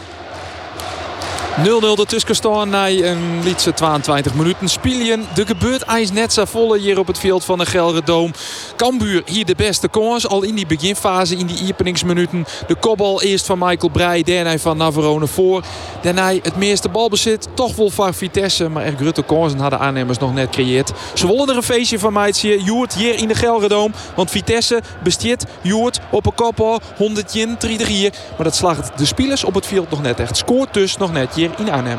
0-0 de tussenstand na een lietse 22 minuten spelen. De gebeurt ijs net zo volle hier op het veld van de Gelredoom. Cambuur hier de beste kans. Al in die beginfase, in die openingsminuten. De kopbal eerst van Michael Breij, daarna van Navarone voor. Daarna het meeste balbezit. Toch wel Vitesse, maar echt grote kansen hadden aannemers nog net creëerd. Ze willen er een feestje van meidje. Joert hier in de Gelredoom. Want Vitesse bestiert Joert op een kopbal. 100 jen, 3 3 Maar dat slaagt de spelers op het veld nog net echt. Scoort dus nog net hier in Arnhem.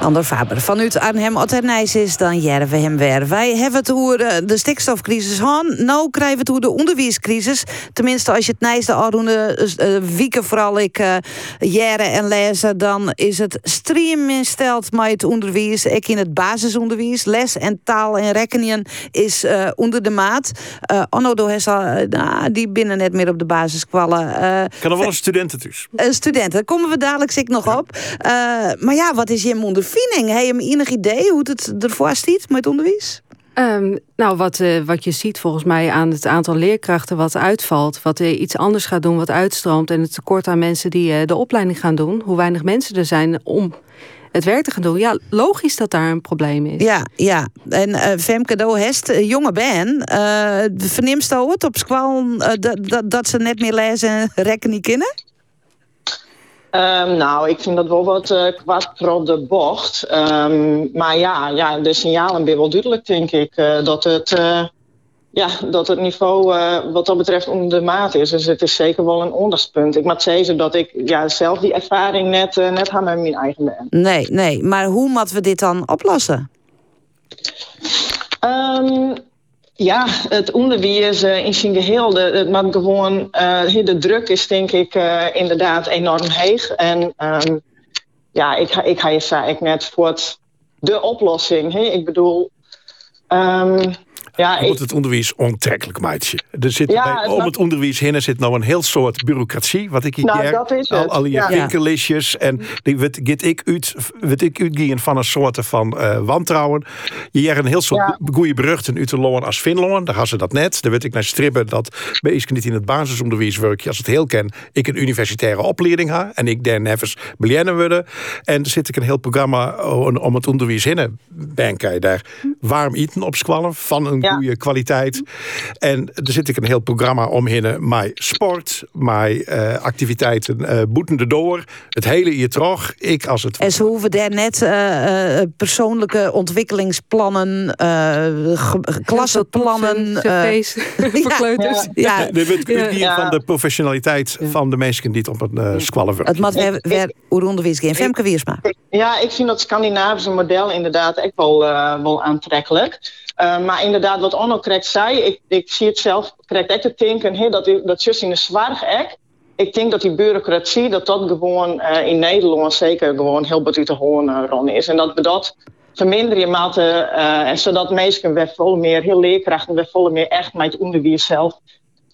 Ander Faber vanuit Arnhem. Als het nice is, dan jaren we hem weer. Wij hebben het over eh, de stikstofcrisis gehad. Nou krijgen we het over de onderwijscrisis. Tenminste, als je het nijste al doen, uh, wieken vooral ik uh, jaren en lezen... dan is het stream insteld met het onderwijs. Ik in het basisonderwijs. Les en taal en rekeningen is uh, onder de maat. Uh, Anno do nou, die binnen net meer op de basiskwallen. kan er wel een studenten dus? studenten, daar komen we dadelijk zeker nog op. maar ja, wat is je ondervinding? Heb je enig idee hoe het ervoor stiet met onderwijs? Um, nou, wat, uh, wat je ziet volgens mij aan het aantal leerkrachten wat uitvalt, wat uh, iets anders gaat doen, wat uitstroomt en het tekort aan mensen die uh, de opleiding gaan doen, hoe weinig mensen er zijn om het werk te gaan doen. Ja, logisch dat daar een probleem is. Ja, ja. En Femke Dohest, jonge ben, uh, verneemst het op school dat, dat ze net meer lezen en rekken niet kennen? Um, nou, ik vind dat wel wat uh, kwart pro de bocht. Um, maar ja, ja, de signalen zijn wel duidelijk, denk ik. Uh, dat, het, uh, ja, dat het niveau wat dat betreft onder de maat is. Dus het is zeker wel een onderspunt. Ik moet zeggen dat ik ja, zelf die ervaring net, net met mijn eigen ben. Nee, nee. Maar hoe moeten we dit dan oplossen? Um, ja, het onderwijs uh, in zijn geheel, de, het maakt gewoon, uh, de druk is denk ik uh, inderdaad enorm heeg. En um, ja, ik, ik ga je ik net voor de oplossing. Hè? Ik bedoel, um, ja, je moet het onderwijs onttrekkelijk maatje. Er zit ja, bij, om het onderwijs heen zit nou een heel soort bureaucratie. Wat ik hier nou, is al, al je ja. winkelistjes. En die weet, ik uit, weet ik uitgaan van een soort van uh, wantrouwen. Je hebt een heel soort goede beruchten uit Loon als Finland. Daar gaan ze dat net. Daar weet ik naar stribben dat bij niet in het basisonderwijs werk. Als het heel ken, ik een universitaire opleiding ha En ik daar nevens belennen worden. En er zit ik een heel programma om het onderwijs heen. Ben daar warm eten op squallen van een hele goede kwaliteit. En er zit ik een heel programma omheen. Mijn sport, mijn uh, activiteiten uh, boetende door. Het hele hier terug. Ik als het... En ze hoeven daar net uh, persoonlijke ontwikkelingsplannen, klassenplannen... cv's voor kleuters. Ja, ja. De, de, ja. van de professionaliteit van de mensen die het op een uh, squallen Het moet weer, weer onderwijs Femke Wiersma. Ja, ik vind dat Scandinavische model inderdaad echt wel, uh, wel aantrekkelijk. Uh, maar inderdaad, wat Onno correct zei, ik, ik zie het zelf echt te denken, dat, dat just in de zwaar ek. Ik denk dat die bureaucratie, dat dat gewoon uh, in Nederland zeker gewoon heel wat uit hoorn rond is. En dat we dat verminderen je mate, en zodat mensen weer vol meer, heel leerkrachten weer vol meer echt met het onderwijs zelf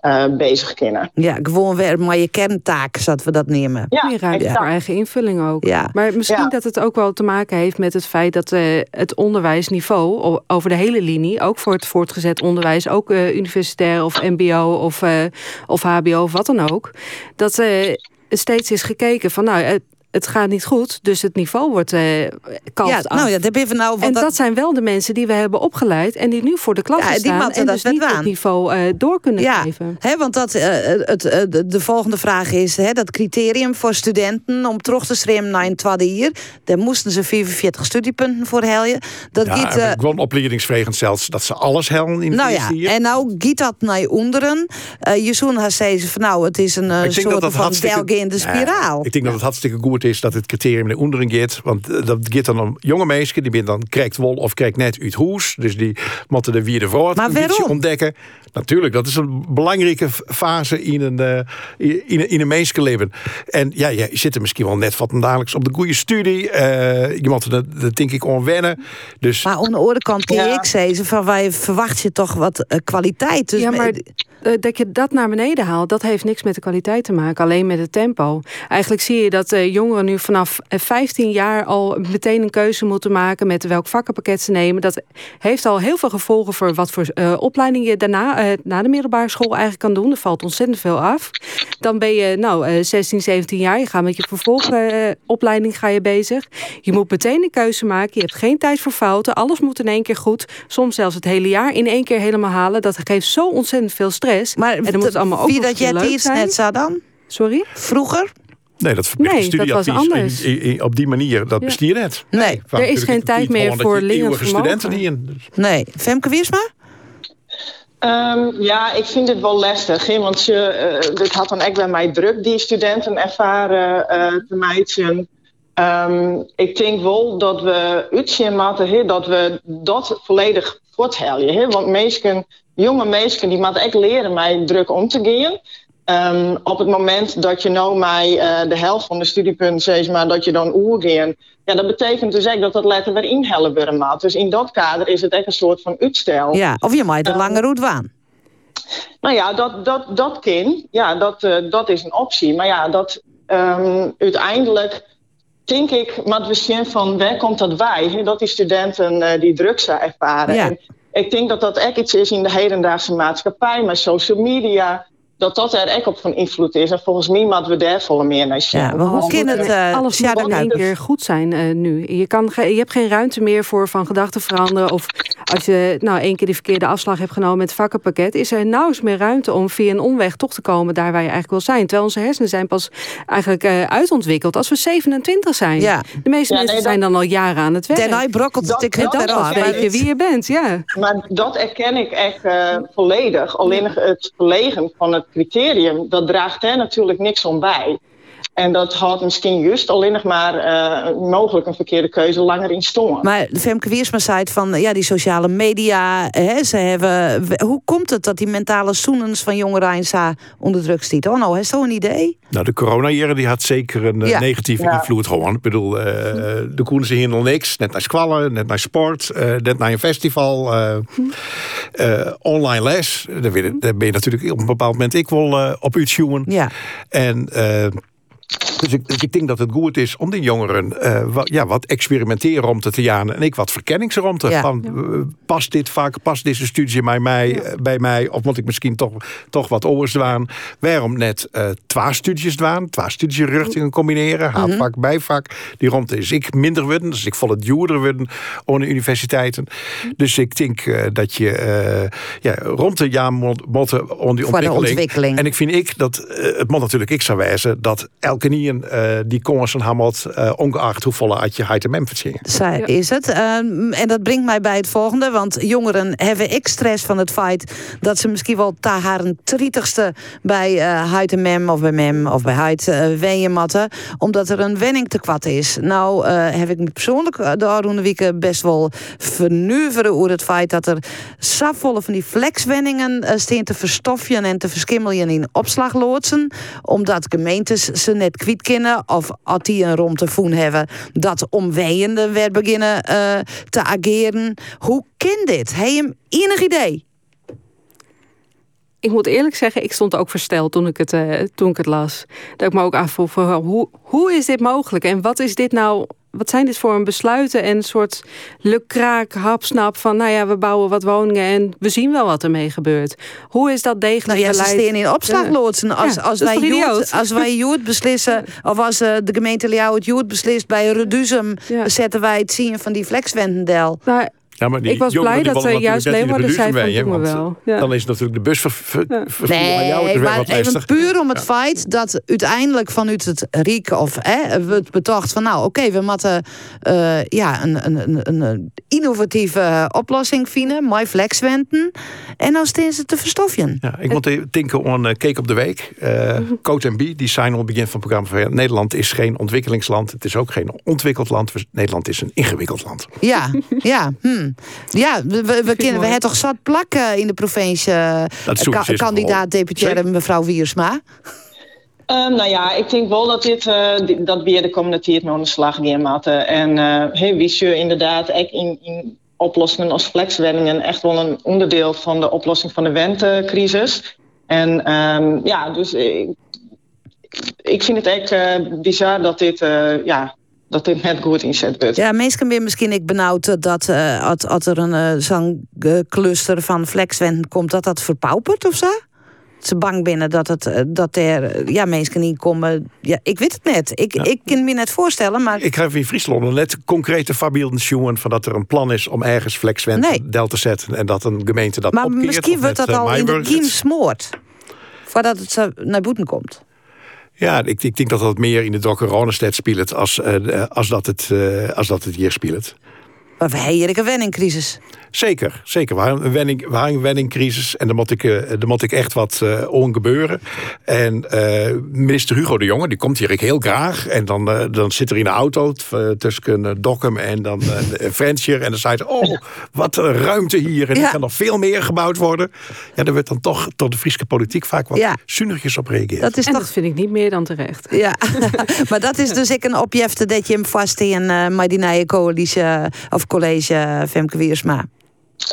uh, bezig kunnen. Ja, gewoon weer maar je kerntaak, zodat we dat nemen. Ja, meer ruimte voor eigen invulling ook. Ja. Maar misschien ja. dat het ook wel te maken heeft met het feit dat uh, het onderwijsniveau over de hele linie, ook voor het voortgezet onderwijs, ook uh, universitair of MBO of, of HBO of wat dan ook, dat steeds is gekeken van nou het gaat niet goed, dus het niveau wordt uh, kalt ja, Nou ja, dat hebben we nou, en dat... dat... zijn wel de mensen die we hebben opgeleid en die nu voor de klas ja, staan en dus niet het niveau uh, door kunnen ja, geven. Hè, want dat, uh, het, de, de, volgende vraag is, hè, dat criterium voor studenten om terug te schreeuwen naar een tweede hier, daar moesten ze 45 studiepunten voor helden. Dat ja, giet, uh, gewoon opleidingsvregend zelfs dat ze alles helden in nou ja, En nou giet dat naar onderen. Uh, Jezoen had ze van nou, het is een soort van delgende spiraal. ik denk dat het hartstikke goed is dat het criterium naar onderen gaat. Want uh, dat gaat dan om jonge mensen die dan krijgt wol of krijgt net uit huis. Dus die moeten de vierde voort een beetje ontdekken. Natuurlijk, dat is een belangrijke fase in een, uh, in, in een mensenleven. En ja, je zit er misschien wel net wat dagelijks op de goede studie. Uh, je moet er, dat denk ik onwennen. Dus... Maar aan de andere kant kun ja. ik zeggen, van wij verwacht je toch wat uh, kwaliteit. Dus ja, maar dat je dat naar beneden haalt, dat heeft niks met de kwaliteit te maken. Alleen met het tempo. Eigenlijk zie je dat jongeren nu vanaf 15 jaar al meteen een keuze moeten maken met welk vakkenpakket ze nemen. Dat heeft al heel veel gevolgen voor wat voor opleiding je daarna uh, na de middelbare school eigenlijk kan doen. Er valt ontzettend veel af. Dan ben je nou, uh, 16, 17 jaar. Je gaat met je vervolgopleiding ga je bezig. Je moet meteen een keuze maken. Je hebt geen tijd voor fouten. Alles moet in één keer goed. Soms zelfs het hele jaar in één keer helemaal halen. Dat geeft zo ontzettend veel stress. Maar en dan moet allemaal ook wie dat jij net zou dan? Sorry? Vroeger? Nee, dat nee. In, in, op die manier, dat ja. bestier net. Nee, er is geen tijd meer voor leerlingen studenten hier. Nee, Femke Wiersma? Um, ja, ik vind het wel lastig. He, want je, uh, dit had dan echt bij mij druk, die studenten ervaren uh, te meiden. Um, ik denk wel dat we uitzien moeten, dat we dat volledig voorthelden. Want mensen, jonge mensen, die moeten echt leren mij druk om te gaan. Um, op het moment dat je nou mij uh, de helft van de studiepunten zeg maar, dat je dan oergaan, ja, dat betekent dus echt dat dat letter weer inhellen worden maat. Dus in dat kader is het echt een soort van uitstel. Ja, of je maakt de um, lange route waan. Nou ja, dat, dat, dat kan. Ja, dat, uh, dat is een optie. Maar ja, dat um, uiteindelijk denk ik, maar we zien van waar komt dat wij? Dat die studenten uh, die drugs ervaren. Ja. En ik denk dat dat echt iets is in de hedendaagse maatschappij, met social media dat dat er echt op van invloed is. En volgens mij moeten we daar volle meer naar zien. Ja, maar hoe kan het... Uh, alles ja, in één keer goed zijn uh, nu. Je, kan je hebt geen ruimte meer voor van gedachten veranderen. Of als je nou één keer de verkeerde afslag hebt genomen met het vakkenpakket... is er nauwelijks meer ruimte om via een omweg toch te komen... daar waar je eigenlijk wil zijn. Terwijl onze hersenen zijn pas eigenlijk uh, uitontwikkeld als we 27 zijn. Ja. De meeste ja, nee, mensen zijn dan al jaren aan het werk. Daarna brokkelt het ik heel eraf. weet je wie je bent, ja. Maar dat erken ik echt volledig. Alleen het verlegen van het criterium, dat draagt er natuurlijk niks om bij. En dat houdt misschien juist alleen nog maar uh, mogelijk een verkeerde keuze langer in stand. Maar Femke Wiersma zei van ja, die sociale media, hè, ze hebben. Hoe komt het dat die mentale zoenens van jongeren onder druk stiet? Oh, nou, heeft zo een idee? Nou, de coronajaren die had zeker een ja. negatieve ja. invloed gewoon. Ik bedoel, uh, de koenen ze hier nog niks. Net naar squallen, net naar sport, uh, net naar een festival. Uh, online les. Daar ben, je, daar ben, je, natuurlijk op een bepaald moment ik wel op uitzoeken. Ja. En Dus ik, dus ik denk dat het goed is om die jongeren eh, wat, ja, wat experimenteerruimte te jagen. En ik wat verkenningsruimte. Ja. Van, eh, past dit vaak, past deze studie bij mij, eh, bij mij? Of moet ik misschien toch, toch wat doen? Waarom net twee studies doen? Twee studierichtingen combineren. Haafvak, bijvak. Die ruimte is ik minder worden. Dus ik vol het duurder worden aan de universiteiten. Dus ik denk dat je ja, ruimte ja moet moeten aan die de ontwikkeling. ontwikkeling. En ik vind ik dat het moet natuurlijk ik zou wijzen dat elke eh, die kansen hamelt, eh ongeacht hoeveel uit je heid en mem verzingen. Zo is het. Ehm, en dat brengt mij bij het volgende. Want jongeren hebben ik stress van het feit dat ze misschien wel ta haar een trietigste bij eh Huid en Mem of bij Mem of bij Huid uh. Omdat er een wenning te kwad is. Nou eh, heb ik me persoonlijk de afgelopen weken best wel vernuveren over het feit dat er safvolle van die flexwenningen staan te verstofjen en te verskimmelen in opslagloodsen. Omdat gemeentes ze net kwijt kunnen of als die een rom te voen hebben dat omweyende weer beginnen eh, te ageren. Hoe kan dit? Heb hem enig idee? Ik moet eerlijk zeggen, ik stond ook versteld toen ik het, eh, toen ik het las. Dat ik me ook afvroeg, hoe, hoe is dit mogelijk? En wat is dit nou... Wat zijn dit voor een besluiten en een soort lukraak, hapsnap van... nou ja, we bouwen wat woningen en we zien wel wat ermee gebeurt. Hoe is dat degelijk Nou ja, ze beleid? staan in opslagloodsen. Als, Ja, als, wij Jood, als wij Jood beslissen, of als eh, de gemeente Leeuwen het Jood beslist bij Reduzum, zetten wij het zien van die flexwendendel. Ja, maar die Ik was blij die dat, eh, juist Leeuwarden zei van, want, wel. Ja. Dan is natuurlijk de bus ver, ver, vervoer naar jou Nee, weer maar wat even puur om het feit dat uiteindelijk vanuit het Riek of hè, we het betocht van nou oké, we moeten eh, ja, een, een, een, een innovatieve oplossing vinden, mooi flexwenten. En dan staan ze te verstofjen. Ja, ik moet even denken aan uh, Cake op de Week. Uh, en B, die zijn al het begin van het programma van Nederland is geen ontwikkelingsland. Het is ook geen ontwikkeld land. Nederland is een ingewikkeld land. Ja, ja, hm. ja we, we, we kennen we hebben toch zat plakken in de provincie. eh, Dat ka- kandidaat deputaire mevrouw Wiersma. Um, nou ja, ik denk wel dat dit uh, dat weer de mee aan de slag gaan. En uh, hey, wie inderdaad ook in, in oplossingen als flexwenningen echt wel een onderdeel van de oplossing van de wentecrisis. En um, ja, dus ik, ik vind het echt bizar dat dit, ja, dat dit net goed inzet wordt. Ja, mensen zijn misschien ik benauwd dat als, als er een zo'n cluster van flexwenden komt, dat dat verpaupert of zo? Ze bang binnen dat, het, eh, dat er ja, mensen niet komen. Ja, ik weet het net. Ik, ja. ik kan me net voorstellen. Maar... Ik heb in Friesland net concrete voorbeelden zien van dat er een plan is om ergens flexwenden nee. del te zetten en dat een gemeente dat maar opkeert. misschien wordt dat uh, al in de kiem smoord. Voordat het naar boeten komt. Ja, ik, ik denk dat dat meer in de Dokkeronestad speelt als, uh, als, dat het, uh, als dat het hier speelt. Maar we hebben hier een wenningcrisis. Zeker, zeker. We hebben een, wenning, we een wenningcrisis en daar moet ik, daar moet ik echt wat uh, on gebeuren. En uh, minister Hugo de Jonge, die komt hier ik heel graag. En dan, dan zit er in de auto tussen Dokkum en dan Frenchier. En dan zei hij, oh, wat een ruimte hier. En ja. er kan nog veel meer gebouwd worden. Ja, daar wordt dan toch door de Friese politiek vaak wat ja. zuinigjes op reageren. Dat, is en toch... dat vind ik niet meer dan terecht. Ja, maar dat is dus ik een opjefte dat je hem vast in uh, maar die nieuwe coalitie of college Femke Wiersma.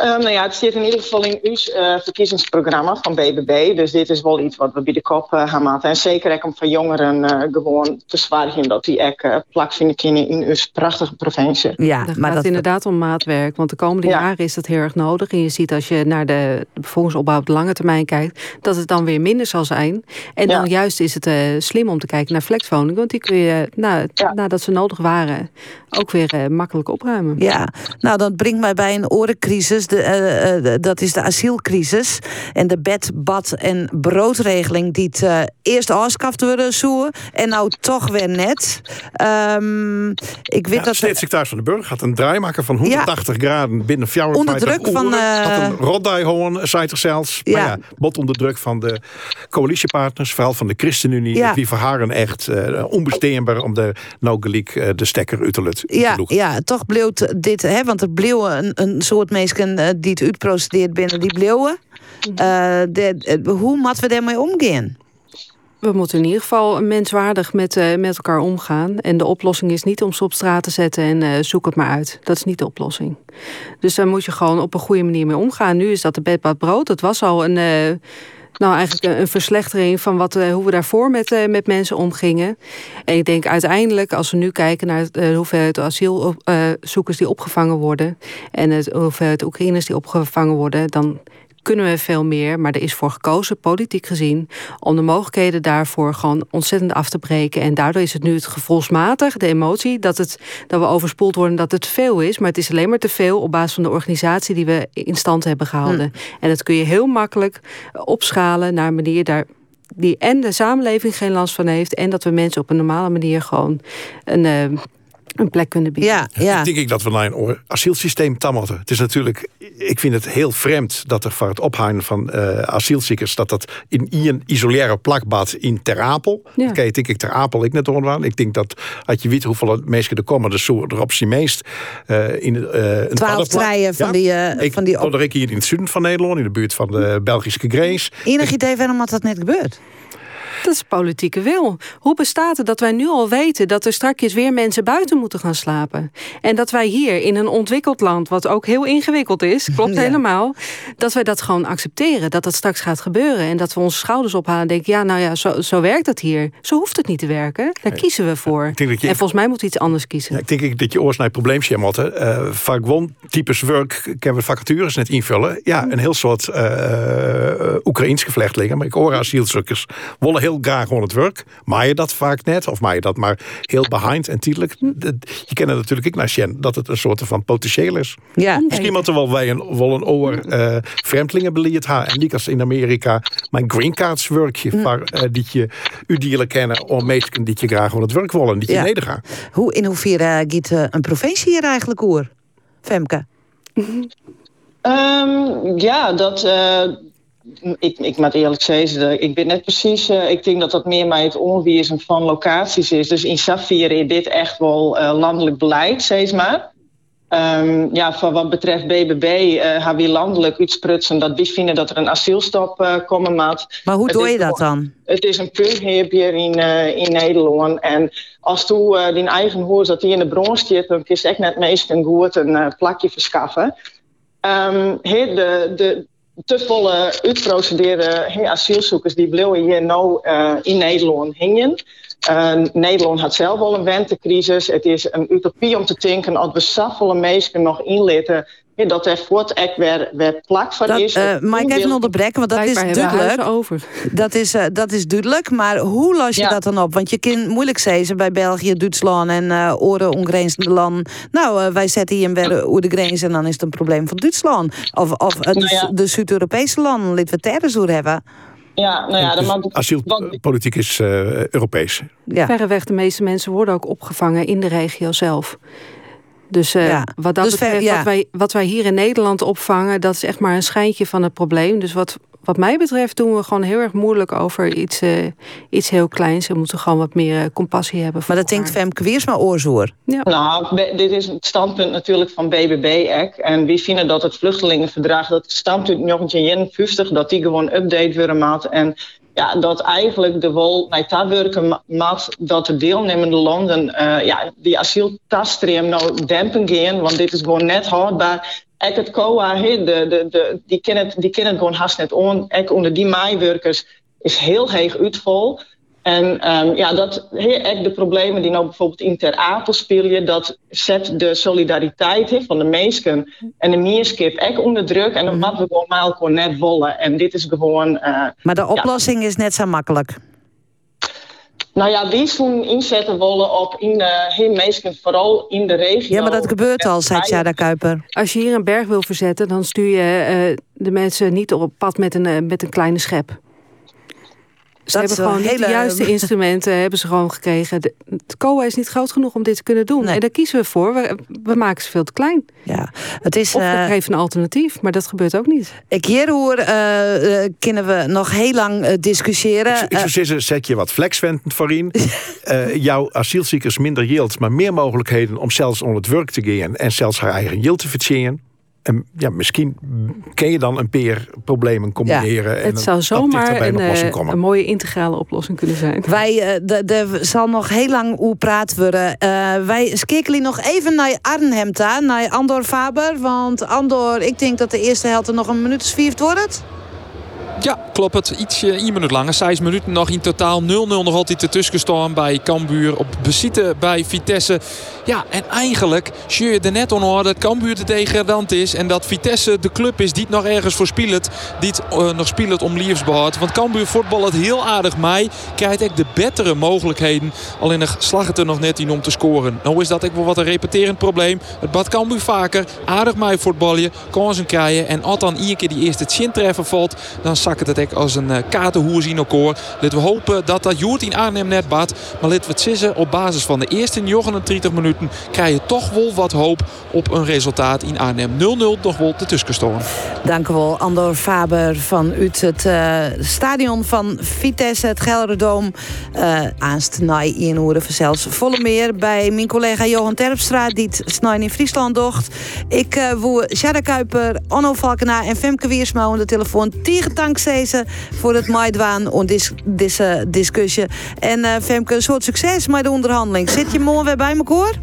Um, nou ja, het zit in ieder geval in uw uh, verkiezingsprogramma van BBB. Dus dit is wel iets wat we bij de kop uh, gaan maken. En zeker ook om van jongeren uh, gewoon te zwaarden dat die ook uh, plak vinden kunnen in uw prachtige provincie. Ja, dat maar gaat dat inderdaad om maatwerk. Want de komende ja. jaren is dat heel erg nodig. En je ziet als je naar de bevolkingsopbouw op de lange termijn kijkt, dat het dan weer minder zal zijn. En dan ja. juist is het uh, slim om te kijken naar flexwoningen. Want die kun je, nou, ja. nadat ze nodig waren, ook weer uh, makkelijk opruimen. Ja, nou dat brengt mij bij een orencrisis. De, uh, uh, dat is de asielcrisis. En de bed, bad en broodregeling die het uh, eerst afschaft worden zoen. En nou toch weer net. Um, ik weet ja, dat... Staatssecretaris van de Burger gaat een draai maken van 180 ja. graden binnen 450 Onder druk van... Had een zei er zelfs. Ja. Maar ja, bot onder druk van de coalitiepartners. Vooral van de ChristenUnie. Ja. Die verharen echt onbestaanbaar om de nou gelijk de stekker uit te luchten. Ja, ja, toch bleef dit... Hè, want er bleef een, een soort mensen die het uitprocedeerd binnen, die bleven. Uh, de, uh, hoe moeten we daarmee omgaan? We moeten in ieder geval menswaardig met, uh, met elkaar omgaan. En de oplossing is niet om ze op straat te zetten en uh, zoek het maar uit. Dat is niet de oplossing. Dus daar moet je gewoon op een goede manier mee omgaan. Nu is dat de bedbad brood. Het was al een... Uh, nou, eigenlijk een, verslechtering van wat, uh, hoe we daarvoor met, uh, met mensen omgingen. En ik denk uiteindelijk, als we nu kijken naar de hoeveelheid asielzoekers die opgevangen worden. en het hoeveelheid Oekraïners die opgevangen worden. dan kunnen we veel meer. Maar er is voor gekozen, politiek gezien, om de mogelijkheden daarvoor gewoon ontzettend af te breken. En daardoor is het nu het gevoelsmatig, de emotie, dat, het, dat we overspoeld worden, dat het veel is. Maar het is alleen maar te veel op basis van de organisatie die we in stand hebben gehouden. En dat kun je heel makkelijk opschalen naar een manier daar die en de samenleving geen last van heeft. En dat we mensen op een normale manier gewoon een, een plek kunnen bieden. Ja, ja. Ik denk ik dat we naar een asielsysteem tammelten. Het is natuurlijk, ik vind het heel vreemd dat er voor het ophangen van uh, asielziekers, dat dat in een isolaire plakbad in Ter Apel. Ja. Kijk, denk ik Ter Apel ik net onder Ik denk dat, als je weet hoeveel mensen er komen, dus zo er op zijn meest uh, in uh, een Twaalf treien van, die, uh, ik, van die... Op... Ik hier in het zuiden van Nederland, in de buurt van de Belgische grens. Enig idee waarom dat net gebeurt? Dat is politieke wil. Hoe bestaat het dat wij nu al weten dat er straks weer mensen buiten moeten gaan slapen? En dat wij hier in een ontwikkeld land, wat ook heel ingewikkeld is, klopt ja. helemaal, dat wij dat gewoon accepteren. Dat dat straks gaat gebeuren. En dat we onze schouders ophalen en denken: ja, nou ja, zo, zo werkt het hier. Zo hoeft het niet te werken. Daar kiezen we voor. Je... En volgens mij moeten we iets anders kiezen. Ja, ik denk dat je oors naar het probleempje moet. Uh, vaak gewoon types werk, kunnen we vacatures net invullen. Ja, een heel soort uh, Oekraïns maar ik hoor asielzoekers willen heel graag gewoon het werk. Maar je dat vaak net, of maar je dat maar heel behind en tijdelijk. Je kent het natuurlijk ik naar Sjen, dat het een soort van potentieel is. Ja. Misschien moeten we wel wij een, wel een oor uh, vreemdelingenbeleid hebben. En niet als in Amerika mijn green cards werkje, mm. waar, uh, die je u dieren kennen, om mensen die je graag gewoon het werk willen, die je ja. nedergaan. Hoe, in hoeverre uh, giet een provincie hier eigenlijk oer, Femke? Um, ja, dat, uh, ik, ik moet eerlijk zeggen, ik ben net precies. Uh, ik denk dat dat meer bij het onwezen van locaties is. Dus in Safir is dit echt wel uh, landelijk beleid, zeg maar. Um, ja, voor wat betreft BBB uh, hebben we landelijk uitsprutsen dat we vinden dat er een asielstop uh, komen moet. Maar hoe doe je dat dan? Het is een hier in, uh, in Nederland. En als tu die eigen hoort dat die in de bron zit, dan je echt net meestal goed een plakje verschaffen. Um, he, de, de, te volle uitprocedeerde asielzoekers die bleven hier nou uh, in Nederland hingen. Uh, Nederland had zelf al een wentecrisis. Het is een utopie om te denken dat we zoveel mensen nog Dat er voort echt weer, weer plak van dat, is. Uh, maar ik even onderbreken, want dat is duidelijk. Over. Dat, is, uh, dat is duidelijk, maar hoe los je ja. dat dan op? Want je kunt moeilijk zeggen bij België, Duitsland en uh, oren ongrenzende landen. Nou, wij zetten hier weer over de grens en dan is het een probleem van Duitsland. Of, of Nou ja. de, de Zuid-Europese landen, laten we het daar hebben. Ja, nou ja, dan mag- Asielpolitiek is eh, Europees. Ja. Verreweg de meeste mensen worden ook opgevangen in de regio zelf. Dus uh, Ja. wat dat Dus betreft, ja. wat, wij, wat wij hier in Nederland opvangen, dat is echt maar een schijntje van het probleem. Dus wat, wat mij betreft doen we gewoon heel erg moeilijk over iets, eh, iets heel kleins. We moeten gewoon wat meer eh, compassie hebben. Voor Maar dat denkt Femke Wiersma oorzoer. Ja. Nou, dit is het standpunt natuurlijk van BBB. -ek. En wie vinden dat het vluchtelingenverdrag, dat standpunt 1951, dat die gewoon update worden maat. En ja, dat eigenlijk de wol bij dat werken dat de deelnemende landen eh, ja, die asieltaststroom nou dempen gaan. Want dit is gewoon net houdbaar. Ek het COA, he, de, de, de, die kennen het, die het gewoon haast net on. Ek onder die maaiwerkers is heel heeg uitvol. En ehm, ja, dat ek de problemen die nou bijvoorbeeld in Ter Apel spelen, dat zet de solidariteit he, van de meesten en de meerskip echt onder druk. En dat moeten we gewoon maar elkaar net wollen. En dit is gewoon. eh, Maar de ja, oplossing is net zo makkelijk. nou ja, die zo'n inzetten willen op in de he, meesten, vooral in de regio. Ja, maar dat gebeurt al, zei Tjada Kuiper. Als je hier een berg wil verzetten, dan stuur je eh, de mensen niet op pad met een, eh, met een kleine schep. Ze Dat hebben gewoon niet de hele- juiste instrumenten hebben ze gewoon gekregen. De, het COA is niet groot genoeg om dit te kunnen doen. En daar kiezen we voor. We, we maken ze veel te klein. Ja, het is, of eh, we geven een alternatief, maar dat gebeurt ook niet. Ik hier hoor, eh, eh, kunnen we nog heel lang eh, discussiëren. Ik zou zeggen, zet je wat flexventen voorin. Eh jouw asielziekers minder yield, maar meer mogelijkheden om zelfs onder het werk te gaan en zelfs haar eigen yield te verdienen. En ja, misschien kun je dan een peer problemen combineren. en het zou een stap dichter zomaar een, eh, een mooie integrale oplossing kunnen zijn. Wij, eh, de, de, zal nog heel lang hoe praten worden. Eh, wij skekelen nog even naar Arnhem naar Andor Faber. Want Andor, ik denk dat de eerste helft er nog een minuut of wordt. Ja, klopt het. Ietsje, één minuut langer. Zes minuten nog in totaal. 0-0 nog altijd ertussen staan bij Cambuur. Op bezitten bij Vitesse. Ja, en eigenlijk zie je er net on dat Cambuur de degradant is. En dat Vitesse de club is die het nog ergens voor speelt. Die het uh, nog speelt om liefsbehoud. Want Cambuur voetbal het heel aardig mij. Krijgt echt de betere mogelijkheden. Alleen slag het er nog net in om te scoren. Nou is dat ook wel wat een repeterend probleem. Het bad Cambuur vaker. Aardig mij voetballen. Kansen krijgen. En als dan iedere keer die eerste chin treffen valt. Dan zakt het als een uh, katerhoers in elkaar. Laten we hopen dat dat Joert in Arnhem net bad. Maar laten we het zissen op basis van de eerste 39 minuten. Krijg je toch wel wat hoop op een resultaat in Arnhem. 0-0 nog wel de tussenstoren. Dank u wel, Andor Faber van uit het uh, stadion van Vitesse, het Gelderdoom. Uh, aanst naai in Oeren zelfs volle meer bij mijn collega Johan Terpstra, die het snij in Friesland docht. Ik uh, woe Kuiper, Onno Valkenaar en Femke Wiersma aan de telefoon. Tegen dankzij voor het maaidwaan en deze discussie. En uh, Femke, een soort succes met de onderhandeling. Zit je morgen weer bij elkaar?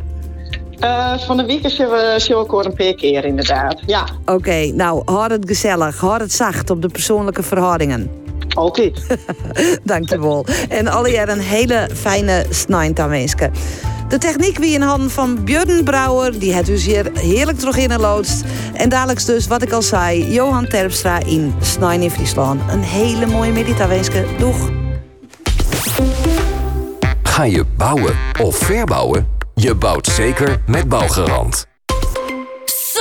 Uh, van de week zullen we elkaar een paar keer inderdaad, ja. Oké, okay, nou, houd het gezellig, houd het zacht op de persoonlijke verhoudingen. Altijd. Dankjewel. En alle jaren een hele fijne snijntameeske. De techniek wie in handen van Björn Brouwer, die het dus hier heerlijk terug in loodst. En dadelijk dus, wat ik al zei, Johan Terpstra in Snijn in Friesland. Een hele mooie meditaweeske. Doeg! Ga je bouwen of verbouwen? Je bouwt zeker met Bouwgarant. Zo,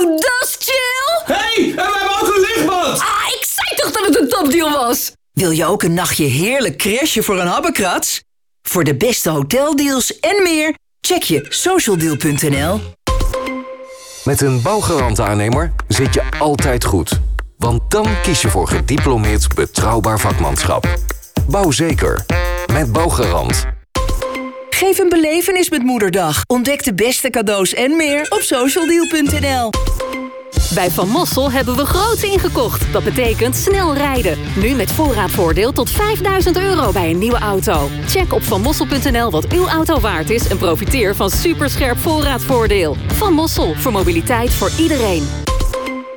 dat is chill! hey, en we hebben ook een lichtbad! Ah, ik zei toch dat het een topdeal was? Wil je ook een nachtje heerlijk crashen voor een habbekrats? Voor de beste hoteldeals en meer, check je socialdeal.nl. Met een Bouwgarant aannemer zit je altijd goed. Want dan kies je voor gediplomeerd betrouwbaar vakmanschap. Bouw zeker. Met Bouwgarant. Geef een belevenis met Moederdag. Ontdek de beste cadeaus en meer op socialdeal.nl. Bij Van Mossel hebben we groots ingekocht. Dat betekent snel rijden. Nu met voorraadvoordeel tot 5000 euro bij een nieuwe auto. Check op vanmossel.nl wat uw auto waard is... en profiteer van superscherp voorraadvoordeel. Van Mossel, voor mobiliteit voor iedereen.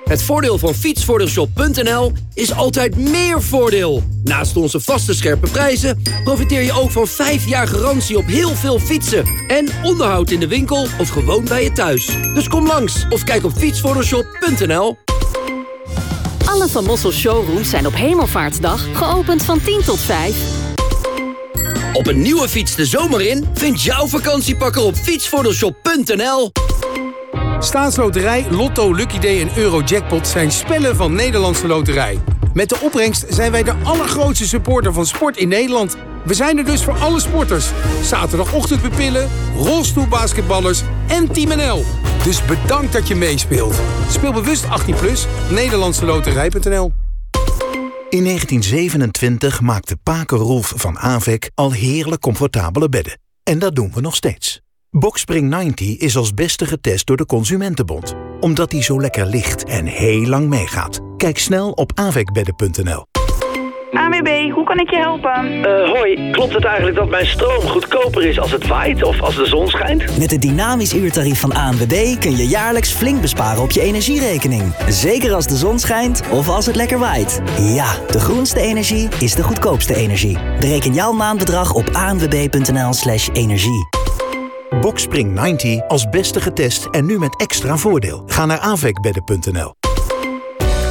Het voordeel van fietsvoordeelshop.nl is altijd meer voordeel. Naast onze vaste scherpe prijzen profiteer je ook van 5 jaar garantie op heel veel fietsen. En onderhoud in de winkel of gewoon bij je thuis. Dus kom langs of kijk op fietsvoordeelshop.nl. Alle Van Mossel showrooms zijn op Hemelvaartsdag geopend van 10 tot 5. Op een nieuwe fiets de zomer in? Vind jouw vakantiepakker op fietsvoordeelshop.nl. Staatsloterij, Lotto, Lucky Day en Eurojackpot zijn spellen van Nederlandse Loterij. Met de opbrengst zijn wij de allergrootste supporter van sport in Nederland. We zijn er dus voor alle sporters. Zaterdagochtendpupillen, rolstoelbasketballers en Team NL. Dus bedankt dat je meespeelt. Speel bewust 18+, plus, In 1927 maakte Paken Rolf van Avec al heerlijk comfortabele bedden. En dat doen we nog steeds. Boxspring 90 is als beste getest door de Consumentenbond. Omdat hij zo lekker ligt en heel lang meegaat. Kijk snel op avecbedden.nl. AWB, hoe kan ik je helpen? Uh, hoi, klopt het eigenlijk dat mijn stroom goedkoper is als het waait of als de zon schijnt? Met het dynamisch uurtarief van ANWB kun je jaarlijks flink besparen op je energierekening. Zeker als de zon schijnt of als het lekker waait. Ja, de groenste energie is de goedkoopste energie. Bereken jouw maandbedrag op anwb.nl slash energie. Boxspring 90 als beste getest en nu met extra voordeel. Ga naar avecbedden.nl.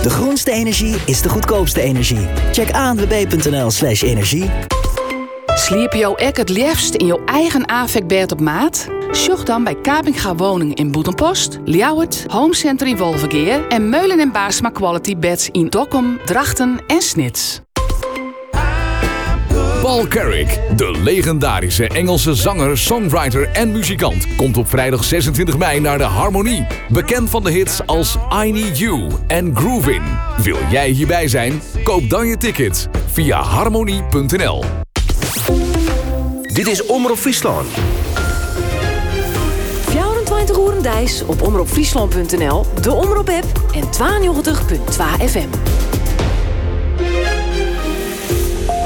De groenste energie is de goedkoopste energie. Check anwb.nl slash energie. Sliep jou ek het liefst in jouw eigen AVEC-bed op maat? Zoek dan bij Kapinga Woning in Boetenpost, Ljouwert, Homecenter in Wolvergeer en Meulen en Baasma Quality Beds in Dokkum, Drachten en Snits. Paul Carrick, de legendarische Engelse zanger, songwriter en muzikant, komt op vrijdag 26 mei naar de Harmonie. Bekend van de hits als I Need You en Groovin. Wil jij hierbij zijn? Koop dan je ticket via harmonie.nl. Dit is Omroep Friesland. 24 uur op omroepfriesland.nl, de Omroep app en 92.2 FM.